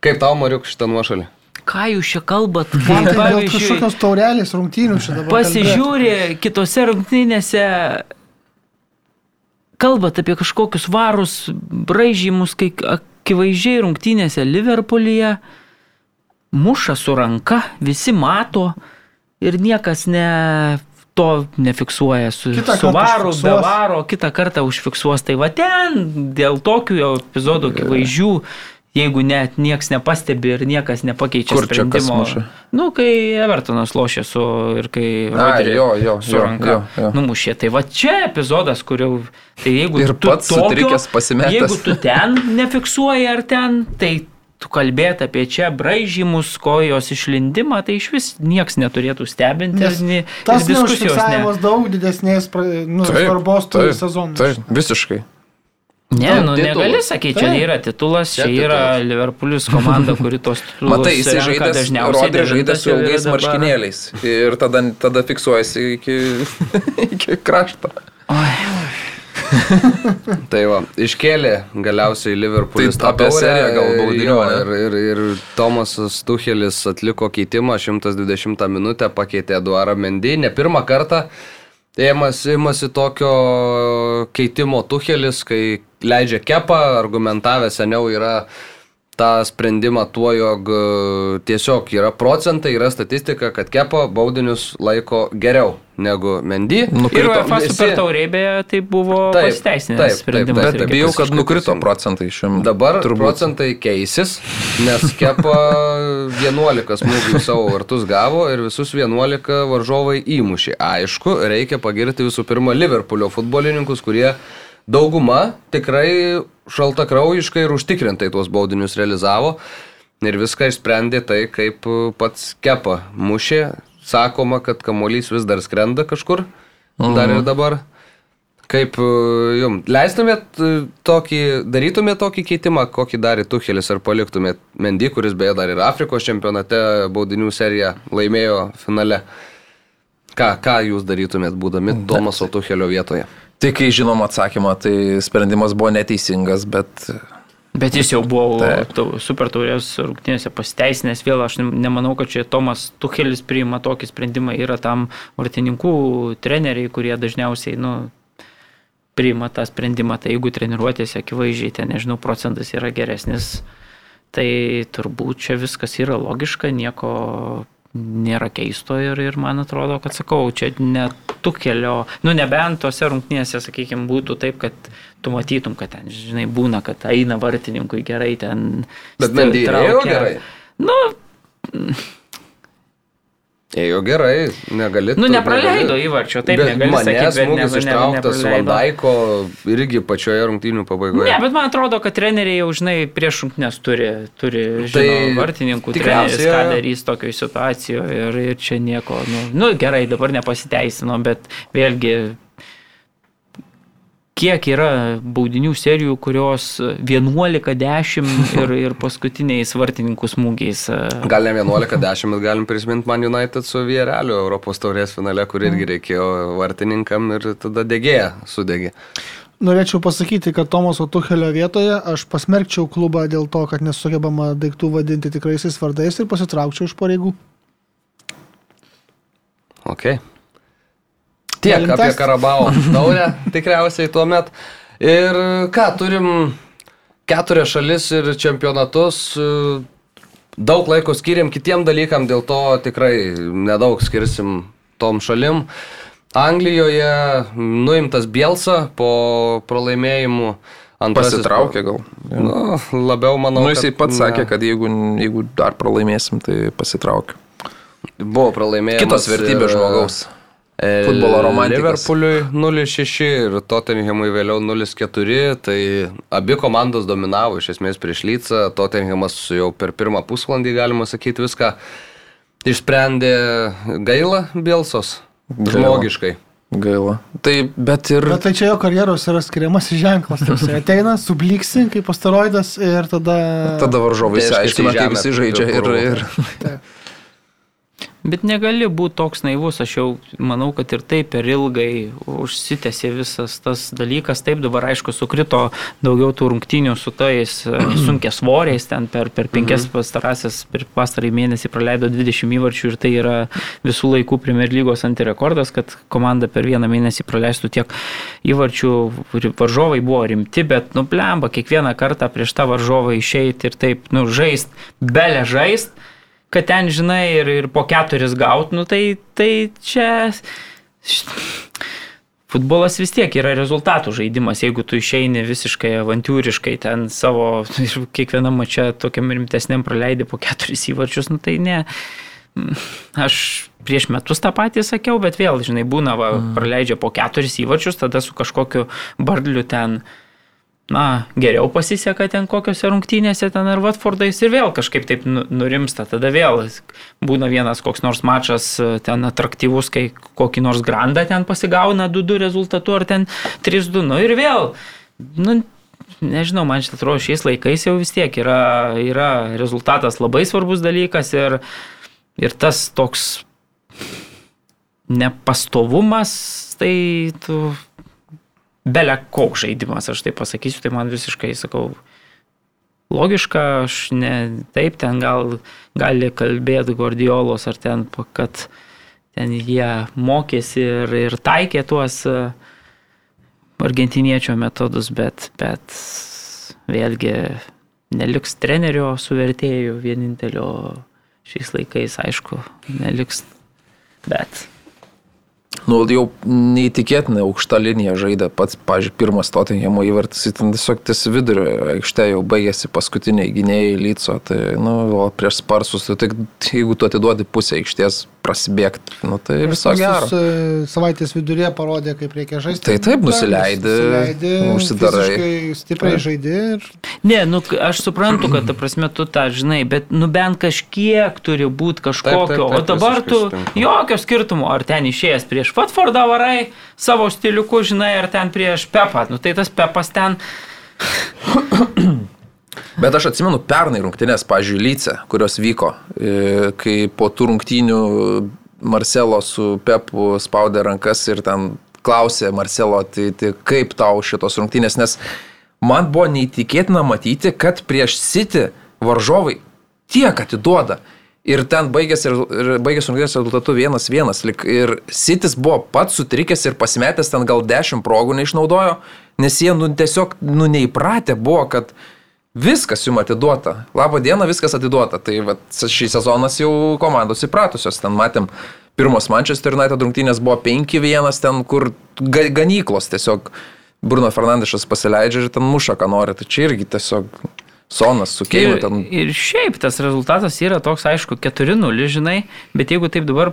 Kaip tau, Mariuk, šitą nuošalį? Ką jūs čia kalbat? Man tai Pavyzdžiui, kažkokios taurelės rungtynių šitą dabar. pasižiūri kitose rungtynėse, kalbat apie kažkokius varus, braižymus, kai akivaizdžiai rungtynėse Liverpoolyje muša su ranka, visi mato ir niekas ne to nefiksuoja su, Kitą su varu, be varo, kitą kartą užfiksuos. Tai va ten dėl tokių epizodų akivaizdžių, jeigu net nieks nepastebi ir niekas nepakeičia Kur čia kas sprendimo. muša? Nu, kai Evertonas lošė su ir kai Ai, Rodri jo, jo, su jo, ranka jo, jo. numušė. Tai va čia epizodas, kur jau... Tai jeigu Ir tu pats sutrikęs, pasimetęs. Jeigu tu ten nefiksuoji ar ten, tai tu kalbėt apie čia braižymus, kojos išlindimą, tai iš vis nieks neturėtų stebinti. Nes ir, ni- tas ir diskusijos ne. daug didesnės nu, svarbos turi sezonui. Taip, visiškai. Ne, nu titulas. negali sakyti, čia yra titulas, čia Čia yra titulas. Liverpoolis komanda, kuri tos titulus Matai, renka žaidė, dažniausiai. Rodri žaidė su yra ilgais dabar. marškinėliais. Ir tada, tada fiksuojasi iki, iki krašto. Tai va, iškėlė galiausiai Liverpoolis Tai apie seriją gal ne? ir, ir, ir Tomasas Tuchelis atliko keitimą 120 minutę, pakeitė Eduarą Mendy, ne pirmą kartą. Ėmasi, ėmasi tokio keitimo Tuchelis, kai leidžia kepą, argumentavę seniau yra tą sprendimą tuo, jog e, tiesiog yra procentai, yra statistika, kad kepa baudinius laiko geriau negu Mendy. Ir Nukrito, UEFA visi- super taurėje tai buvo Taip, taip, pasiteisinęs taip, sprendimas. taip, bet taip, bijau, kad nukrito procentai šiam. Dabar turbūt. procentai keisis, nes kepa 11 smūgių savo vartus gavo ir visus 11 varžovai įmušė. Aišku, reikia pagirti visų pirma Liverpoolio futbolininkus, kurie dauguma tikrai šaltakraujiškai ir užtikrintai tuos baudinius realizavo ir viską išsprendė tai, kaip pats kepa mušė. Sakoma, kad kamuolys vis dar skrenda kažkur, dar ir dabar. Kaip e, jum, leistumėt e, tokį, darytumėt tokį keitimą, kokį darė Tuchelis, ar paliktumėt Mendy, kuris beje dar ir Afrikos čempionate baudinių seriją laimėjo finale. Ką, ką jūs darytumėt, būdami Tomaso Tuchelio vietoje? Tai kai žinom atsakymą, tai sprendimas buvo neteisingas, bet Bet jis jau buvo tau- super taurės rungtynėse pasiteisinęs. Vėl aš nem- nemanau, kad čia Tomas Tuchelis priima tokį sprendimą. Yra tam vartininkų treneriai, kurie dažniausiai, nu, priima tą sprendimą. Tai jeigu treniruotėse akivaizdžiai, ten, nežinau, procentas yra geresnis, tai turbūt čia viskas yra logiška, nieko nėra keisto ir, ir man atrodo, kad sakau, čia net tukelio, nu nebent tose rungtynėse, sakykime, būtų taip, kad tu matytum, kad ten, žinai, būna, kad eina vartininkui gerai ten. Bet stil- Mendy ėjo traukia. gerai. Nu, Ėjo gerai, negali. nu nepraleido negali. įvarčio, taip bet negali manęs smūgis ištrauktas. Vandaiko irgi pačioje rungtynių pabaigoje. Ne, bet man atrodo, kad treneriai jau, žinai, prieš rungtynės turi, turi žino, Tai vartininkų treneris, ką darys tokioje situacijoje ir, ir čia nieko, nu, nu gerai, dabar nepasiteisino, bet vėlgi kiek yra baudinių serijų, kurios 11-10 ir, ir paskutiniais vartininkų smūgiais. e, Gal ne 11-10, bet galim prisiminti Man United su Viereliu Europos taurės finale, kur irgi reikėjo vartininkam ir tada degėja sudegė. Norėčiau pasakyti, kad Tomaso Tuchelio vietoje aš pasmerkčiau klubą dėl to, kad nesugebama daiktų vadinti tikraisiais vardais ir pasitraukčiau iš pareigų. Ok. Tiek Galim apie? Karabao taurę tikriausiai tuo met. Ir ką, turim keturias šalis ir čempionatus. Daug laiko skiriam kitiem dalykam, dėl to tikrai nedaug skirsim tom šalim. Anglijoje nuimtas Bielsa po pralaimėjimų. Antrasis- Pasitraukė gal. Nu, labiau manau. Nu, jisai kad pats ne. sakė, kad jeigu, jeigu dar pralaimėsim, tai pasitraukiu. Buvo pralaimėjimas. Kitos vertybės ir- žmogaus. E, Futbolo romantikas. Liverpooliui 0-6 ir Tottenhamui vėliau 0-4, tai abi komandos dominavo iš esmės prieš Lycą, Tottenhamas jau per pirmą pusvalandį, galima sakyti, viską išsprendė gaila Bielsos, Gaila. žmogiškai. Gaila. Tai, bet ir... Bet tai čia jo karjeros yra skiriamas ženklas. Jis ateina, subliksi kaip asteroidas ir tada... Tada varžovai Reiškiasi išsiaiškina, kaip visi žaidžia ir, ir Bet negali būti toks naivus, aš jau manau, kad ir taip per ilgai užsitęsė visas tas dalykas. Taip dabar, aišku, sukrito daugiau tų rungtynių su tais e, sunkia svoriais, ten per, per penkias pastarąsias, per pastarąjį mėnesį praleido 20 įvarčių ir tai yra visų laikų Premier lygos antirekordas, kad komanda per vieną mėnesį praleistų tiek įvarčių. Varžovai buvo rimti, bet nuplemba kiekvieną kartą prieš tą varžovą išeiti ir taip, nu, žaist, belė žaist kad ten, žinai, ir, ir po keturis gaut, nu tai, tai čia... Futbolas vis tiek yra rezultatų žaidimas, jeigu tu išeini visiškai avantūriškai ten savo, kiekvienam mačia tokiam rimtesniam praleidai po keturis įvarčius, nu tai ne. Aš prieš metus tą patį sakiau, bet vėl, žinai, būna, va, praleidžia po keturis įvarčius, tada su kažkokiu bardliu ten na, geriau pasiseka ten kokiuose rungtynėse ten ar Watfordais ir vėl kažkaip taip nu- nurimsta. Tada vėl būna vienas koks nors mačas e, ten atraktyvus, kai kokį nors grandą ten pasigauna 2-2 rezultatu ar ten 3-2. Nu ir vėl, nu, nežinau, man šitą atrodo šiais laikais jau vis tiek yra, yra rezultatas labai svarbus dalykas ir, ir tas toks nepastovumas, tai tu belia koks žaidimas, aš tai pasakysiu, tai man visiškai, sakau, logiška, aš ne taip ten gal gali kalbėti Gordiolos ar ten, kad ten jie mokėsi ir, ir taikė tuos e, argentiniečio metodus, bet, bet vėlgi neliks trenerio suvertėjų vienintelio šiais laikais, aišku, neliks, bet Nu, jau neįtikėtinai aukšta linija žaidė pats, pažiūrėjau, pirmas Tottenhamo įvartis, ten tiesiog ties vidurio aikšte jau baigėsi paskutiniai gynėjai lyco, tai, nu, o prieš sparsus, tai tik, jeigu tu atiduodi pusę aikštės prasibėgti, nu, tai viso gero. E, Savaitės vidurėje parodė, kaip reikia žaisti. Tai taip, nusileidi, Nusileidi, užsidarai. Stipriai žaidži ir Ne, nu, aš suprantu, kad, ta prasme, tu tą žinai, bet, nu, bent kažkiek turi būti kažkokio. Taip, taip, taip, o dabar tu sutinku. jokio skirtumo, ar ten išėjęs prieš Watfordą varai savo stiliuku, žinai, ar ten prieš Pepą. Nu, tai tas Pepas ten, Bet aš atsimenu pernai rungtynės, pažiūrėjau, Lyce, kurios vyko, e, kai po tų rungtynių Marcelo su Pepu spaudė rankas ir ten klausė Marcelo, tai, tai kaip tau šitos rungtynės, nes man buvo neįtikėtina matyti, kad prieš City varžovai tiek atiduoda. Ir ten baigėsi, baigėsi rungtynės rezultatu 1-1. lik- Ir Sitis buvo pats sutrikęs ir pasimetęs ten gal 10 progų neišnaudojo, nes jie nu, tiesiog nu, neįpratę buvo, kad viskas jums atiduota. Labą dieną, viskas atiduota. Tai vat, šį sezonas jau komandos įpratusios. Ten matėm, pirmos Manchester United rungtynės buvo 5-1, ten kur ga, ganyklos tiesiog Bruno Fernandešas pasileidžia ir ten muša, ką nori. Tai čia irgi tiesiog Sonas su Keinu ir, ten. ir šiaip tas rezultatas yra toks, aišku, 4-0, žinai, bet jeigu taip dabar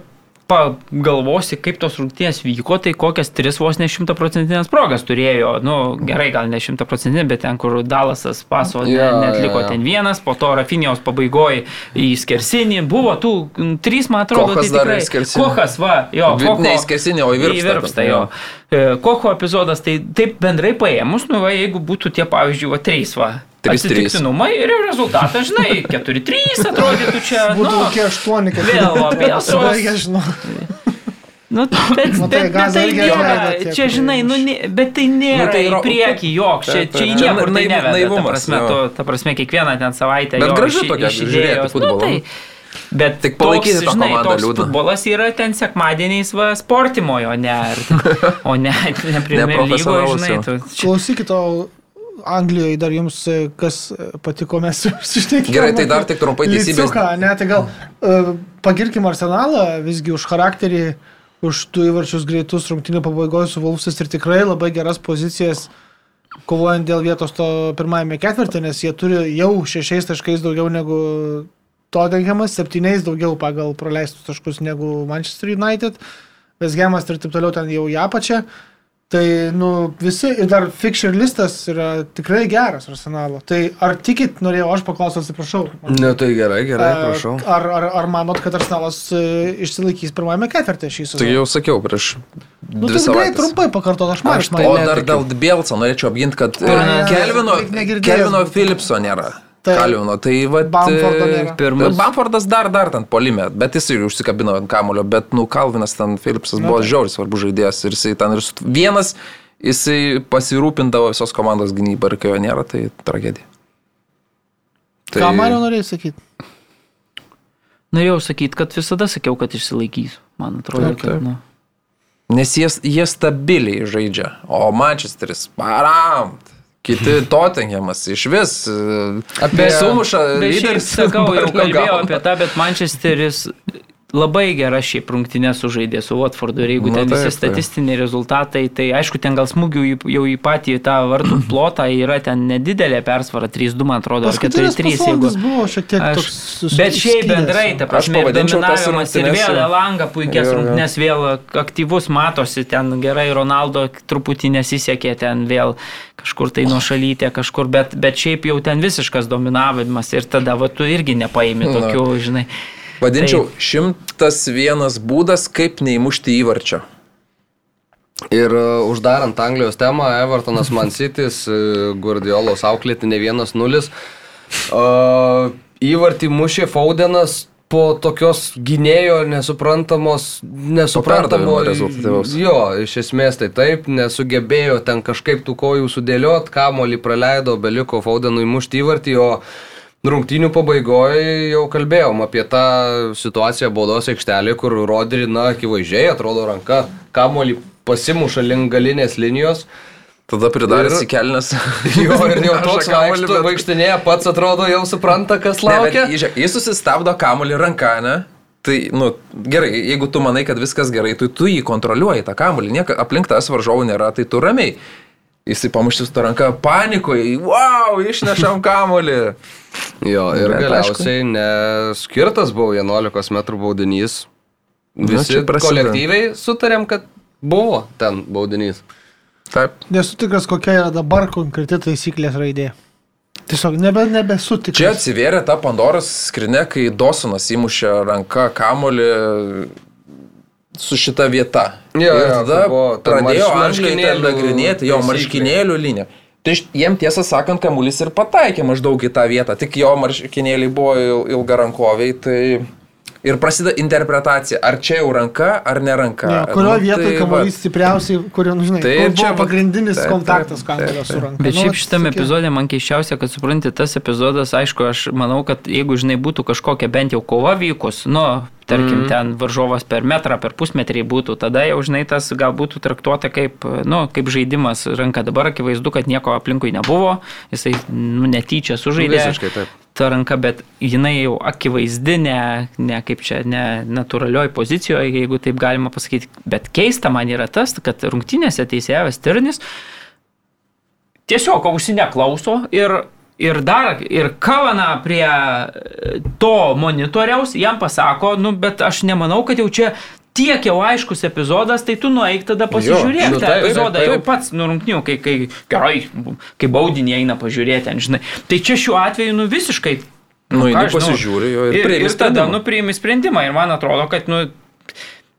pagalvosi, kaip tos rungtynės vyko, tai kokias tris vos ne šimtaprocentinės progas turėjo. Nu, gerai, gal ne šimtaprocentinė, bet ten, kur Dalasas paso Jo, yeah, net jo, liko jo. ten vienas, po to Rafinijos pabaigoje į skersinį, buvo tų trys, man atrodo, Kochas tai tikrai. Kochas, va, jo, Kocho- ne į skersinį, o į virpstą. Į virpstą, jo. E, Kocho epizodas, tai taip bendrai paėmus, nu, va, jeigu būtų tie, pavyzdžiui, va, trys, va. Atsitiktinumai ir jau rezultatas, žinai, 4-3 atrodytų čia. Būtų nu, kokie aštuoni, kad vėl, tos- žinau. Nu, bet, Matai, bet, bet Gaza tai irgi nėra, atrodo tiek, čia žinai, nu, ne, bet tai nėra Nu, tai į yra- priekį joks, čia, čia į niekur tai neveda, ta naivumas, prasme, jo. tu, ta prasme, kiekvieną ten savaitę. Bet gražu tokia, žiūrėti futbolą. Nu, tai, bet Tik palaikyti tą žinai, komandą toks liūdna. Futbolas yra ten sekmadieniais, va, sportimojo, o ne, ar o ne, ne Premier lygoje, Neprofesionalus žinai. jau. Tu, čia- Klausykit, o Anglijoje dar jums e, kas e, patiko, mes susitikėme. Gerai, tai dar tik trumpai teisybės. Ne, tai gal uh, pagirkim Arsenalą visgi už charakterį, už tų įvarčius greitus rungtinių pabaigoje su Vulfsis ir tikrai labai geras pozicijas kovojant dėl vietos to pirmajame ketvirtį, nes jie turi jau šešiais taškais daugiau negu Tottenhamas, septyniais daugiau pagal praleistus taškus negu Manchester United, Vesgemas ir taip toliau ten jau ją pačią. Tai, nu, visi, ir dar fixture listas yra tikrai geras arsenalo. Tai ar tikit, norėjau aš paklausti, atsiprašau. Ne, tai gerai, gerai, prašau. Ar, ar, ar manot, kad arsenalas e, išsilaikys pirmajame ketvirtį šį sezoną? Tai jau sakiau prieš Nu, tai gerai, savaitės. trumpai pakartot, aš man tai O dar dėl Bielso norėčiau apginti, kad e, Kelvino. Kelvino Philipso nėra. Tai- Kalvino, tai va. Nėra. Pirmas- Bamfordas dar, dar ten polime, bet jis ir užsikabino ant kamulio, bet, nu, Kalvinas ten Philipsas buvo žiauris svarbus žaidėjas ir jisai ten ir su- vienas, jisai pasirūpindavo visos komandos gynybą ir kai jo nėra, tai tragedija. Tai... Ką Mario norėjai sakyti? Norėjau sakyti, kad visada sakiau, kad išsilaikys. Man atrodo, Taip, taip. kad, nu. Nes jie, jie stabiliai žaidžia, o Manchesteris param. Kiti Tottenhamas iš vis apie Bet šiaip lyderis. sakau, jau kalbėjau apie tą, bet Manchesteris labai gera šiaip rungtynės sužaidė su Watfordu ir jeigu Nu, ten taip, visi taip. statistiniai rezultatai, tai aišku, ten gal smūgių jau į patį tą vartų plotą yra ten nedidelė persvara, 3-2 man atrodo, ar Paskutinis 4-3, jeigu... pusvalandis buvo šiek tiek Aš, toks bet šiaip bendrai, ta prasme, dominavimas ir vėl Elanga puikias rungtynės, vėl aktyvus matosi, ten gerai Ronaldo truputį nesisekė, ten vėl kažkur tai nuošalytė, kažkur, bet, bet šiaip jau ten visiškas dominavimas ir tada va, tu irgi nepaimi Na. tokių, žinai. Vadinčiau, šimtas vienas būdas, kaip neįmušti įvarčio. Ir uh, uždarant Anglijos temą, Evertonas Man City's, uh, Guardiolos auklėti ne vienas nulis. Uh, įvartį mušė Faudenas po tokios gynėjo nesuprantamos, nesuprantamo rezultatyvaus. Jo, iš esmės tai taip, nesugebėjo ten kažkaip tų kojų sudėliot, kamolį praleido, beliko Faudenui mušti įvartį, o Rungtynių pabaigoje jau kalbėjom apie tą situaciją baudos aikštelėje, kur Rodri, na, akivaizdžiai atrodo ranka, kamolį pasimuša link galinės linijos. Tada pridaręs Ir- į kelnes. Jo, ir jau toks kamuolį, vaikšto, bet- vaikštinėje pats atrodo jau supranta, kas Ne, bet laukia. Jis susistabdo kamuolį ranką, ne? Tai, nu, gerai, jeigu tu manai, kad viskas gerai, tai tu jį kontroliuoji, tą kamuolį, nieka, aplink tas varžovų nėra, tai tu ramiai. Jisai pamuštis tą ranką panikoje, wow, išnešam kamuolį. Jo, ir Bet galiausiai neskirtas buvo 11 m baudinys. Nu, Visi prasideda. kolektyviai sutarėm, kad buvo ten baudinys. Taip. Nesu tikras, kokia yra dabar konkreti taisyklės raidė. Tiesiog nebe, nebesu tikras. Čia atsivėrė ta Pandoros skrinė, kai Dosonas įmušė ranką kamolį su šita vieta. Jo, ir jo, tada ta pradėjo Anglija ten marškinėlių nagrinėti jo marškinėlių liniją. Tai jiem tiesą sakant, kamuolys ir pataikė maždaug į tą vietą, tik jo marškinėliai buvo il- ilgarankoviai, tai ir prasideda interpretacija, ar čia jau ranka, ar ne ranka. Jo, kurio Nu, vietoje tai kamuolys stipriausiai, kurio, nu, žinai, Tai kur čia pagrindinis taip, kontaktas taip, kamuolio su taip. ranka. Bet Nu, šiaip vat šitame tokie- epizode man keiščiausia, kad supranti, tas epizodas, aišku, aš manau, kad jeigu, žinai, būtų kažkokia bent jau kova vykus, nu, tarkim, mm. ten varžovas per metrą, per pusmetrį būtų, tada jau, žinai, tas gal būtų traktuota kaip, nu, kaip žaidimas ranka. Dabar akivaizdu, kad nieko aplinkui nebuvo, jisai, nu, netyčia sužaidė. Visiškai taip. Ta ranka, bet jinai jau akivaizdi, ne, ne kaip čia, ne natūralioj pozicijoje, jeigu taip galima pasakyti. Bet keista man yra tas, kad rungtynėse teisėjas Tirnis tiesiog ausinę klauso ir, ir dar, ir kavana prie e, to monitoriaus jam pasako, nu, bet aš nemanau, kad jau čia tiek jau aiškus epizodas, tai tu nueik tada pasižiūrėk nu tą taip, epizodą. taip, taip. Jau pats nurungniu, kai, kai gerai, kai baudinė eina pažiūrėti, žinai. Tai čia šiuo atveju, nu visiškai. Nu, ką aš žinau. pasižiūri jo ir ir, ir tada, sprendimą. nu, priimi sprendimą. Ir man atrodo, kad, nu,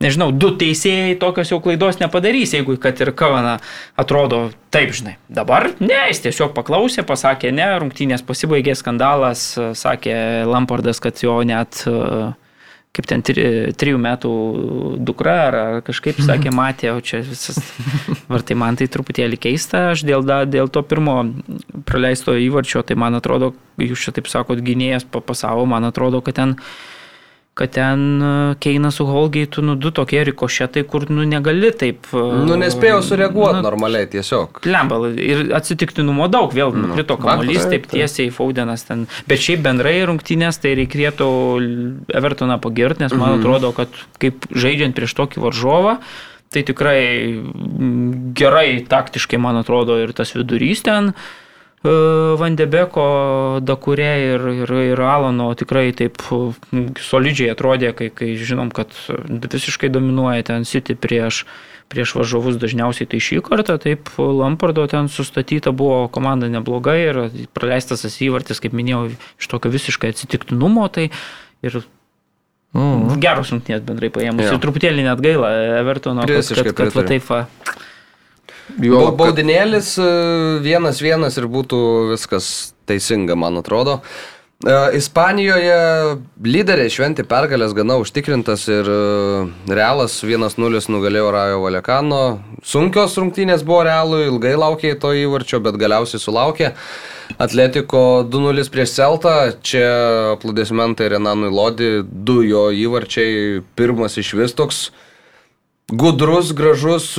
nežinau, du teisėjai tokios jau klaidos nepadarys, jeigu kad ir Kavana atrodo taip, žinai. Dabar ne, jis tiesiog paklausė, pasakė ne, rungtynės pasibaigė skandalas, sakė Lampardas, kad jo net kaip ten tri, trijų metų dukra ar, kažkaip sakė, matė, o čia visas. Ar tai man tai truputėlį keista, aš dėl, dėl to pirmo praleisto įvarčio, tai man atrodo, jūs čia taip sakot, gynėjas papasavo, man atrodo, kad ten kad ten e, Keinas su Holgeitu, nu, du tokie rikošetai, kur, nu, negali taip. e, Nu, nespėjau sureaguoti nu, normaliai tiesiog. Lemba, ir atsitiktinumo daug, vėl nukrito kamuolys, faktas, taip tiesiai Faudenas ten. Bet šiaip bendrai rungtynės, tai reikėtų Evertoną pagirti, nes man atrodo, kad kaip žaidžiant prieš tokį varžovą, tai tikrai gerai taktiškai, man atrodo, ir tas vidurys ten. e, Vandebeko, Dakure ir, ir, ir Alano tikrai taip mm, solidžiai atrodė, kai, kai žinom, kad visiškai dominuoja ten City prieš, prieš varžovus dažniausiai tai šį kartą, taip Lampardo ten sustatyta buvo komanda neblogai ir praleistas tas įvartis, kaip minėjau, iš tokio visiškai atsitiktinumo, tai ir mm. geros rungtynės bendrai paėmus. Jo. Ir truputėlį net gaila Evertono, kad, kad, kad va taip va. Jo, Bau- Baudinėlis e, vienas vienas ir būtų viskas teisinga, man atrodo. E, Ispanijoje lyderiai šventi pergalės gana užtikrintas ir e, Realas 1-0 nugalėjo Rajo Valekano. Sunkios rungtynės buvo Realui, ilgai laukė to įvarčio, bet galiausiai sulaukė. Atletiko 2-0 prieš Celtą, čia aplodismentai Renanui Lodi, du jo įvarčiai, pirmas iš vis toks gudrus, gražus,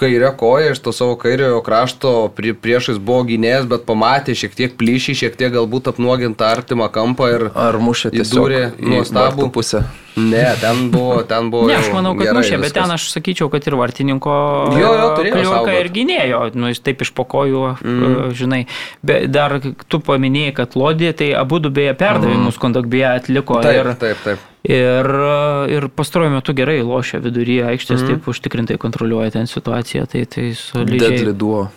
su kairė koja iš to savo kairiojo krašto, prie, priešais buvo gynėjas, bet pamatė šiek tiek plyšį, šiek tiek galbūt apnuogintą artimą kampą ir... Ar mušė tiesiog įdūrė nuostabų pusę? Ne, ten buvo, ten buvo... Ne, aš manau, kad mušė, bet viskas. ten aš sakyčiau, kad ir vartininko Jo, jo, turėjo kliuoka ir gynėjo, nu, jis taip iš pokojų, mm. žinai. Bet dar tu paminėjai, kad Lodė, tai abu du beje perdavimus mm. kontaktbėje atliko Taip, ir, taip, taip. ir, ir pastaruoju metu gerai lošia viduryje aikštės, mm. taip užtikrintai kontroliuoja ten situaciją, tai, tai solidžiai. Deadly duo.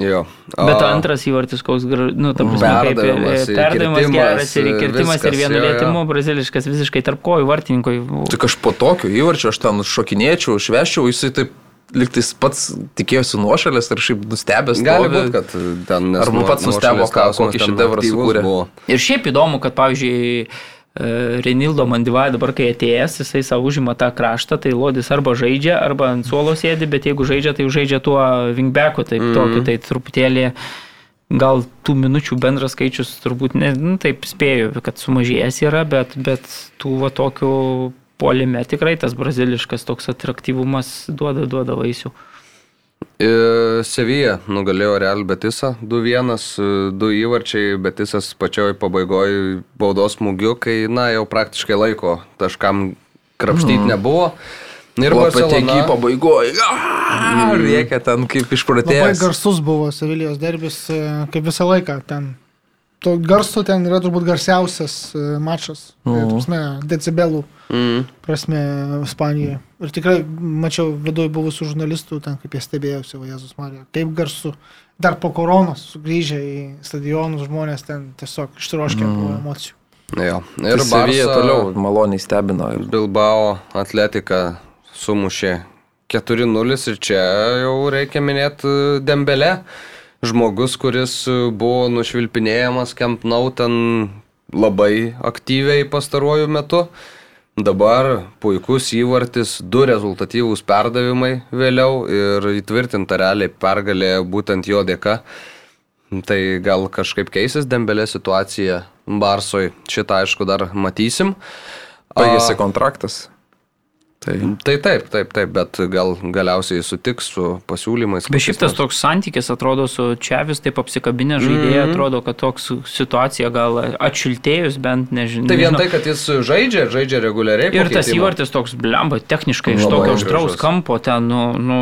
Jo. Bet O- antras įvartis, koks, nu, ta prasme, kaip Perdavimas, e, kirtimas, geras ir įkirtimas ir viskas, vienu jo, jo. lėtimu, braziliškas visiškai tarp kojų vartininkui. Tik aš po tokio įvarčio, aš ten šokinėčiau, šveščiau, jisai taip liktais pats tikėjosi nuošalės ir šiaip nustebęs. Gali būti, kad ten nes Arba nuo- pats nustebo, ką- kokį šedevrą sukūrė. buvo. Ir šiaip įdomu, kad, pavyzdžiui, e, Renildo Mandivai dabar, kai atėjęs, jisai savo užima tą kraštą, tai Lodis arba žaidžia, arba ant suolo sėdi, bet jeigu žaidžia, tai žaidžia tuo wingbacku, taip mm. tokiu, tai truputėlį gal tų minučių bendras skaičius turbūt, ne, nu, taip spėju, kad sumažėjęs yra, bet, bet tų va tokių polime tikrai tas braziliškas toks atraktyvumas duoda, duoda vaisių. E, Sevija nugalėjo Real Betisą 2-1, e, du įvarčiai, Betisas pačioj pabaigoje baudos smūgiu, kai, na, jau praktiškai laiko taškam krapštyti nebuvo. Ir O pateky Barcelona, pabaigoje. Rėkia ten kaip Labai išprotėjęs. garsus buvo Sevilijos derbis, e, kaip visą laiką ten. To garso ten yra turbūt garsiausias e, mačas, uh -huh. decibelų mm, prasme Ispanijoje. Ir tikrai mačiau viduje buvusių žurnalistų, ten kaip jie stebėjosi, o Jėzus Marija, kaip garsu. Dar po koronos sugrįžę į stadionus žmonės ten tiesiog ištroškė mm. buvo emocijų. jo. Ir Sevija Barça toliau maloniai stebino. Ir Bilbao atletika sumušė 4-0 ir čia jau reikia minėti e, Dembelę. Žmogus, kuris e, buvo nušvilpinėjamas Camp Nou ten labai aktyviai pastaruoju metu. Dabar puikus įvartis, du rezultatyvūs perdavimai vėliau ir įtvirtinta realiai pergalė būtent jo dėka. Tai gal kažkaip keisis Dembelė situacija Barsoj. Šitą aišku dar matysim. baigėsi kontraktas. Tai Tai taip, taip, taip, bet gal galiausiai sutiks su pasiūlymais. Bet šiaip tas toks santykis atrodo su Čiavis, taip apsikabinę žaidėjai, mm. atrodo, kad toks situacija gal atšiltėjus bent, nežinau. Tai vien tai, kad jis žaidžia, žaidžia reguliariai. Ir tas įvartis toks blemba, techniškai iš tokio aštraus kampo ten, nu, nu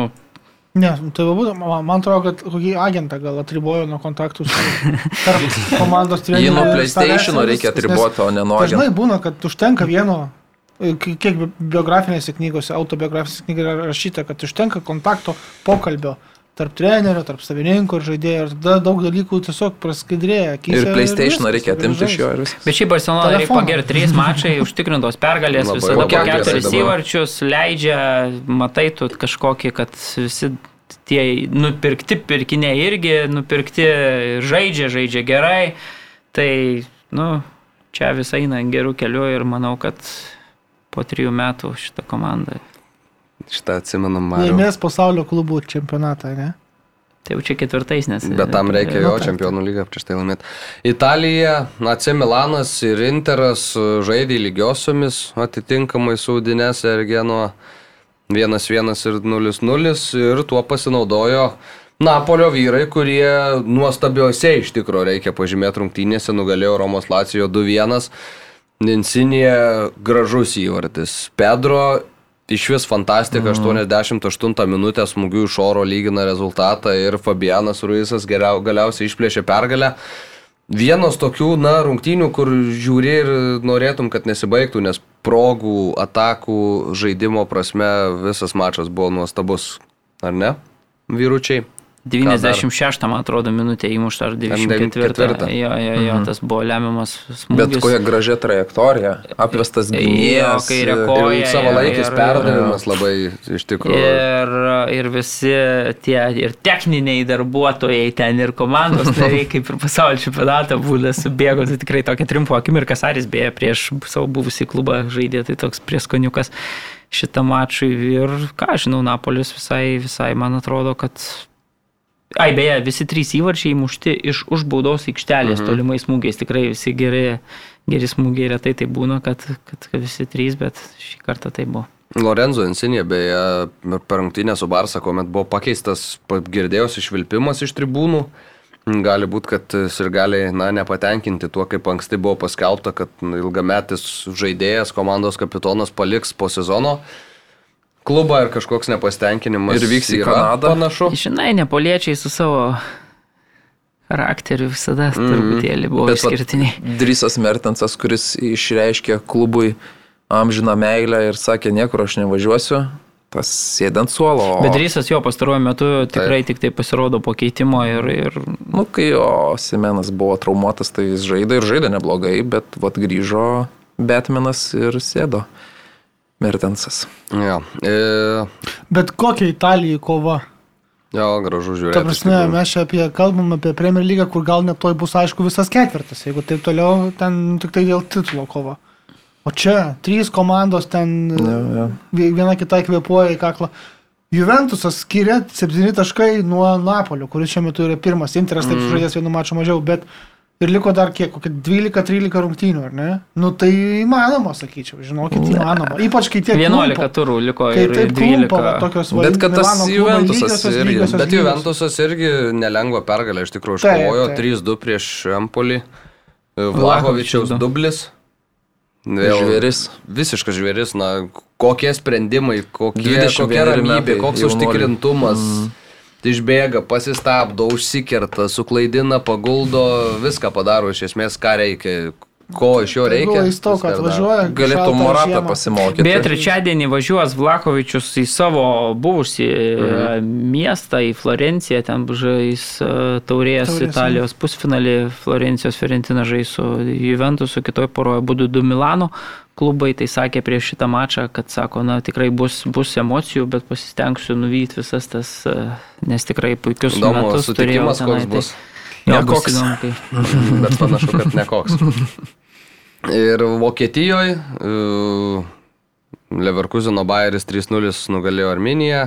Ne, tai būtent, man atrodo, kad kokį agentą gal atribojo nuo kontaktų su komandos treneriu. Jį nuo ir PlayStation savęs ir reikia atriboti, o ne nuo Dažnai būna, kad užtenka vieno Kiek bi- biografinėse knygose, autobiografinėse knygose yra rašyta, kad užtenka kontakto, pokalbio tarp trenerio, tarp savininko ir žaidėjo ir tada daug dalykų tiesiog praskaidrėja. Ir PlayStation viskas, reikia ir atimti iš jo ir. Bet šiaip Barcelona reikia pagerti trys mačai, užtikrintos pergalės, Labai visada po keturis įvarčius leidžia, matai tu kažkokį, kad visi tie nupirkti pirkiniai irgi nupirkti žaidžia, žaidžia gerai. Tai, nu, čia visai eina gerų kelių ir manau, kad po trijų metų šitą komandą. Šitą atsimenam, Mariu. Laimės pasaulio klubų čempionatą, ne? Tai jau čia ketvirtais, nes. Bet tam reikia jo čempionų lygą prieš tai laimėti. Italija, AC Milanas ir Interas e, žaidė lygiosiomis atitinkamai su Udinese ir Genoa 1-1 ir 0-0 ir tuo pasinaudojo Napolio vyrai, kurie nuostabiuose iš tikrųjų reikia pažymėti rungtynėse, nugalėjo Romos Lacijo 2-1. Ninsinė gražus įvartis. Pedro iš vis fantastika, 88 minutę smūgių iš oro lygina rezultatą ir Fabianas Ruisas geriau, galiausiai išplėšė pergalę. Vienas tokių, na, rungtynių, kur žiūri ir norėtum, kad nesibaigtų, nes progų, atakų, žaidimo prasme visas mačas buvo nuostabus, ar ne, vyručiai? 96, man atrodo, minutė įmušta ar 94. 94. Jo, jo, jo, Mhm. tas buvo lemiamas smūgis. Bet kokia gražia trajektorija, apvestas gynėjas. kairė ir- koja. Ir savalaikis ir- perdavimas labai iš tikrųjų. Ir, ir visi tie ir techniniai darbuotojai ten ir komandos nariai, kaip ir pasaulio čempionatą būdė subėgo, tai tikrai tokia trimpo akimirka Saris beje prieš savo buvusį klubą žaidė, tai toks prieskoniukas šitą mačui ir ką žinau, Napolis visai, visai man atrodo, kad Ai, beje, visi trys įvarčiai mušti iš už baudos aikštelės mhm. tolimais smūgiais. Tikrai visi geri, geri smūgiai retai tai būna, kad, kad, kad visi trys, bet šį kartą tai buvo. Lorenzo Insinė, beje, per rungtynę su Barsa, kuomet buvo pakeistas, pa- girdėjosi švilpimas iš tribūnų. Gali būti, kad sirgaliai, na, nepatenkinti tuo, kaip anksti buvo paskelbta, kad ilgametis žaidėjas, komandos kapitonas paliks po sezono klubą ir kažkoks nepasitenkinimas. Ir vyks į yra Kanadą. Panašu. Žinai, nepoliečiai su savo charakteriu visada mm, truputėlį buvo Bet išskirtiniai. Drysas Mertensas, kuris išreiškė klubui amžiną meilę ir sakė, niekur aš nevažiuosiu, tas sėdant suolo. O, Bet Rysas jo pastaruoju metu tikrai tik tai pasirodo po keitimo ir, ir nu, kai o Simenas buvo traumuotas, tai jis žaidė ir žaidė neblogai, bet vat grįžo Batmanas ir sėdo Mertensas. Jo, e, Bet kokia Italijai kova? jo gražu žiūrėti. Ta prasme, mes čia apie, kalbam apie Premier lygą, kur gal net toj bus aišku visas ketvirtas, jeigu taip toliau, ten tik tai dėl titulo kova. O čia trys komandos ten Ja, ja. vie- viena kitai kvepuoja į kaklą. Juventusas skiria 7 taškai nuo Napolio, kuris šiuo metu yra pirmas. Interas taip mm. žaidės vienu maču mažiau, bet ir liko dar kiek, kokie 12-13 rungtynių, ar ne? Nu tai įmanoma, sakyčiau, žinokit, įmanoma. Ypač kai tiek 11 klumpa- turų liko ir taip 12. klumpa, tokios Bet kad tas Milano Juventusas irgi- lygiosios, Bet lygiosios. Juventusas irgi nelengva pergalė iš tikrųjų iškovojo taip. 3-2 prieš Empolį. Vlahovičiaus Vlahovičiaus du. dublis. Žvėris. Visiškas žvėris, na, kokie sprendimai, kokie, 21 kokia ramybė, koks jaunuoliai. užtikrintumas. Mm. Išbėga, pasistabdo, užsikerta, suklaidina, paguldo, viską padaro iš esmės, ką reikia, ko iš jo Tai reikia. įstau, viską kad važiuoja. Galėtų Moratą pasimokyti. Beje, trečiadienį važiuos Vlakovičius į savo buvusį mhm. miestą, į Florenciją, ten žais e, taurės Taurės, Italijos pusfinalį, Florencijos Fiorentina žais su Juventusu, kitoj poroje būtų du Milano klubai, tai sakė prieš šitą mačą, kad sako, na tikrai bus, bus emocijų, bet pasistengsiu nuvyti visas tas, e, nes tikrai puikius Įdomu, metus turėjau tenai, koks bus. Tai, jo, bus Nekoks. įdomu, kai Bet panašu, kad nekoks. Ir Vokietijoje Leverkusino Bayeris 3-0 nugalėjo Arminiją,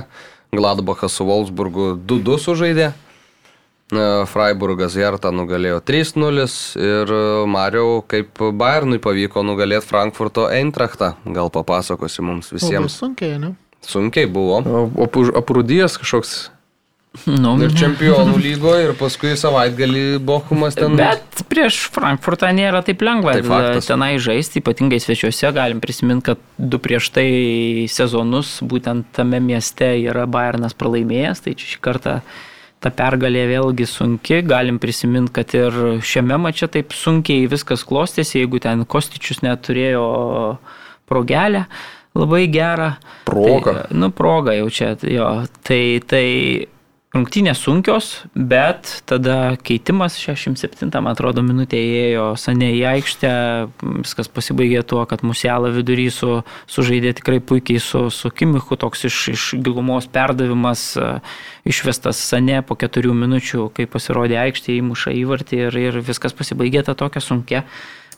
Gladbachas su Wolfsburgu 2-2 sužaidė, Freiburgas Hertą nugalėjo 3-0 ir uh, Mariau, kaip Bayernui pavyko nugalėti Frankfurto Eintrachtą, gal papasakosi mums Labai visiems. sunkiai, ne? Sunkiai buvo. Aprūdijęs kažkoks. nu, Ir čempionų lygoje, ir paskui savaitgalį Bochumas ten... Bet prieš Frankfurtą nėra taip lengva Tai faktas. tenai žaisti, ypatingai svečiuose. Galim prisiminti, kad du prieš tai sezonus būtent tame mieste yra Bayernas pralaimėjęs, tai čia šį kartą ta pergalė vėlgi sunki. Galim prisiminti, kad ir šiame mače taip sunkiai viskas klostėsi, jeigu ten Kostičius neturėjo progelę labai gerą. Proga. Tai, nu, proga jau čia, jo. Tai, tai rungtynės sunkios, bet tada keitimas 67, man atrodo, minutė įėjo Sanė į aikštę, viskas pasibaigė tuo, kad Musialą vidury su, sužaidė tikrai puikiai su, su Kimichu, toks iš, iš gilumos perdavimas, e, išvestas Sanė po keturių minučių, kai pasirodė aikštė, įmuša įvartį ir, ir viskas pasibaigė tą tokią sunkę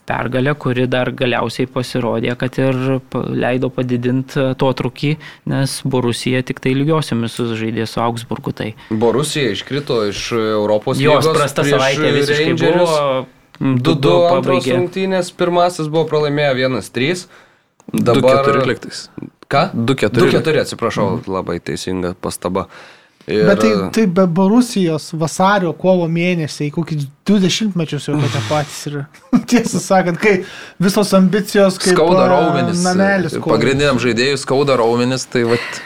pergalę, kuri dar galiausiai pasirodė, kad ir leido padidinti atotrukį, nes Borusija tik tai lygiosiomis sužaidė su Augsburgu. Tai Borusija iškrito iš Europos jos prasta savaitė visiškai Rangerius. buvo. 2-2 2-2 antros pabaigė. rungtynės, pirmasis buvo pralaimėję 1-3. 2-4 liktais. Ką? 2-4. 2-4, atsiprašau, labai teisinga pastaba. Ir, Bet tai, tai be Borusijos vasario, kovo mėnesiai, kokį 20 mečius jau tokie patys yra. Tiesą sakant, kai visos ambicijos, kaip Skauda raumenis. Namelis. Pagrindiniam žaidėjui skauda raumenis, tai vat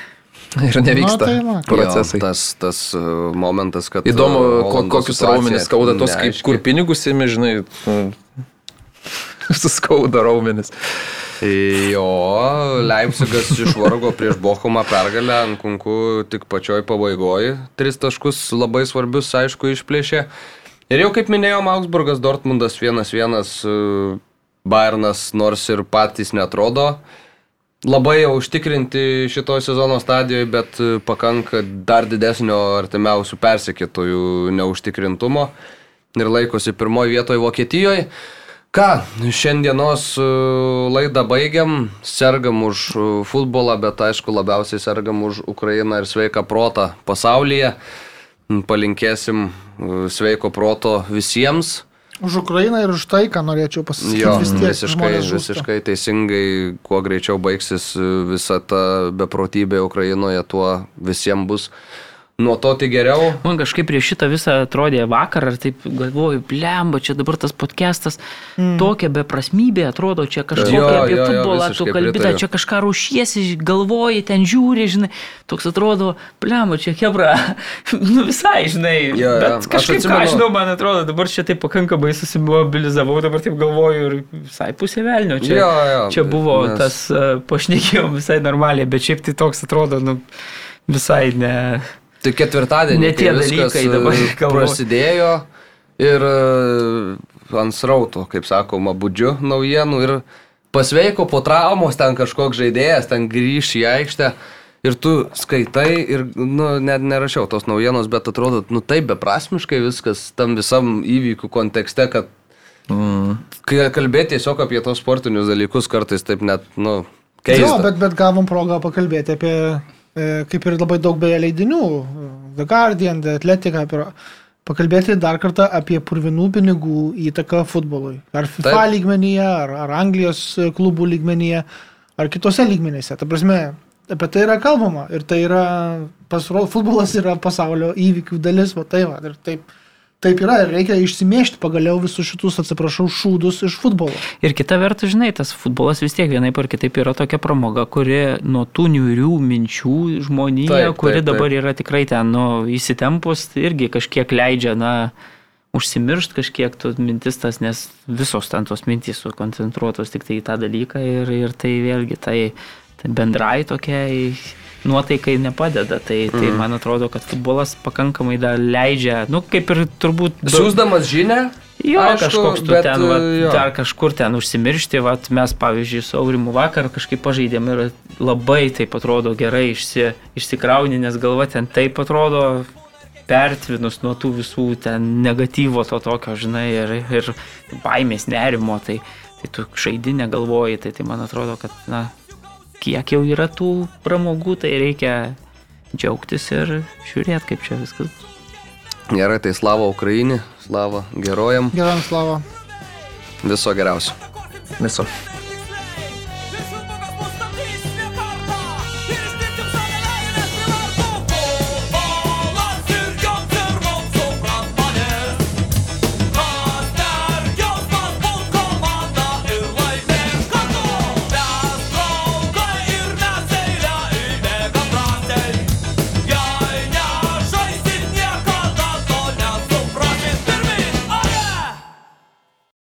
ir nevyksta Na, tai procesai. Jo, tas, tas uh, momentas, kad... Įdomu, uh, ko, kokius raumenis skauda tos, kaip, kur pinigus įmi, žinai, nu, suskauda raumenis. Jo, Leipzigas išvargo prieš Bochumą pergalę ant kunkų tik pačioj pabaigoje. Tris taškus labai svarbius, aišku, išplėšė. Ir jau kaip minėjom, Augsburgas, Dortmundas 1-1, e, Bayernas nors ir patys netrodo labai jau užtikrinti šitoj sezono stadijoje, bet e, pakanka dar didesnio artimiausių persekėtojų neužtikrintumo ir laikosi pirmoje vietoje Vokietijoje. Ką, šiandienos e, laidą baigiam, sergam už e, futbolą, bet aišku labiausiai sergam už Ukrainą ir sveiką protą pasaulyje. Palinkėsim e, sveiko proto visiems. Už Ukrainą ir už tai, ką norėčiau pasakyti. Jo, vis tiek visiškai, visiškai teisingai, kuo greičiau baigsis visa ta beprotybė Ukrainoje, tuo visiems bus nuo to tik geriau. Man kažkaip prieš šitą visą atrodė vakar, ar taip galvoju, blemba, čia dabar tas podcastas, mm. tokia beprasmybė atrodo, čia kažkokia Jo, apie jo, jo, futbolą, tu visiškai kalbėta, pritariu. čia kažką rušiesi, galvoji, ten žiūri, žinai, toks atrodo, blemba, čia hebra, nu visai, žinai, Jo, jo, bet aš kažkaip, ką atsimenu- aš žinau, man atrodo, dabar čia taip pakankamai susimobilizavau, dabar taip galvoju ir visai pusė velnio, čia, Jo, jo, čia buvo nes- tas, uh, pašnekėjom visai normaliai, bet šiaip tai toks atrodo, nu, visai ne... Tai ketvirtadienį Ne tie dalykai dabar e, galvoju. prasidėjo ir e, ant srauto, kaip sakoma, budžiu naujienų ir pasveiko po traumos ten kažkoks žaidėjas, ten grįš į aikštę. Ir tu skaitai ir, nu, net nerašiau tos naujienos, bet atrodo, nu taip beprasmiškai viskas tam visam įvykių kontekste, kad mm. kai kalbėti tiesiog apie tos sportinius dalykus kartais taip net, nu, keista. Jo, bet, bet gavom progą pakalbėti apie, kaip ir labai daug beje leidinių, The Guardian, The Athletic, apie, pakalbėti dar kartą apie purvinų pinigų įtaką futbolui. Ar FIFA Taip. lygmenyje, ar, ar Anglijos klubų lygmenyje, ar kitose lygmenyse. Ta prasme, apie tai yra kalbama ir tai yra, pasro, futbolas yra pasaulio įvykių dalis, va tai va, ir taip. Taip yra reikia išsimėžti pagaliau visus šitus, atsiprašau, šūdus iš futbolo. Ir kita vertus, žinai, tas futbolas vis tiek vienaip ar kitaip yra tokia pramoga, kuri nuo tų niurių minčių žmonėje, Taip, kuri taip, dabar taip. yra tikrai ten, nu, įsitempus, irgi kažkiek leidžia, na, užsimiršt kažkiek tų mintis tas, nes visos ten tos mintys sukoncentruotos tik tai į tą dalyką ir, ir tai vėlgi tai, tai bendrai tokiai nuotaikai nepadeda. Tai, tai Mhm. man atrodo, kad futbolas pakankamai dar leidžia, nu, kaip ir turbūt... Siūsdamas žinę, Jo, Aišku, kažkoks tu bet, ten, vat, jo. dar kažkur ten užsimiršti, vat, mes pavyzdžiui su Aurimu vakar kažkaip pažaidėm ir labai taip atrodo gerai išsi, išsikrauni, nes galva ten taip atrodo pertvinus nuo tų visų ten negatyvo to tokio, žinai, ir, ir baimės nerimo, tai, tai tu žaidi negalvoji, tai, tai man atrodo, kad, na, kiek jau yra tų pramogų, tai reikia džiaugtis ir žiūrėti, kaip čia viskas Gerai, tai slava Ukrainai, slava gerojam, Geram slavo. viso geriausio. Viso.